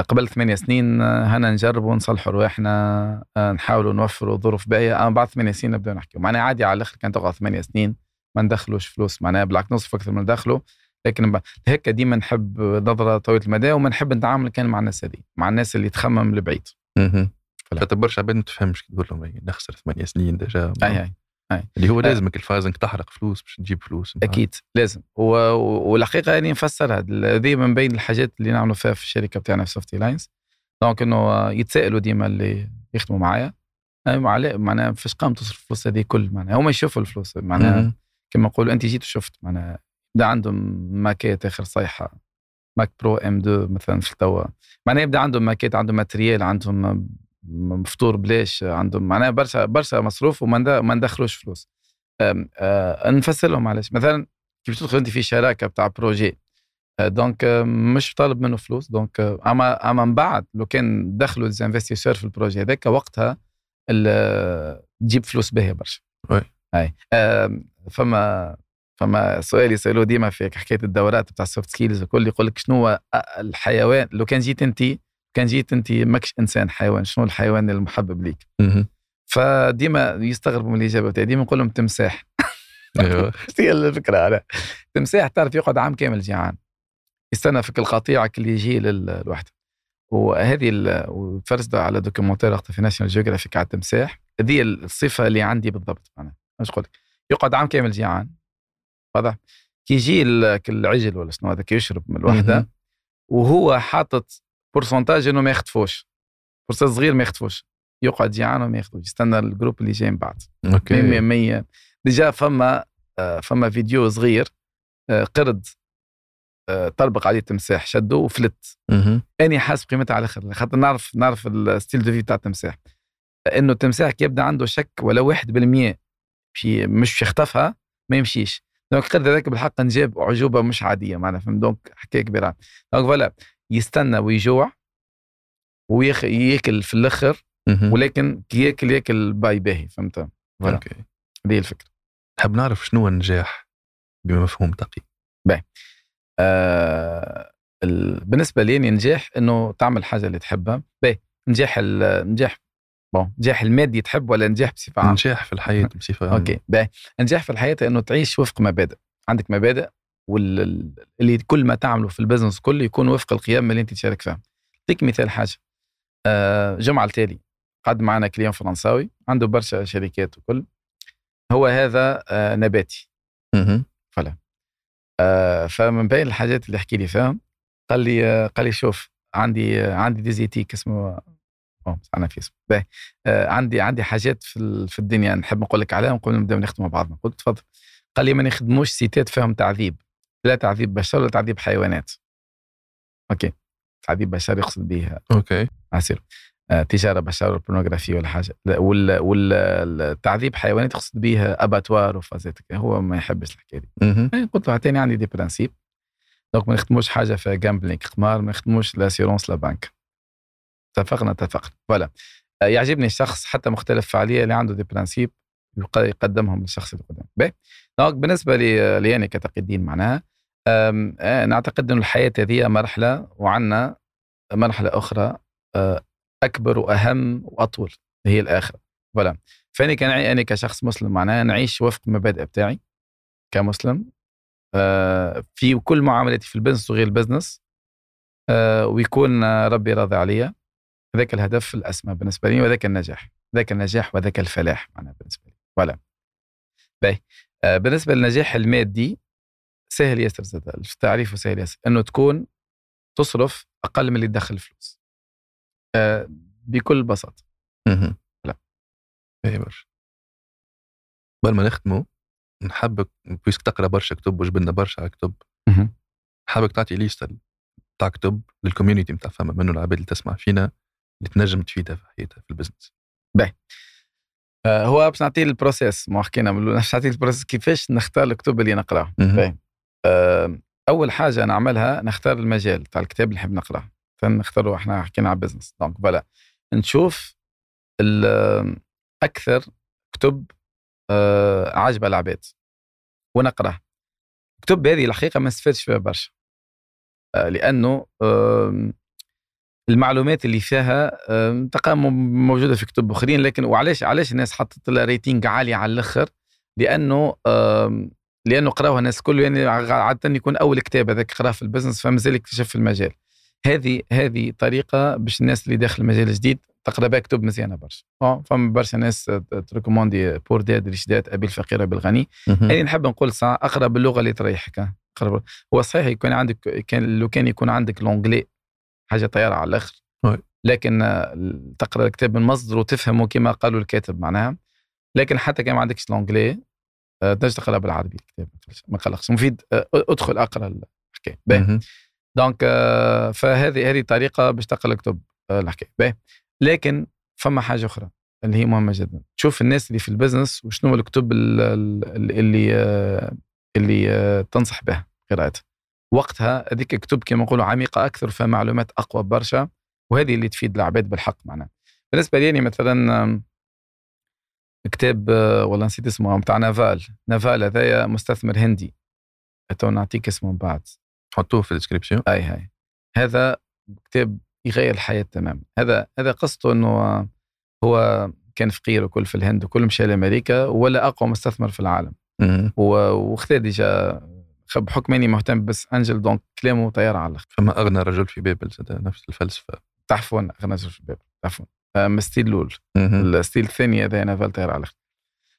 قبل ثمانية سنين هنا نجربوا نصلحوا رواحنا نحاولوا نوفروا ظروف باهية أما بعد ثمانية سنين نبداو نحكيو. معناها عادي على الأخر كان تقعد ثمانية سنين ما ندخلوش فلوس. معناها بالعكس نصف أكثر من ندخلوا لكن هيك ديما نحب نظرة طويلة المدى وما نحب نتعامل كان مع الناس هذه مع الناس اللي تخمم لبعيد. خاطر برشا عباد ما تفهمش تقول لهم إيه، نخسر ثمانية سنين ديجا أي أي. اللي هو. لازمك الفازنك تحرق فلوس باش تجيب فلوس. أكيد لازم. و... والحقيقة يعني نفسرها هذه من بين الحاجات اللي نعملوا فيها في الشركة بتاعنا في Softylines donc إنه يتسائلوا ديما اللي يخدموا معايا. أي على معناها فاش قام تصرف الفلوس هذه كل معناها هما يشوفوا الفلوس. معناها. كما نقولوا أنت جيت وشفت معناها يبدأ عندهم Macات آخر صيحة. Mac Pro M2 مثلا في التوا. معناها يبدأ عندهم Macات عندهم matériel عندهم م- فطور بلاش عندهم؟ معناها برشا برشا مصروف وما ند- ما ندخلوش فلوس. آه، نفسر لهم علاش؟ مثلا كيف تدخل انت في شراكة بتاع projet آه، donc آه، مش طالب منه فلوس donc آه، أما أما من بعد لو كان دخلوا des investisseurs في ال projet هذاك وقتها تجيب فلوس باهية برشا. اي فما فما سؤال يسألوه ديما في حكاية الدورات بتاع ال soft skills الكل يقول لك شنو هو الحيوان لو كان جيت انت كان جيت انت ماكش انسان حيوان شنو الحيوان المحبب ليك. فديما يستغربوا من الإجابة ديما نقول لهم تمساح. أيوه. هي الفكرة على. تمساح تعرف يقعد عام كامل جيعان. يستنى فيك القطيعه اللي يجي لل- لوحده وهذه وتفرجت على documentaire في National Geographic على التمساح. هذه الصفة اللي عندي بالضبط معناها. نقول لك؟ يقعد عام كامل جيعان. واضح؟ كي يجي ال- العجل ولا شنو هذا كي يشرب من الوحدة. وهو حاطط pourcentage انه ما يخطفوش. فرصة صغير ما يخطفوش. يقعد جيعان وما يخطفوش. يستنى ال groupe اللي جاي من بعد. 100 OK 100 déjà فما آه، فما فيديو صغير آه، قرد آه، طربق عليه التمساح شده وفلت. أني حاسب قيمتها على الآخر. خاطر نعرف نعرف ال style de vie بتاع التمساح. إنه التمساح كي يبدأ عنده شك ولا 1% في مش يخطفها ما يمشيش. donc قد هذاك بالحق نجاب أعجوبة مش عادية معنا فهمت؟ donc حكاية كبيرة. donc voilà. يستنى ويجوع وياكل في الأخر. ولكن كي ياكل ياكل باي باهي فهمت؟ OK. هذه الفكرة. نحب نعرف شنو هو النجاح بمفهوم تقي. آه ال- بالنسبة لي النجاح إنه تعمل حاجة اللي تحبها. باهي. نجاح النجاح bon نجاح المادي تحب ولا نجاح بصفة عامة؟ النجاح في الحياة بصفة عامة. OK باهي. النجاح في الحياة إنه تعيش وفق مبادئ. عندك مبادئ واللي كل ما تعمله في ال business كله يكون وفق القيم اللي انت تشارك فيها. اعطيك مثال حاجة. آه جمعة التالي. قعد معنا client فرنساوي عنده برشا شركات وكل. هو هذا آه نباتي. مهم. آه فمن بين الحاجات اللي حكي لي فيها قال لي قال لي شوف عندي عندي des éthiques اسمه أنا في اسمه. باهي. عندي عندي حاجات في ال- في الدنيا نحب نقول لك عليها ونقول نبدأ نخدم مع بعضنا. قلت تفضل. قال لي ما نخدموش siteات فيهم تعذيب. لا تعذيب بشر ولا تعذيب حيوانات. OK. تعذيب بشر يقصد به OK. عسير. آه، تجارة بشر وال pornographie ولا حاجة والتعذيب حيوانات يقصد به abattoir وفازات هو ما يحبش الحكاية دي. إيه، قلت له عطيني عندي des principes donc ما نخدموش حاجة في gambling قمار ما نخدموش l'assurance لا بنك اتفقنا اتفقنا. voilà آه، يعجبني الشخص حتى مختلف فعالية اللي عنده des principes يق- يقدمهم للشخص اللي قدام باهي donc بالنسبة لي لي أنا كتقي الدين معناها آه، نعتقد إنه الحياة هذه مرحلة وعندنا مرحلة أخرى آه، أكبر وأهم وأطول هي الآخرة. voilà فأني كان أنا كشخص مسلم معناها نعيش وفق المبادئ بتاعي كمسلم آه، في كل معاملاتي في ال business وغير ال business ويكون ربي راضي عليا. هذاك الهدف الأسمى بالنسبة لي وذاك النجاح. ذاك النجاح وذاك الفلاح معناها بالنسبة لي. voilà باهي. بالنسبة للنجاح المادي سهل ياسر زاد التعريف سهل ياسر؟ إنه تكون تصرف أقل من اللي تدخل فلوس. آه، بكل بساطة. لا. اي برشا. قبل ما نختموا نحبك puisque تقرأ برشا كتب وجبنا برشا على كتب حابك تعطي liste تاع كتب لل community نتاع فما منه العباد اللي تسمع فينا اللي تنجم تفيدها في حياتها في ال business آه، هو باش نعطيه ال process ما حكينا باش نعطيه ال process كيفاش نختار الكتب اللي نقراها. باهي. أول حاجة نعملها نختار المجال تاع الكتاب اللي نحب نقرأه. فنختاروا إحنا حكينا على business donc voilà نشوف أكثر كتب آه، عاجبة العباد ونقراه الكتب هذه الحقيقة ما نستفادش فيها برشا. آه، لأنه المعلومات اللي فيها تلقاها موجودة في كتب أخرين لكن وعلاش علاش الناس حطت لها rating عالي على الآخر؟ لأنه لأنه قراوها الناس كله يعني عاده يكون أول كتاب هذاك قراه في ال business فمازال يكتشف في المجال. هذه هذه طريقة باش الناس اللي داخل المجال الجديد تقرأ بها كتب مزيانة برشا. فما برشا ناس ت recommandi Poor Dad Rich Dad أبي الفقير بالغني مهم. يعني نحب نقول ساعة أقرأ باللغة اللي تريحك. هو صحيح يكون عندك كان لو كان يكون عندك l'anglais حاجة طيارة على الآخر. لكن تقرأ الكتاب من مصدر وتفهمه كما قالوا الكاتب معناها. لكن حتى كان ما عندكش l'anglais آه، تنجم تقرا بالعربي الكتاب ما قلقش مفيد. آه، أدخل أقرأ الحكاية. باهي. donc آه، فهذه هذه طريقة باش تقرأ الكتب آه، الحكاية. باهي. لكن فما حاجة أخرى اللي هي مهمة جدا. تشوف الناس اللي في ال business وشنو هو الكتب ال- ال- اللي آه، اللي آه، تنصح بها قراءتها. وقتها هذيك الكتب كما نقولوا عميقة أكثر فيها معلومات أقوى برشا وهذه اللي تفيد العباد بالحق معناها. بالنسبة لي يعني مثلا كتاب آه، والله نسيت اسمه بتاع نافال. نافال هذايا مستثمر هندي. تو نعطيك اسمه من بعد. حطوه في ال description اي هاي. هذا كتاب يغير الحياة تماما. هذا هذا قصته إنه هو كان فقير وكل في الهند وكل مشى لأمريكا ولا أقوى مستثمر في العالم. مهم. و- وخذ déjà بحكم إني مهتم business angel donc كلامه طياره على الآخر فما أغنى رجل في بابل نفس الفلسفة. تعرفون أغنى زوج الباب تعرفون. أم style الأول. ال style الثاني هذا أنا طياره على الآخر.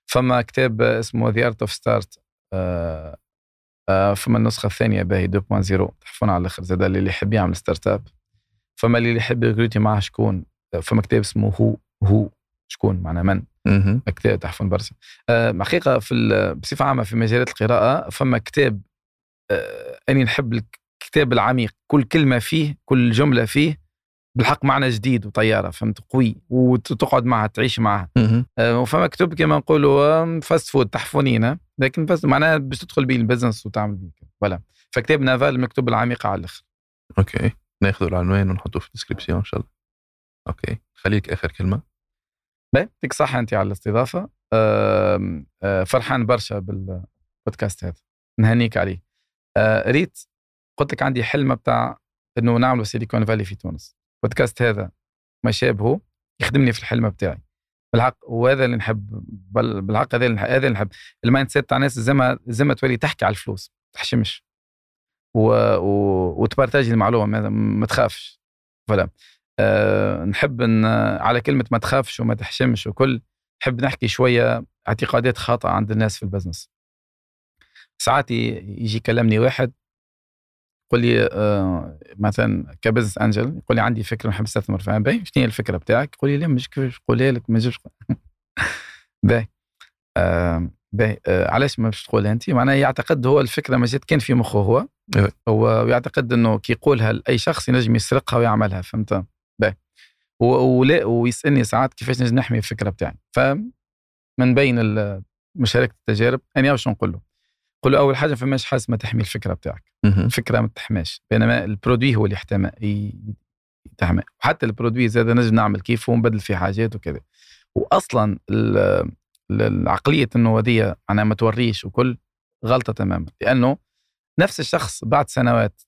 فما كتاب اسمه The Art of Start فما النسخة الثانية باهي 2.0 تحفون على الآخر زادة اللي يحب يعمل startup فما اللي يحب ي recruti معاه شكون فما كتاب اسمه Who Who شكون معناه من. كتاب تحفون برشا. آه، حقيقة في بصفة عامة في مجالات القراءة فما كتاب آه، أني نحب الكتاب العميق كل كلمة فيه كل جملة فيه بالحق معنى جديد وطيارة فهمت؟ قوي وتقعد معها تعيش معها. آه، وفما كتب كما نقولوا fast food تحفونين لكن بس معناها باش تدخل بيه ال business وتعمل بيه. ولا فكتاب نافال من الكتب العميقه على الآخر. أوكي. ناخذ العنوان ونحطه في ال description إن شاء الله. أوكي. خليك آخر كلمة. يعطيك صحة أنت على الاستضافة. آه، فرحان برشا بالبودكاست هذا. نهنيك عليه. آه، ريت قلت لك عندي حلمة بتاع أنه نعملوا Silicon Valley في تونس. البودكاست هذا ما شابهه يخدمني في الحلمة بتاعي. بالحق وهذا اللي نحب بالحق هذا اللي نحب هذا اللي نحب. ال mindset تاع الناس زي زي تولي تحكي على الفلوس ما تحشمش. و... و... وت partagi المعلومة ما, ما تخافش. فلا أه نحب ان على كلمة ما تخافش وما تحشمش وكل نحب نحكي شوية اعتقادات خاطئة عند الناس في ال business. ساعات يجي يكلمني واحد يقول لي آه مثلا ك business angel يقول لي عندي فكرة نحب استثمر فيها باهي شنو هي الفكرة بتاعك؟ يقول لي لا مش كيفاش نقولها لك ما نجمش باهي آه باهي آه علاش ما باش تقولها أنت؟ معناها يعتقد هو الفكرة ما جات كان في مخه هو إيه. هو يعتقد إنه كي يقولها لأي شخص ينجم يسرقها ويعملها فهمت؟ باهي ولا ويسألني ساعات كيفاش نجم نحمي الفكرة بتاعي ف من بين مشاركة التجارب أنا واش نقول له؟ له أول حاجة فماش حاجة ما تحمي الفكرة بتاعك. الفكرة ما تحماش. بينما البرودوي هو اللي يحتمى يتحمى. وحتى البرودوي زاد نجم نعمل كيفه ونبدل فيه حاجات وكذا. واصلا ال- ال- العقلية انه هذه أنا ما توريش وكل غلطة تماما. لأنه نفس الشخص بعد سنوات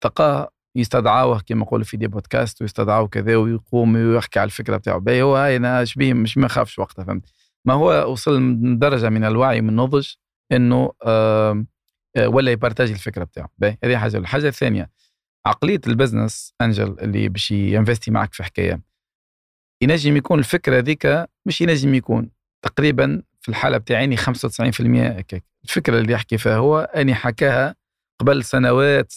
تلقاه يستدعاوه كما نقولوا في دي بودكاست ويستدعاوه كذا ويقوم ويحكي على الفكرة بتاعه. باهي هو هاي أنا شبيه مش ما خافش وقتها فهمت؟ ما هو وصل درجة من الوعي من النضج إنه آه، ولا يبارتاجي الفكرة بتاعه. هذه حاجة. الحاجة الثانية عقلية ال business angel اللي باش ي investi معك في حكاية ينجم يكون الفكرة ذيك مش ينجم يكون. تقريبا في الحالة بتاعيني 95% هكاك. الفكرة اللي يحكي فيها هو أني حكاها قبل سنوات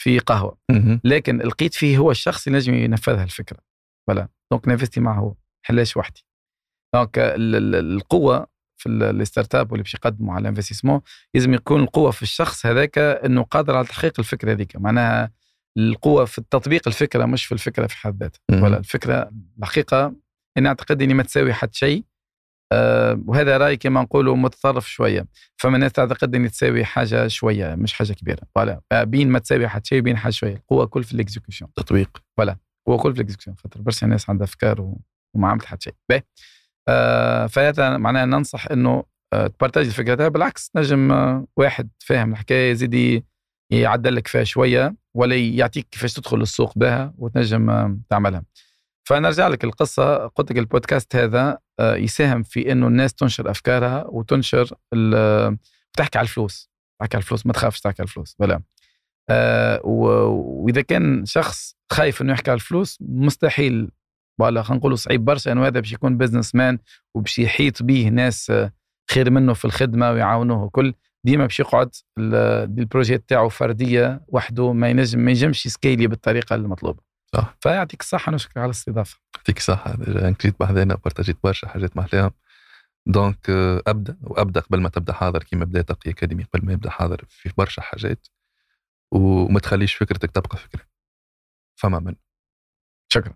في قهوة. لكن لقيت فيه هو الشخص اللي نجم ينفذها الفكرة. voilà donc ن investi معه هو حلاش وحدي. donc ال- ال- القوة في ال- ال startup واللي باش يقدموا على ال investissement لازم يكون القوة في الشخص هذاك إنه قادر على تحقيق الفكرة هذيك. معناها القوة في تطبيق الفكرة مش في الفكرة في حد ذاتها. ولا الفكرة الحقيقة أنا أعتقد إني ما تساوي حد شيء. أه وهذا رأي كما نقولوا متطرف شوية. فما الناس تعتقد إني تساوي حاجة شوية مش حاجة كبيرة. ولا بين ما تساوي حد شيء بين حاجة شوية. القوة كل في ال execution. تطبيق. هو كل في ال execution خاطر برشا ناس عندها أفكار و- وما عملت حتى شيء. فهذا معناه ننصح إنه آه تبارتاجي الفكرة. هذا بالعكس نجم آه واحد فاهم الحكاية يزيد يعدل لك فيها شوية ولا يعطيك كيفاش تدخل السوق بها وتنجم آه تعملها. فنرجع لك القصة. قلت لك البودكاست هذا آه يساهم في إنه الناس تنشر أفكارها وتنشر وتحكي على الفلوس. تحكي على الفلوس ما تخافش تحكي على الفلوس ولا آه وإذا كان شخص خايف إنه يحكي على الفلوس مستحيل ولا خلينا نقولوا صعيب برشا انه هذا باش يكون businessman وباش يحيط به ناس آه، خير منه في الخدمة ويعاونوه وكل ديما باش يقعد ال- ال projet تاعو فردية وحده ما ينجم ما ينجمش ي scali بالطريقة المطلوبة. صح. فيعطيك الصحة نشكرك على الاستضافة. يعطيك déjà انكريت بحذانا partagit برشا حاجات محلاهم donc أبدأ وأبدأ قبل ما تبدأ حاضر كيما بدا TakiAcademy قبل ما يبدأ حاضر في برشا حاجات. وما تخليش فكرتك تبقى فكرة. فما من شكرا.